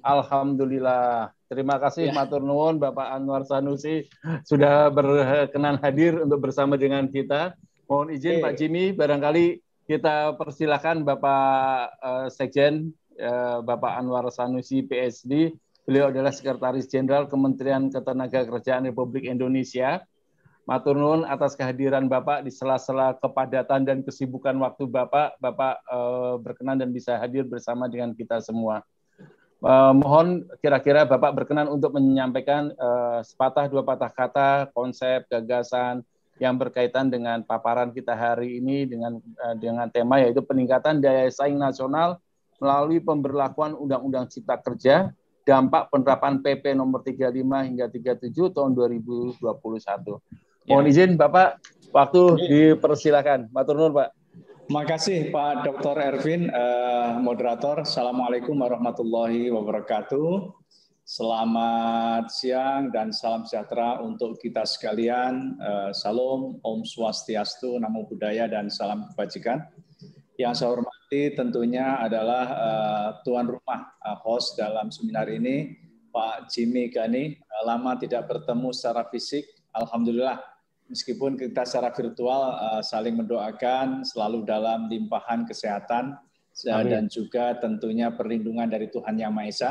Alhamdulillah. Terima kasih ya. Matur Nuwun Bapak Anwar Sanusi sudah berkenan hadir untuk bersama dengan kita. Mohon izin Pak Jimmy, barangkali kita persilahkan Bapak uh, Sekjen uh, Bapak Anwar Sanusi PSD. Beliau adalah Sekretaris Jenderal Kementerian Ketenagakerjaan Republik Indonesia. Matur nuwun atas kehadiran Bapak di sela-sela kepadatan dan kesibukan waktu Bapak. Bapak uh, berkenan dan bisa hadir bersama dengan kita semua. Uh, mohon kira-kira Bapak berkenan untuk menyampaikan uh, sepatah dua patah kata, konsep, gagasan yang berkaitan dengan paparan kita hari ini dengan uh, dengan tema yaitu peningkatan daya saing nasional melalui pemberlakuan Undang-Undang Cipta Kerja, dampak penerapan PP nomor 35 hingga 37 tahun 2021. Mohon ya. izin Bapak, waktu dipersilakan. Matur nuwun Pak.
Terima kasih Pak Dr. Ervin, uh, moderator. Assalamualaikum warahmatullahi wabarakatuh. Selamat siang dan salam sejahtera untuk kita sekalian. Uh, salam, Om Swastiastu, Namo Buddhaya, dan salam kebajikan. Yang saya hormati tentunya adalah uh, tuan rumah uh, host dalam seminar ini, Pak Jimmy Gani. Uh, lama tidak bertemu secara fisik, Alhamdulillah meskipun kita secara virtual uh, saling mendoakan selalu dalam limpahan kesehatan uh, dan juga tentunya perlindungan dari Tuhan Yang Maha Esa.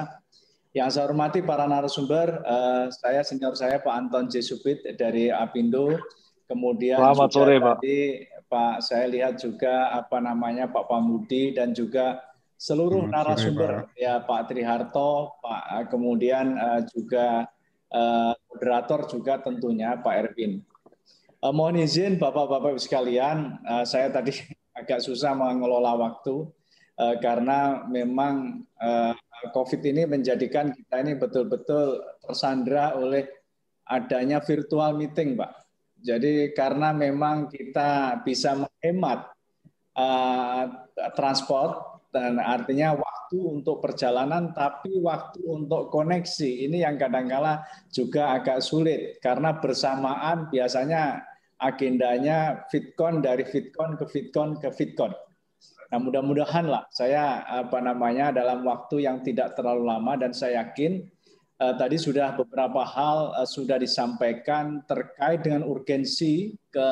Yang saya hormati para narasumber, uh, saya senior saya Pak Anton J. Dari Apindo, kemudian Selamat juga sore, Pak. tadi Pak saya lihat juga apa namanya Pak Pamudi dan juga seluruh Selamat narasumber sore, Pak. ya Pak Triharto, Pak kemudian uh, juga uh, moderator juga tentunya Pak Ervin. Uh, mohon izin Bapak-Bapak sekalian, uh, saya tadi agak susah mengelola waktu uh, karena memang uh, COVID ini menjadikan kita ini betul-betul tersandra oleh adanya virtual meeting, Pak. Jadi karena memang kita bisa menghemat uh, transport dan artinya waktu untuk perjalanan tapi waktu untuk koneksi ini yang kadangkala juga agak sulit karena bersamaan biasanya agendanya Fitcon dari Fitcon ke Fitcon ke Fitcon. Nah, mudah-mudahan lah saya apa namanya dalam waktu yang tidak terlalu lama dan saya yakin uh, tadi sudah beberapa hal uh, sudah disampaikan terkait dengan urgensi ke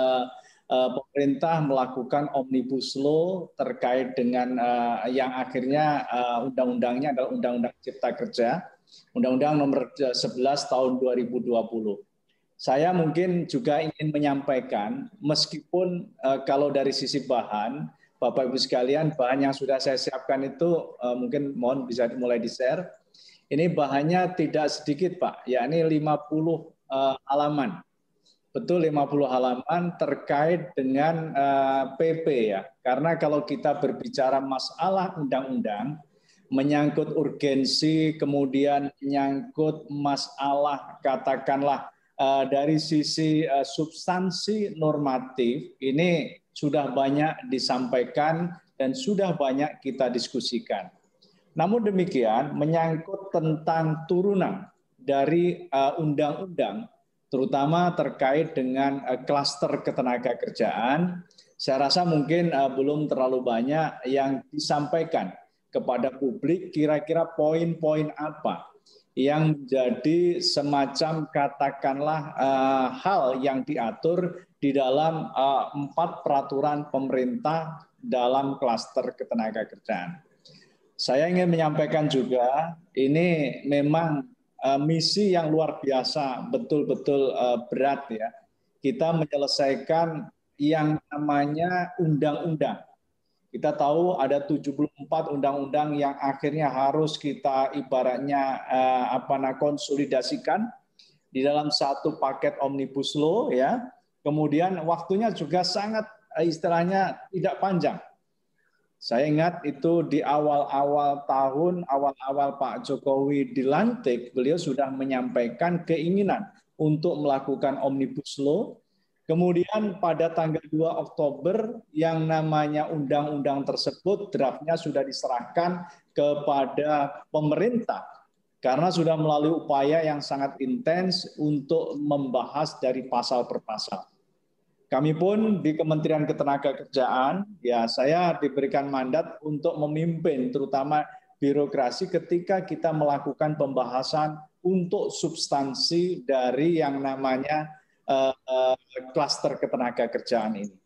uh, pemerintah melakukan omnibus law terkait dengan uh, yang akhirnya uh, undang-undangnya adalah Undang-Undang Cipta Kerja, Undang-Undang Nomor 11 Tahun 2020. Saya mungkin juga ingin menyampaikan, meskipun uh, kalau dari sisi bahan, Bapak Ibu sekalian, bahan yang sudah saya siapkan itu uh, mungkin mohon bisa mulai di-share. Ini bahannya tidak sedikit Pak, yakni 50 uh, halaman betul 50 halaman terkait dengan uh, eh, PP ya. Karena kalau kita berbicara masalah undang-undang menyangkut urgensi, kemudian menyangkut masalah katakanlah dari sisi uh, substansi normatif ini sudah banyak disampaikan dan sudah banyak kita diskusikan. Namun demikian menyangkut tentang turunan dari undang-undang terutama terkait dengan eh, klaster ketenaga kerjaan. Saya rasa mungkin belum terlalu banyak yang disampaikan kepada publik kira-kira poin-poin apa yang menjadi semacam katakanlah uh, hal yang diatur di dalam uh, empat peraturan pemerintah dalam klaster ketenaga kerjaan. Saya ingin menyampaikan juga ini memang uh, misi yang luar biasa, betul-betul berat ya. Kita menyelesaikan yang namanya undang-undang. Kita tahu ada 74 undang-undang yang akhirnya harus kita ibaratnya uh, apa nah konsolidasikan di dalam satu paket omnibus law ya. Kemudian waktunya juga sangat istilahnya tidak panjang saya ingat itu di awal-awal tahun, awal-awal Pak Jokowi dilantik, beliau sudah menyampaikan keinginan untuk melakukan omnibus law. Kemudian pada tanggal 2 Oktober yang namanya undang-undang tersebut draftnya sudah diserahkan kepada pemerintah karena sudah melalui upaya yang sangat intens untuk membahas dari pasal per pasal. Kami pun di Kementerian Ketenagakerjaan, ya saya diberikan mandat untuk memimpin terutama birokrasi ketika kita melakukan pembahasan untuk substansi dari yang namanya klaster uh, uh, ketenaga kerjaan ini.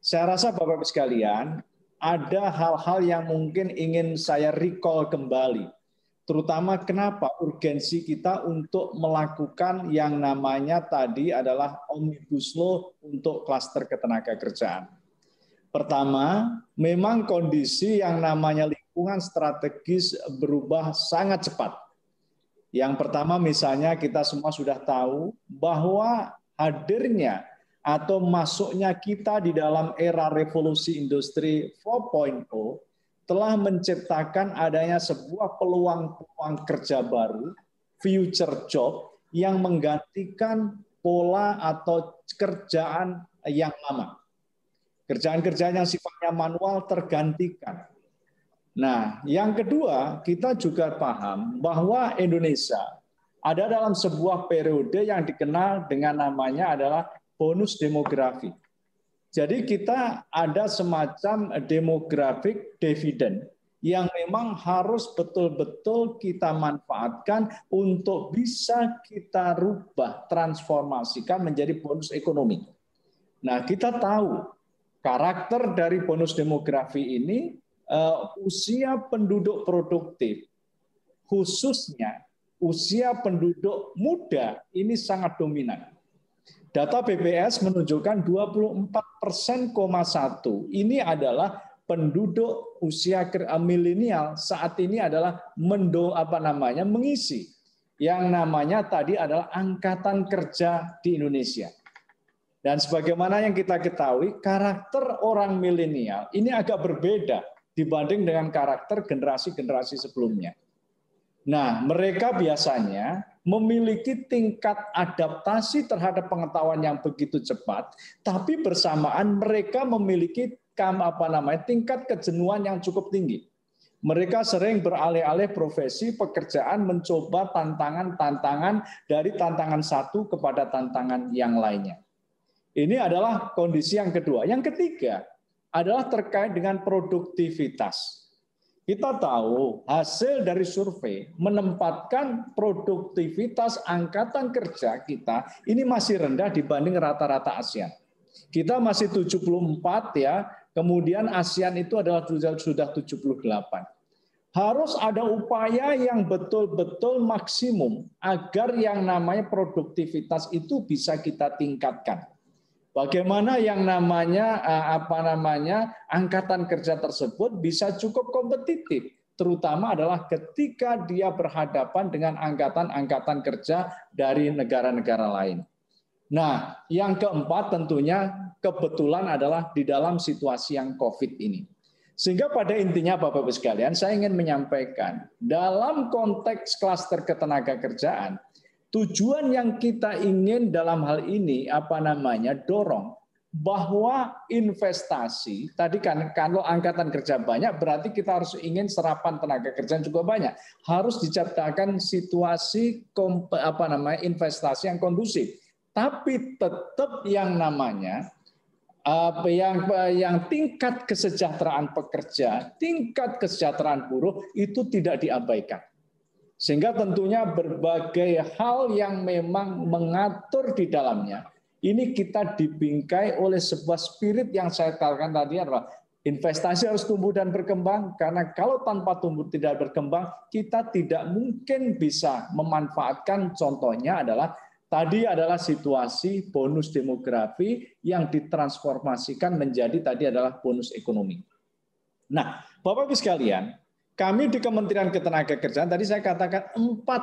Saya rasa Bapak-Ibu sekalian, ada hal-hal yang mungkin ingin saya recall kembali terutama kenapa urgensi kita untuk melakukan yang namanya tadi adalah omnibus law untuk klaster ketenaga kerjaan. Pertama, memang kondisi yang namanya lingkungan strategis berubah sangat cepat. Yang pertama misalnya kita semua sudah tahu bahwa hadirnya atau masuknya kita di dalam era revolusi industri 4.0 telah menciptakan adanya sebuah peluang-peluang kerja baru, future job, yang menggantikan pola atau kerjaan yang lama. Kerjaan-kerjaan yang sifatnya manual tergantikan. Nah, yang kedua, kita juga paham bahwa Indonesia ada dalam sebuah periode yang dikenal dengan namanya adalah bonus demografi. Jadi kita ada semacam demographic dividend yang memang harus betul-betul kita manfaatkan untuk bisa kita rubah, transformasikan menjadi bonus ekonomi. Nah, kita tahu karakter dari bonus demografi ini uh, usia penduduk produktif, khususnya usia penduduk muda ini sangat dominan. Data BPS menunjukkan 24 persen, satu ini adalah penduduk usia eh, milenial saat ini adalah mendo apa namanya mengisi yang namanya tadi adalah angkatan kerja di Indonesia. Dan sebagaimana yang kita ketahui, karakter orang milenial ini agak berbeda dibanding dengan karakter generasi-generasi sebelumnya. Nah, mereka biasanya memiliki tingkat adaptasi terhadap pengetahuan yang begitu cepat, tapi bersamaan mereka memiliki apa namanya tingkat kejenuhan yang cukup tinggi. Mereka sering beralih-alih profesi, pekerjaan, mencoba tantangan-tantangan dari tantangan satu kepada tantangan yang lainnya. Ini adalah kondisi yang kedua. Yang ketiga adalah terkait dengan produktivitas. Kita tahu hasil dari survei menempatkan produktivitas angkatan kerja kita ini masih rendah dibanding rata-rata ASEAN. Kita masih 74 ya, kemudian ASEAN itu adalah sudah 78 harus ada upaya yang betul-betul maksimum agar yang namanya produktivitas itu bisa kita tingkatkan. Bagaimana yang namanya eh, apa namanya angkatan kerja tersebut bisa cukup kompetitif, terutama adalah ketika dia berhadapan dengan angkatan-angkatan kerja dari negara-negara lain. Nah, yang keempat tentunya kebetulan adalah di dalam situasi yang COVID ini. Sehingga pada intinya Bapak Ibu sekalian, saya ingin menyampaikan dalam konteks klaster ketenaga kerjaan, tujuan yang kita ingin dalam hal ini apa namanya dorong bahwa investasi tadi kan kalau angkatan kerja banyak berarti kita harus ingin serapan tenaga kerja juga banyak harus diciptakan situasi apa namanya investasi yang kondusif tapi tetap yang namanya apa yang yang tingkat kesejahteraan pekerja, tingkat kesejahteraan buruh itu tidak diabaikan. Sehingga tentunya berbagai hal yang memang mengatur di dalamnya ini kita dibingkai oleh sebuah spirit yang saya katakan tadi adalah investasi harus tumbuh dan berkembang karena kalau tanpa tumbuh tidak berkembang kita tidak mungkin bisa memanfaatkan contohnya adalah Tadi adalah situasi bonus demografi yang ditransformasikan menjadi tadi adalah bonus ekonomi. Nah, Bapak Ibu sekalian, kami di Kementerian Ketenagakerjaan tadi saya katakan empat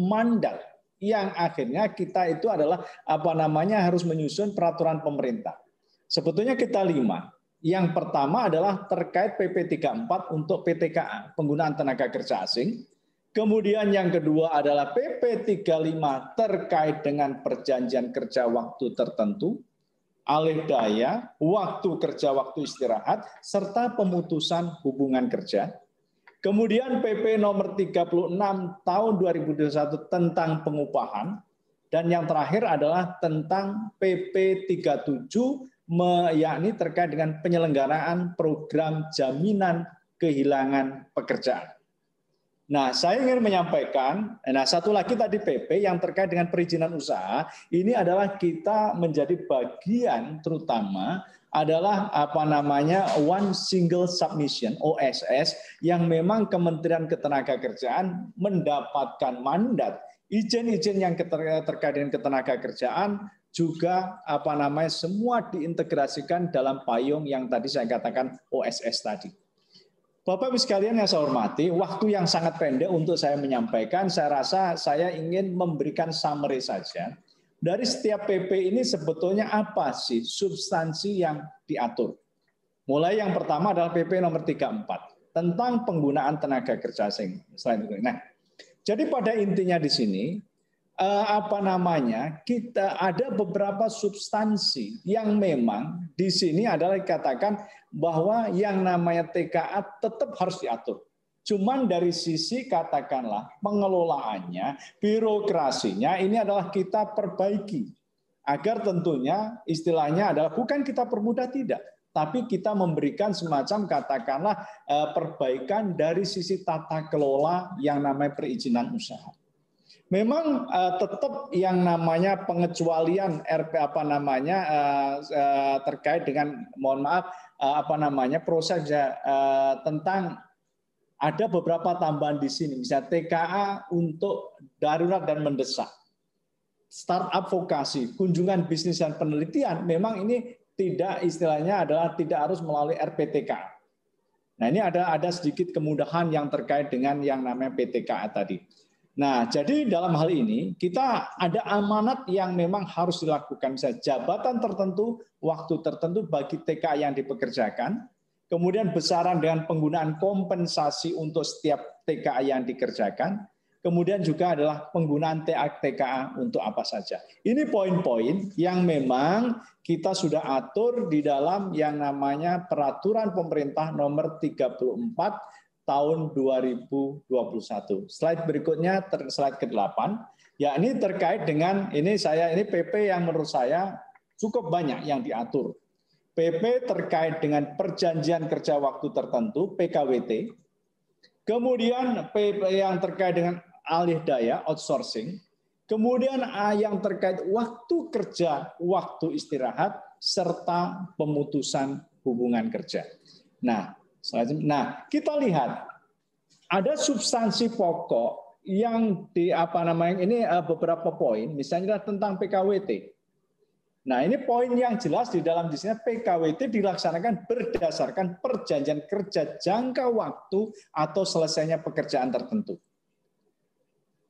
mandat yang akhirnya kita itu adalah apa namanya harus menyusun peraturan pemerintah. Sebetulnya kita lima. Yang pertama adalah terkait PP 34 untuk PTKA, penggunaan tenaga kerja asing. Kemudian yang kedua adalah PP 35 terkait dengan perjanjian kerja waktu tertentu, alih daya, waktu kerja, waktu istirahat, serta pemutusan hubungan kerja. Kemudian PP nomor 36 tahun 2021 tentang pengupahan. Dan yang terakhir adalah tentang PP 37 yakni terkait dengan penyelenggaraan program jaminan kehilangan pekerjaan. Nah, saya ingin menyampaikan, nah satu lagi tadi PP yang terkait dengan perizinan usaha, ini adalah kita menjadi bagian terutama adalah apa namanya one single submission OSS yang memang Kementerian Ketenagakerjaan mendapatkan mandat izin-izin yang terkait dengan ketenagakerjaan juga apa namanya semua diintegrasikan dalam payung yang tadi saya katakan OSS tadi. Bapak Ibu sekalian yang saya hormati, waktu yang sangat pendek untuk saya menyampaikan, saya rasa saya ingin memberikan summary saja. Dari setiap PP ini sebetulnya apa sih substansi yang diatur? Mulai yang pertama adalah PP nomor 34 tentang penggunaan tenaga kerja asing. Nah, jadi pada intinya di sini eh, apa namanya kita ada beberapa substansi yang memang di sini adalah dikatakan bahwa yang namanya TKA tetap harus diatur. Cuman dari sisi katakanlah pengelolaannya, birokrasinya ini adalah kita perbaiki agar tentunya istilahnya adalah bukan kita permudah tidak, tapi kita memberikan semacam katakanlah eh, perbaikan dari sisi tata kelola yang namanya perizinan usaha. Memang uh, tetap yang namanya pengecualian RP apa namanya uh, uh, terkait dengan mohon maaf uh, apa namanya proses uh, tentang ada beberapa tambahan di sini misalnya TKA untuk darurat dan mendesak. Startup vokasi, kunjungan bisnis dan penelitian memang ini tidak istilahnya adalah tidak harus melalui RPTK. Nah, ini ada ada sedikit kemudahan yang terkait dengan yang namanya PTKA tadi. Nah, jadi dalam hal ini kita ada amanat yang memang harus dilakukan. Misalnya jabatan tertentu, waktu tertentu bagi TK yang dipekerjakan, kemudian besaran dengan penggunaan kompensasi untuk setiap TKA yang dikerjakan, kemudian juga adalah penggunaan TKA untuk apa saja. Ini poin-poin yang memang kita sudah atur di dalam yang namanya peraturan pemerintah nomor 34 tahun 2021. Slide berikutnya, slide ke-8, ya ini terkait dengan ini saya ini PP yang menurut saya cukup banyak yang diatur. PP terkait dengan perjanjian kerja waktu tertentu PKWT. Kemudian PP yang terkait dengan alih daya outsourcing. Kemudian yang terkait waktu kerja, waktu istirahat, serta pemutusan hubungan kerja. Nah, nah kita lihat ada substansi pokok yang di apa namanya ini eh, beberapa poin, misalnya tentang PKWT. Nah, ini poin yang jelas di dalam di sini PKWT dilaksanakan berdasarkan perjanjian kerja jangka waktu atau selesainya pekerjaan tertentu.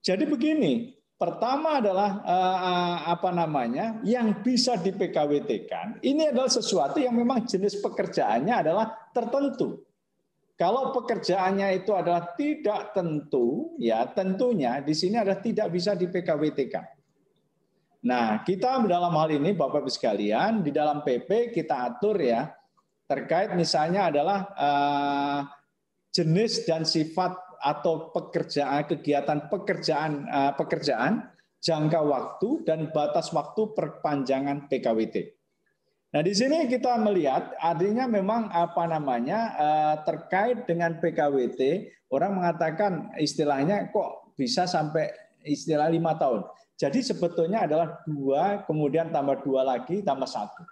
Jadi begini, pertama adalah eh, apa namanya yang bisa di PKWT-kan. Ini adalah sesuatu yang memang jenis pekerjaannya adalah tertentu. Kalau pekerjaannya itu adalah tidak tentu, ya tentunya di sini adalah tidak bisa di PKWT-kan. Nah, kita dalam hal ini Bapak Ibu sekalian, di dalam PP kita atur ya, terkait misalnya adalah uh, jenis dan sifat atau pekerjaan kegiatan pekerjaan uh, pekerjaan jangka waktu dan batas waktu perpanjangan PKWT. Nah, di sini kita melihat artinya memang apa namanya uh, terkait dengan PKWT, orang mengatakan istilahnya kok bisa sampai istilah lima tahun. Jadi sebetulnya adalah dua, kemudian tambah dua lagi, tambah satu.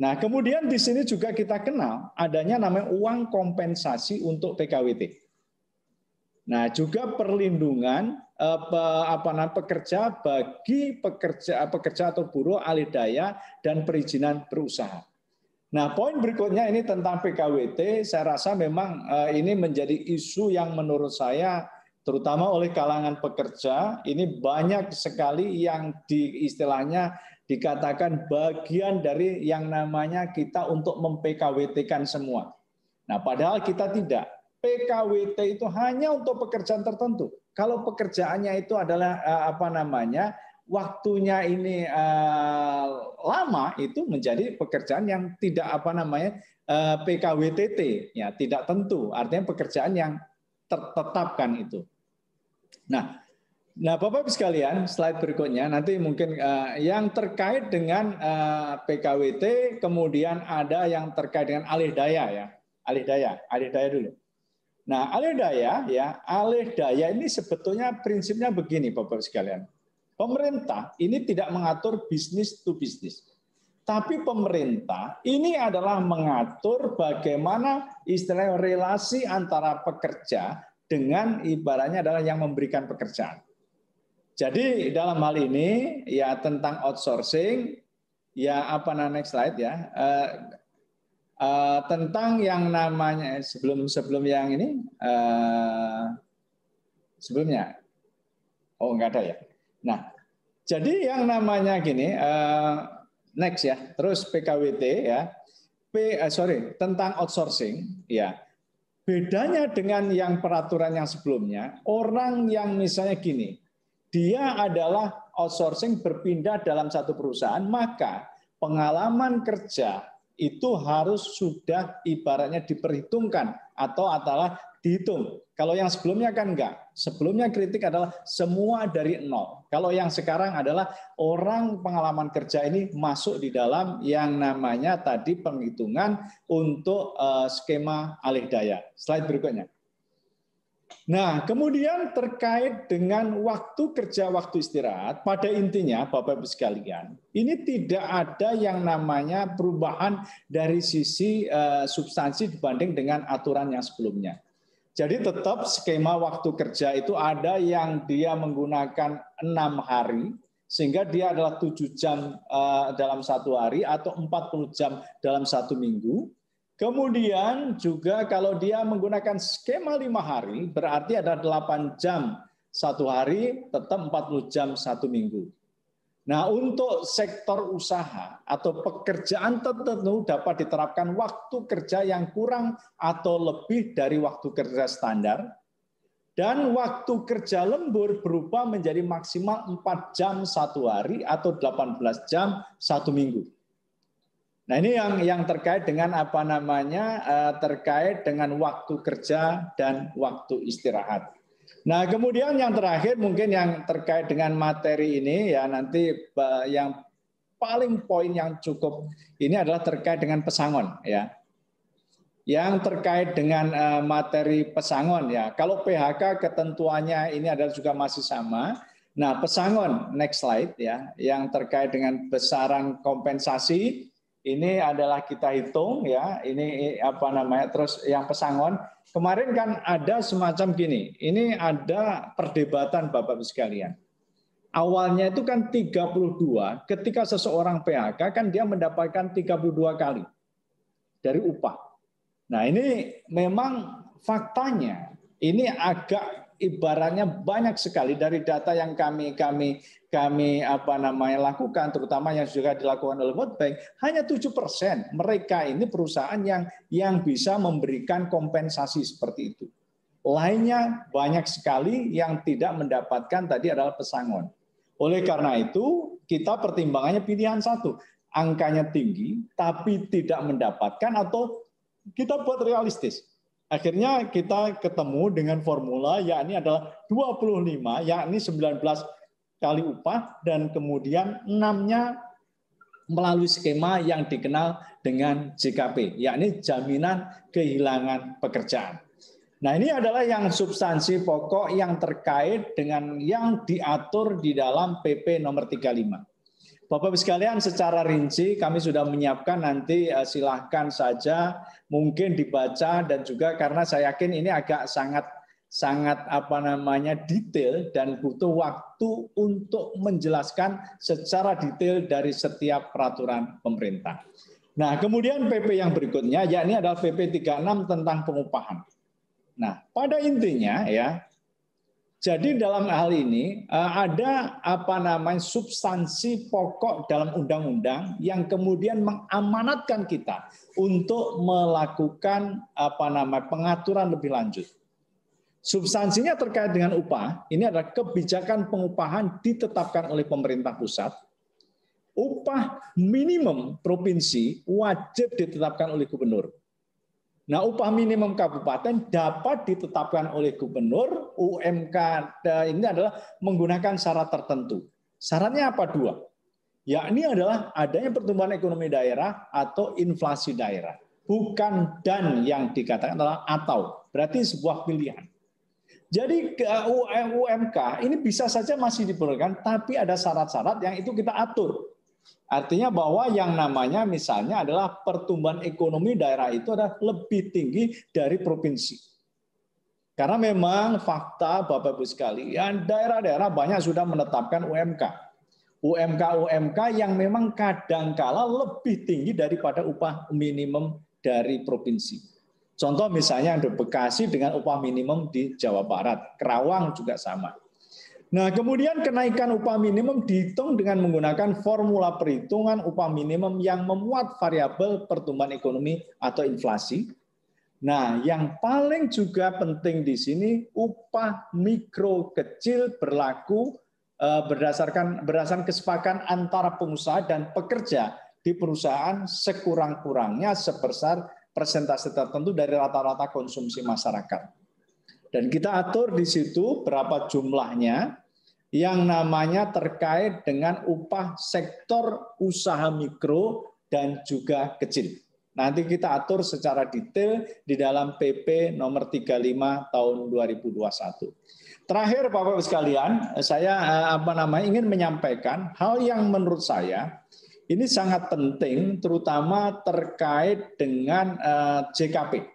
Nah, kemudian di sini juga kita kenal adanya namanya uang kompensasi untuk PKWT. Nah, juga perlindungan eh, apa namanya pekerja bagi pekerja pekerja atau buruh alih daya dan perizinan berusaha. Nah, poin berikutnya ini tentang PKWT, saya rasa memang eh, ini menjadi isu yang menurut saya terutama oleh kalangan pekerja ini banyak sekali yang di istilahnya dikatakan bagian dari yang namanya kita untuk mempkwt-kan semua. Nah, padahal kita tidak. PKWT itu hanya untuk pekerjaan tertentu. Kalau pekerjaannya itu adalah eh, apa namanya? waktunya ini uh, lama itu menjadi pekerjaan yang tidak apa namanya uh, eh, PKWTT ya tidak tentu artinya pekerjaan yang tertetapkan itu Nah, nah Bapak Ibu sekalian, slide berikutnya nanti mungkin uh, yang terkait dengan uh, eh, PKWT, kemudian ada yang terkait dengan alih daya ya, alih daya, alih daya dulu. Nah, alih daya ya, alih daya ini sebetulnya prinsipnya begini Bapak Ibu sekalian. Pemerintah ini tidak mengatur bisnis to bisnis. Tapi pemerintah ini adalah mengatur bagaimana istilah relasi antara pekerja dengan ibaratnya adalah yang memberikan pekerjaan. Jadi dalam hal ini ya tentang outsourcing ya apa nah next slide ya. Uh, uh, tentang yang namanya sebelum sebelum yang ini uh, sebelumnya. Oh enggak ada ya. Nah jadi yang namanya gini uh, next ya. Terus PKWT ya. P uh, sorry tentang outsourcing ya Bedanya dengan yang peraturan yang sebelumnya, orang yang misalnya gini, dia adalah outsourcing berpindah dalam satu perusahaan, maka pengalaman kerja itu harus sudah ibaratnya diperhitungkan atau adalah dihitung. Kalau yang sebelumnya kan enggak. Sebelumnya kritik adalah semua dari nol. Kalau yang sekarang adalah orang pengalaman kerja ini masuk di dalam yang namanya tadi penghitungan untuk uh, skema alih daya. Slide berikutnya. Nah, kemudian terkait dengan waktu kerja, waktu istirahat, pada intinya Bapak Ibu sekalian, ini tidak ada yang namanya perubahan dari sisi uh, substansi dibanding dengan aturan yang sebelumnya. Jadi tetap skema waktu kerja itu ada yang dia menggunakan enam hari, sehingga dia adalah tujuh jam uh, dalam satu hari atau 40 jam dalam satu minggu. Kemudian juga kalau dia menggunakan skema lima hari, berarti ada 8 jam satu hari, tetap 40 jam satu minggu. Nah, untuk sektor usaha atau pekerjaan tertentu dapat diterapkan waktu kerja yang kurang atau lebih dari waktu kerja standar dan waktu kerja lembur berubah menjadi maksimal 4 jam satu hari atau 18 jam satu minggu. Nah, ini yang yang terkait dengan apa namanya eh, terkait dengan waktu kerja dan waktu istirahat. Nah, kemudian yang terakhir mungkin yang terkait dengan materi ini ya nanti yang paling poin yang cukup ini adalah terkait dengan pesangon ya. Yang terkait dengan uh, materi pesangon ya. Kalau PHK ketentuannya ini adalah juga masih sama. Nah, pesangon next slide ya yang terkait dengan besaran kompensasi ini adalah kita hitung ya, ini apa namanya, terus yang pesangon. Kemarin kan ada semacam gini, ini ada perdebatan Bapak Ibu sekalian. Awalnya itu kan 32, ketika seseorang PHK kan dia mendapatkan 32 kali dari upah. Nah ini memang faktanya, ini agak ibaratnya banyak sekali dari data yang kami kami kami apa namanya lakukan terutama yang juga dilakukan oleh World Bank hanya tujuh persen mereka ini perusahaan yang yang bisa memberikan kompensasi seperti itu. Lainnya banyak sekali yang tidak mendapatkan tadi adalah pesangon. Oleh karena itu kita pertimbangannya pilihan satu, angkanya tinggi tapi tidak mendapatkan atau kita buat realistis Akhirnya kita ketemu dengan formula yakni adalah 25 yakni 19 kali upah dan kemudian 6-nya melalui skema yang dikenal dengan JKP yakni jaminan kehilangan pekerjaan. Nah, ini adalah yang substansi pokok yang terkait dengan yang diatur di dalam PP nomor 35. Bapak Ibu sekalian, secara rinci kami sudah menyiapkan nanti eh, silahkan saja mungkin dibaca dan juga karena saya yakin ini agak sangat sangat apa namanya detail dan butuh waktu untuk menjelaskan secara detail dari setiap peraturan pemerintah. Nah, kemudian PP yang berikutnya yakni adalah PP 36 tentang pengupahan. Nah, pada intinya ya jadi dalam hal ini eh, ada apa namanya substansi pokok dalam undang-undang yang kemudian mengamanatkan kita untuk melakukan apa namanya pengaturan lebih lanjut. Substansinya terkait dengan upah, ini adalah kebijakan pengupahan ditetapkan oleh pemerintah pusat. Upah minimum provinsi wajib ditetapkan oleh gubernur. Nah, upah minimum kabupaten dapat ditetapkan oleh gubernur. UMK ini adalah menggunakan syarat tertentu. Syaratnya apa dua? Yakni adalah adanya pertumbuhan ekonomi daerah atau inflasi daerah. Bukan dan yang dikatakan adalah atau. Berarti sebuah pilihan. Jadi UMK ini bisa saja masih diperlukan, tapi ada syarat-syarat yang itu kita atur. Artinya bahwa yang namanya misalnya adalah pertumbuhan ekonomi daerah itu adalah lebih tinggi dari provinsi. Karena memang fakta Bapak Ibu sekalian, daerah-daerah banyak sudah menetapkan UMK. UMK-UMK yang memang kadangkala lebih tinggi daripada upah minimum dari provinsi. Contoh misalnya di Bekasi dengan upah minimum di Jawa Barat, Kerawang juga sama. Nah, kemudian kenaikan upah minimum dihitung dengan menggunakan formula perhitungan upah minimum yang memuat variabel pertumbuhan ekonomi atau inflasi. Nah, yang paling juga penting di sini upah mikro kecil berlaku eh, berdasarkan berdasarkan kesepakatan antara pengusaha dan pekerja di perusahaan sekurang-kurangnya sebesar persentase tertentu dari rata-rata konsumsi masyarakat. Dan kita atur di situ berapa jumlahnya, yang namanya terkait dengan upah sektor usaha mikro dan juga kecil. Nanti kita atur secara detail di dalam PP nomor 35 tahun 2021. Terakhir Bapak Ibu sekalian, saya eh, apa namanya ingin menyampaikan hal yang menurut saya ini sangat penting terutama terkait dengan eh, JKP.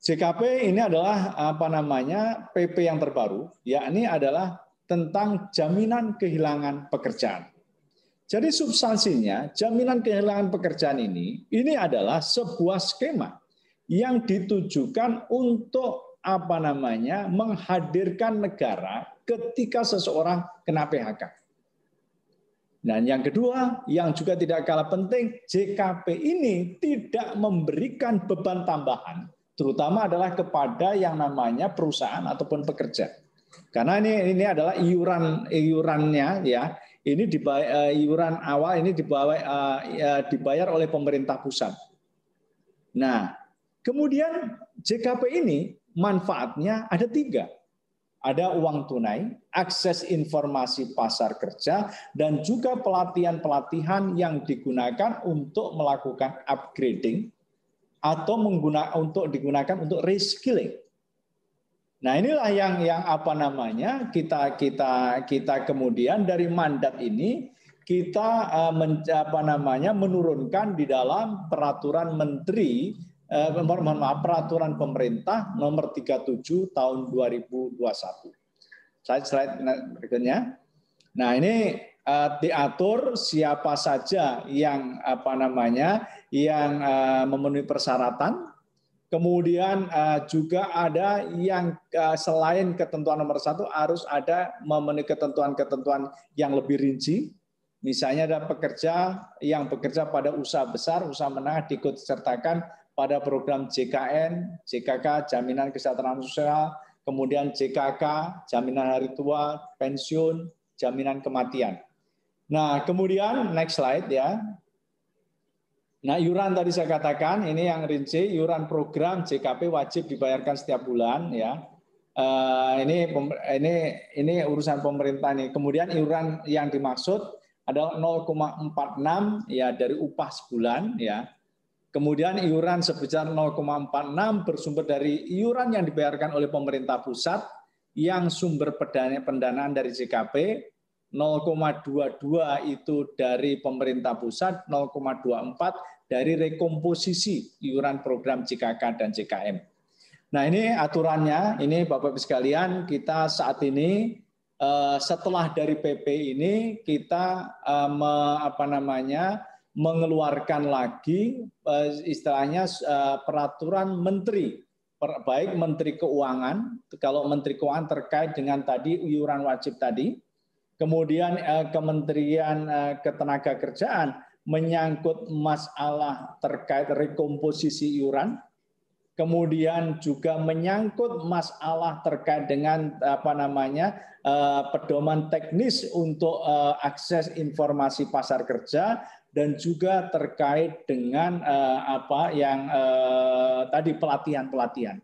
JKP ini adalah apa namanya PP yang terbaru, yakni adalah tentang jaminan kehilangan pekerjaan. Jadi substansinya jaminan kehilangan pekerjaan ini ini adalah sebuah skema yang ditujukan untuk apa namanya menghadirkan negara ketika seseorang kena PHK. Dan yang kedua, yang juga tidak kalah penting, JKP ini tidak memberikan beban tambahan terutama adalah kepada yang namanya perusahaan ataupun pekerja. Karena ini ini adalah iuran iurannya ya. Ini dibayar, uh, iuran awal ini dibawa, uh, uh, dibayar oleh pemerintah pusat. Nah, kemudian JKP ini manfaatnya ada tiga. Ada uang tunai, akses informasi pasar kerja, dan juga pelatihan-pelatihan yang digunakan untuk melakukan upgrading atau menggunakan untuk digunakan untuk reskilling. Nah, inilah yang yang apa namanya? kita kita kita kemudian dari mandat ini kita uh, men, apa namanya menurunkan di dalam peraturan menteri mohon maaf peraturan pemerintah nomor 37 tahun 2021. Saya slide berikutnya. Nah, ini diatur siapa saja yang apa namanya yang uh, memenuhi persyaratan Kemudian uh, juga ada yang selain ketentuan nomor satu harus ada memenuhi ketentuan-ketentuan yang lebih rinci. Misalnya ada pekerja yang bekerja pada usaha besar, usaha menengah diikut sertakan pada program JKN, JKK, Jaminan Kesejahteraan Sosial, kemudian JKK, Jaminan Hari Tua, Pensiun, Jaminan Kematian. Nah, kemudian next slide ya. Nah, iuran tadi saya katakan ini yang rinci, iuran program JKP wajib dibayarkan setiap bulan ya. Uh, ini ini ini urusan pemerintah nih. Kemudian iuran yang dimaksud adalah 0,46 ya dari upah sebulan ya. Kemudian iuran sebesar 0,46 bersumber dari iuran yang dibayarkan oleh pemerintah pusat yang sumber pendanaan dari JKP 0,22 itu dari pemerintah pusat, 0,24 dari rekomposisi iuran program JKK dan JKM. Nah ini aturannya, ini Bapak Ibu sekalian, kita saat ini eh, setelah dari PP ini kita eh, apa namanya mengeluarkan lagi eh, istilahnya peraturan menteri baik Menteri Keuangan, kalau Menteri Keuangan terkait dengan tadi iuran wajib tadi, Kemudian eh, Kementerian eh, Ketenagakerjaan menyangkut masalah terkait rekomposisi iuran. Kemudian juga menyangkut masalah terkait dengan apa namanya eh, pedoman teknis untuk akses informasi pasar kerja dan juga terkait dengan apa yang tadi pelatihan-pelatihan.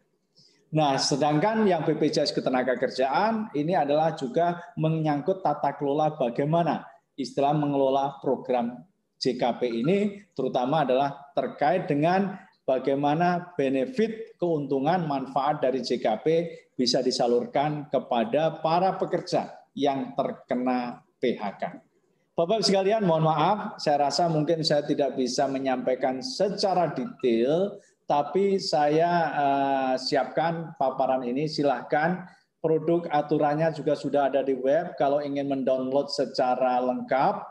Nah, sedangkan yang BPJS Ketenagakerjaan ini adalah juga menyangkut tata kelola bagaimana istilah mengelola program JKP ini terutama adalah terkait dengan bagaimana benefit, keuntungan, manfaat dari JKP bisa disalurkan kepada para pekerja yang terkena PHK. Bapak sekalian, mohon maaf, saya rasa mungkin saya tidak bisa menyampaikan secara detail tapi saya uh, siapkan paparan ini. Silahkan. Produk aturannya juga sudah ada di web. Kalau ingin mendownload secara lengkap.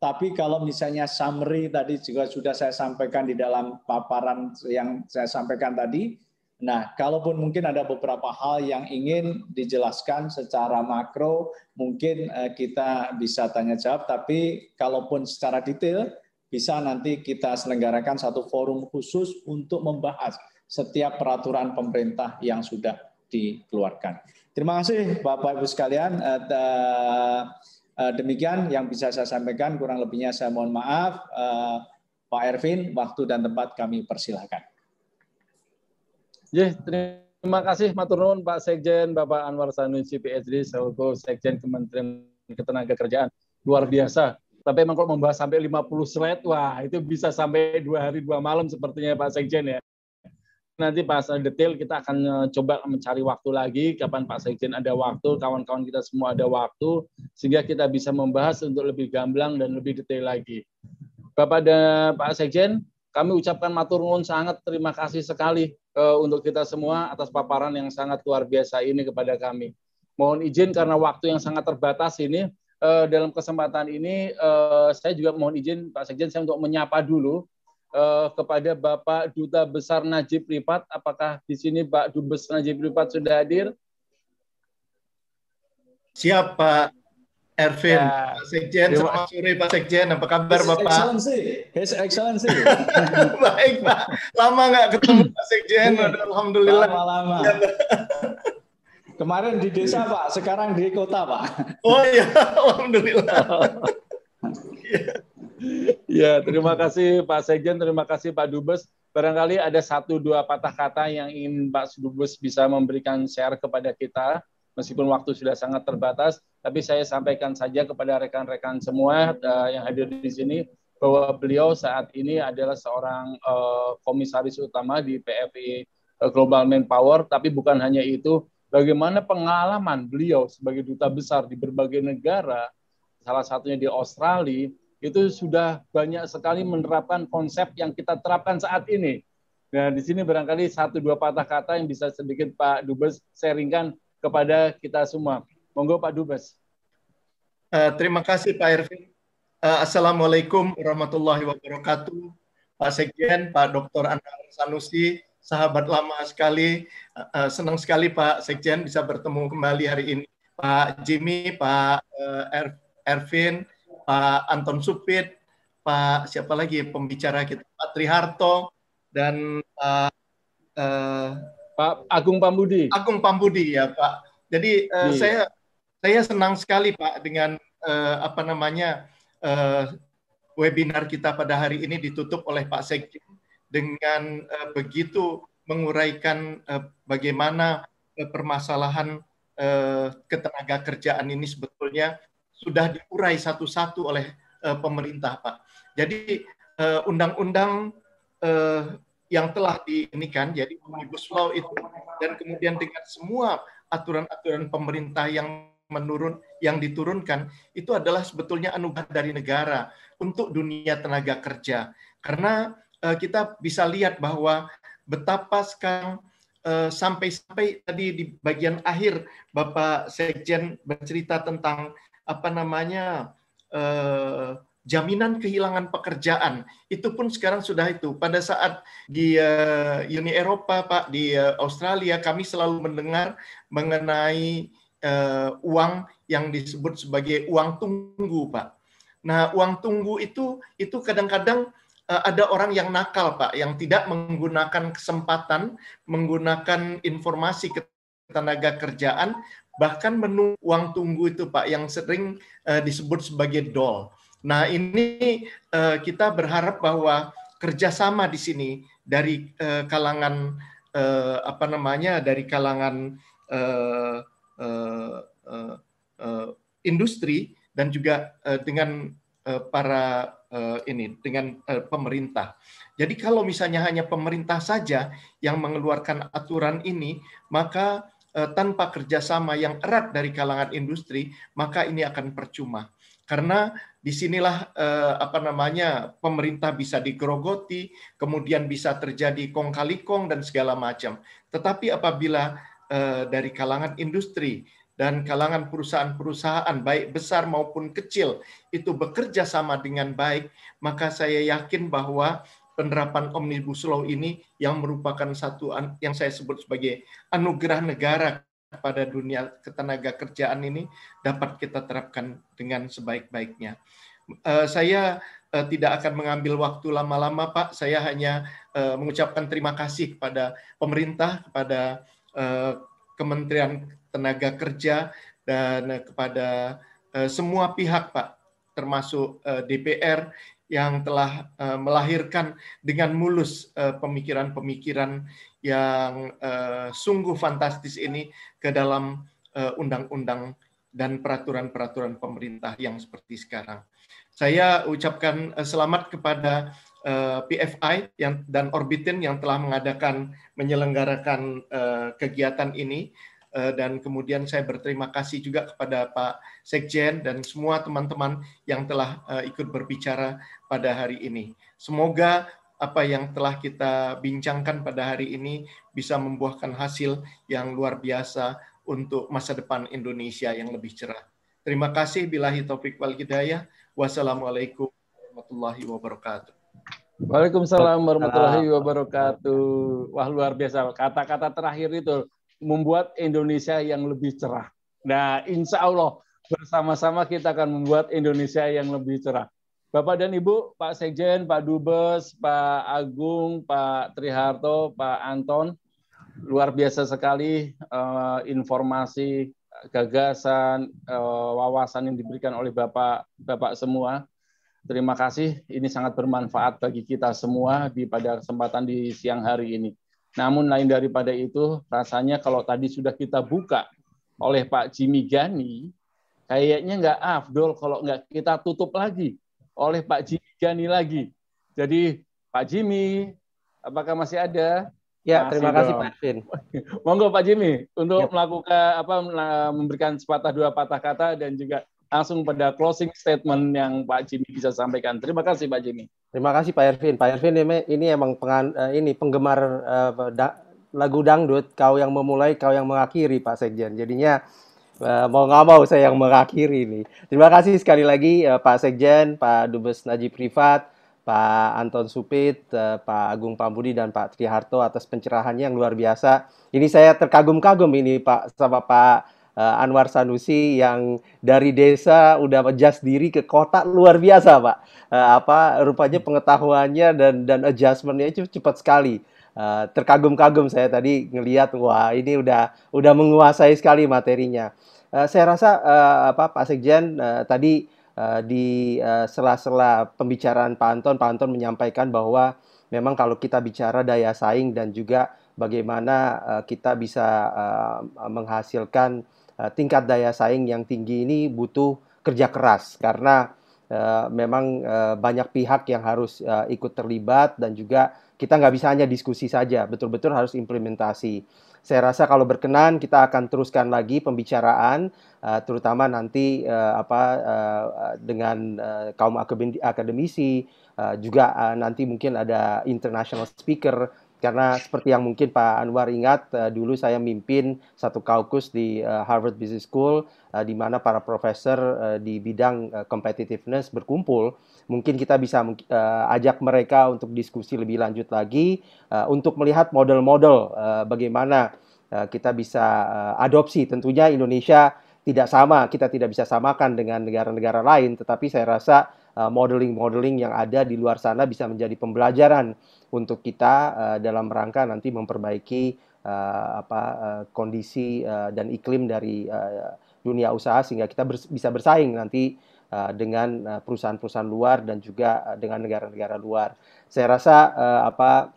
Tapi kalau misalnya summary tadi juga sudah saya sampaikan di dalam paparan yang saya sampaikan tadi. Nah kalaupun mungkin ada beberapa hal yang ingin dijelaskan secara makro mungkin uh, kita bisa tanya jawab. Tapi kalaupun secara detail bisa nanti kita selenggarakan satu forum khusus untuk membahas setiap peraturan pemerintah yang sudah dikeluarkan. Terima kasih Bapak Ibu sekalian. Eh, eh, demikian yang bisa saya sampaikan. Kurang lebihnya saya mohon maaf. Eh, Pak Ervin, waktu dan tempat kami persilahkan.
Ya, terima kasih Matur Nuwun Pak Sekjen, Bapak Anwar Sanusi PhD, selaku Sekjen Kementerian Ketenagakerjaan. Luar biasa tapi emang kalau membahas sampai 50 slide, wah itu bisa sampai dua hari dua malam sepertinya Pak Sekjen ya. Nanti pas detail kita akan eh, coba mencari waktu lagi, kapan Pak Sekjen ada waktu, kawan-kawan kita semua ada waktu, sehingga kita bisa membahas untuk lebih gamblang dan lebih detail lagi. Bapak dan Pak Sekjen, kami ucapkan matur nuwun sangat terima kasih sekali uh, untuk kita semua atas paparan yang sangat luar biasa ini kepada kami. Mohon izin karena waktu yang sangat terbatas ini, uh, dalam kesempatan ini uh, saya juga mohon izin Pak Sekjen saya untuk menyapa dulu uh, kepada Bapak Duta Besar Najib Ripat. Apakah di sini Pak Dubes Najib Ripat sudah hadir?
Siap Pak Ervin, ya. Pak Sekjen, selamat sore Pak Sekjen, apa kabar His Bapak?
Excellency, His Excellency.
Baik Pak, lama nggak ketemu Pak Sekjen, iya. Alhamdulillah.
Lama-lama. Kemarin di desa Pak, sekarang di kota Pak.
Oh iya, alhamdulillah.
ya, terima kasih Pak Sekjen, terima kasih Pak Dubes. Barangkali ada satu dua patah kata yang ingin Pak Dubes bisa memberikan share kepada kita, meskipun waktu sudah sangat terbatas, tapi saya sampaikan saja kepada rekan-rekan semua uh, yang hadir di sini bahwa beliau saat ini adalah seorang uh, komisaris utama di PFI uh, Global Manpower, tapi bukan hanya itu, bagaimana pengalaman beliau sebagai duta besar di berbagai negara salah satunya di Australia, itu sudah banyak sekali menerapkan konsep yang kita terapkan saat ini. Nah, di sini barangkali satu dua patah kata yang bisa sedikit Pak Dubes sharingkan kepada kita semua. Monggo Pak Dubes.
Uh, terima kasih Pak Ervin. Uh, Assalamualaikum warahmatullahi wabarakatuh. Pak Sekjen, Pak Dr. Anwar Sanusi, sahabat lama sekali. Uh, senang sekali Pak Sekjen bisa bertemu kembali hari ini. Pak Jimmy, Pak uh, Ervin, Pak Anton Supit, Pak siapa lagi pembicara kita, Pak Triharto, dan Pak
uh, Pak Agung Pambudi.
Agung Pambudi ya Pak. Jadi uh, saya saya senang sekali Pak dengan uh, apa namanya uh, webinar kita pada hari ini ditutup oleh Pak Sekjen dengan uh, begitu menguraikan uh, bagaimana uh, permasalahan uh, ketenaga kerjaan ini sebetulnya sudah diurai satu-satu oleh uh, pemerintah Pak. Jadi undang-undang uh, yang telah diinikan jadi omnibus law itu dan kemudian dengan semua aturan-aturan pemerintah yang menurun yang diturunkan itu adalah sebetulnya anugerah dari negara untuk dunia tenaga kerja karena uh, kita bisa lihat bahwa betapa sekarang uh, sampai-sampai tadi di bagian akhir Bapak Sekjen bercerita tentang apa namanya uh, jaminan kehilangan pekerjaan itu pun sekarang sudah itu pada saat di uh, Uni Eropa Pak di uh, Australia kami selalu mendengar mengenai uh, uang yang disebut sebagai uang tunggu Pak. Nah, uang tunggu itu itu kadang-kadang ada orang yang nakal Pak yang tidak menggunakan kesempatan menggunakan informasi tenaga kerjaan bahkan menunggu uang tunggu itu Pak yang sering uh, disebut sebagai dol. Nah, ini uh, kita berharap bahwa kerjasama di sini dari uh, kalangan uh, apa namanya dari kalangan uh, uh, uh, uh, industri dan juga uh, dengan para uh, ini dengan uh, pemerintah. Jadi kalau misalnya hanya pemerintah saja yang mengeluarkan aturan ini, maka tanpa kerjasama yang erat dari kalangan industri, maka ini akan percuma karena di sinilah eh, apa namanya pemerintah bisa digerogoti, kemudian bisa terjadi kong kali kong dan segala macam. Tetapi apabila eh, dari kalangan industri dan kalangan perusahaan-perusahaan baik besar maupun kecil itu bekerja sama dengan baik, maka saya yakin bahwa penerapan omnibus law ini yang merupakan satu yang saya sebut sebagai anugerah negara pada dunia ketenaga kerjaan ini dapat kita terapkan dengan sebaik-baiknya. Uh, saya uh, tidak akan mengambil waktu lama-lama, Pak. Saya hanya uh, mengucapkan terima kasih kepada pemerintah, kepada Kementerian Tenaga Kerja, dan uh, kepada uh, semua pihak, Pak, termasuk uh, DPR yang telah melahirkan dengan mulus pemikiran-pemikiran yang uh, sungguh fantastis ini ke dalam eh, undang-undang dan peraturan-peraturan pemerintah yang seperti sekarang. Saya ucapkan selamat kepada PFI dan Orbitin yang telah mengadakan menyelenggarakan kegiatan ini dan kemudian saya berterima kasih juga kepada Pak Sekjen dan semua teman-teman yang telah uh, ikut berbicara pada hari ini. Semoga apa yang telah kita bincangkan pada hari ini bisa membuahkan hasil yang luar biasa untuk masa depan Indonesia yang lebih cerah. Terima kasih. Bilahi taufik wal hidayah. Wassalamualaikum warahmatullahi wabarakatuh.
Waalaikumsalam warahmatullahi wabarakatuh. Wah luar biasa. Kata-kata terakhir itu membuat Indonesia yang lebih cerah. Nah, insya Allah bersama-sama kita akan membuat Indonesia yang lebih cerah. Bapak dan Ibu, Pak Sekjen, Pak Dubes, Pak Agung, Pak Triharto, Pak Anton, luar biasa sekali uh, informasi, gagasan, uh, wawasan yang diberikan oleh Bapak Bapak semua. Terima kasih, ini sangat bermanfaat bagi kita semua di pada kesempatan di siang hari ini. Namun lain daripada itu, rasanya kalau tadi sudah kita buka oleh Pak Jimmy Gani, kayaknya nggak afdol kalau nggak kita tutup lagi oleh Pak Jimmy Gani lagi. Jadi Pak Jimmy, apakah masih ada?
Ya, masih terima kasih Pak Vin.
Monggo Pak Jimmy untuk ya. melakukan apa memberikan sepatah dua patah kata dan juga langsung pada closing statement yang Pak Jimmy bisa sampaikan. Terima kasih Pak Jimmy.
Terima kasih Pak Ervin. Pak Ervin ini, emang pengan, uh, ini penggemar uh, da, lagu dangdut. Kau yang memulai, kau yang mengakhiri Pak Sekjen. Jadinya uh, mau nggak mau saya yang mengakhiri ini. Terima kasih sekali lagi uh, Pak Sekjen, Pak Dubes Najib Privat, Pak Anton Supit, uh, Pak Agung Pambudi dan Pak Triharto atas pencerahannya yang luar biasa. Ini saya terkagum-kagum ini Pak sama Pak uh, Anwar Sanusi yang dari desa udah adjust diri ke kota luar biasa pak. Uh, apa rupanya pengetahuannya dan dan adjustmentnya itu cepat sekali. Uh, terkagum-kagum saya tadi ngelihat wah ini udah udah menguasai sekali materinya. Uh, saya rasa uh, apa Pak Sekjen uh, tadi uh, di sela-sela uh, pembicaraan Pak Anton Pak Anton menyampaikan bahwa memang kalau kita bicara daya saing dan juga bagaimana uh, kita bisa uh, menghasilkan tingkat daya saing yang tinggi ini butuh kerja keras karena uh, memang uh, banyak pihak yang harus uh, ikut terlibat dan juga kita nggak bisa hanya diskusi saja, betul-betul harus implementasi. Saya rasa kalau berkenan kita akan teruskan lagi pembicaraan, terutama nanti apa dengan kaum akademisi, juga nanti mungkin ada international speaker karena seperti yang mungkin Pak Anwar ingat uh, dulu saya mimpin satu kaukus di uh, Harvard Business School uh, di mana para profesor di bidang uh, competitiveness berkumpul. Mungkin kita bisa ajak mereka untuk diskusi lebih lanjut lagi untuk melihat model-model bagaimana kita bisa adopsi. Tentunya Indonesia tidak sama kita tidak bisa samakan dengan negara-negara lain tetapi saya rasa modeling-modeling yang ada di luar sana bisa menjadi pembelajaran untuk kita uh, dalam rangka nanti memperbaiki uh, apa uh, kondisi uh, dan iklim dari uh, dunia usaha sehingga kita bers bisa bersaing nanti uh, dengan perusahaan-perusahaan luar dan juga dengan negara-negara luar. Saya rasa uh, apa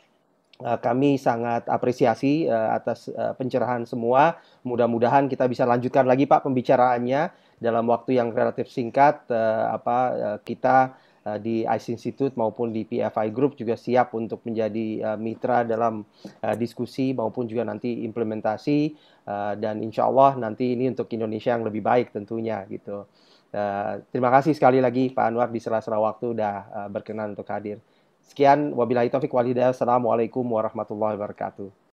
kami sangat apresiasi atas pencerahan semua. Mudah-mudahan kita bisa lanjutkan lagi Pak pembicaraannya dalam waktu yang relatif singkat. Apa kita di ICE Institute maupun di PFI Group juga siap untuk menjadi uh, mitra dalam uh, diskusi maupun juga nanti implementasi uh, dan insya Allah nanti ini untuk Indonesia yang lebih baik tentunya gitu. Uh, terima kasih sekali lagi Pak Anwar di sela-sela waktu sudah uh, berkenan untuk hadir. Sekian wabillahi taufik walhidayah. Assalamualaikum warahmatullahi wabarakatuh.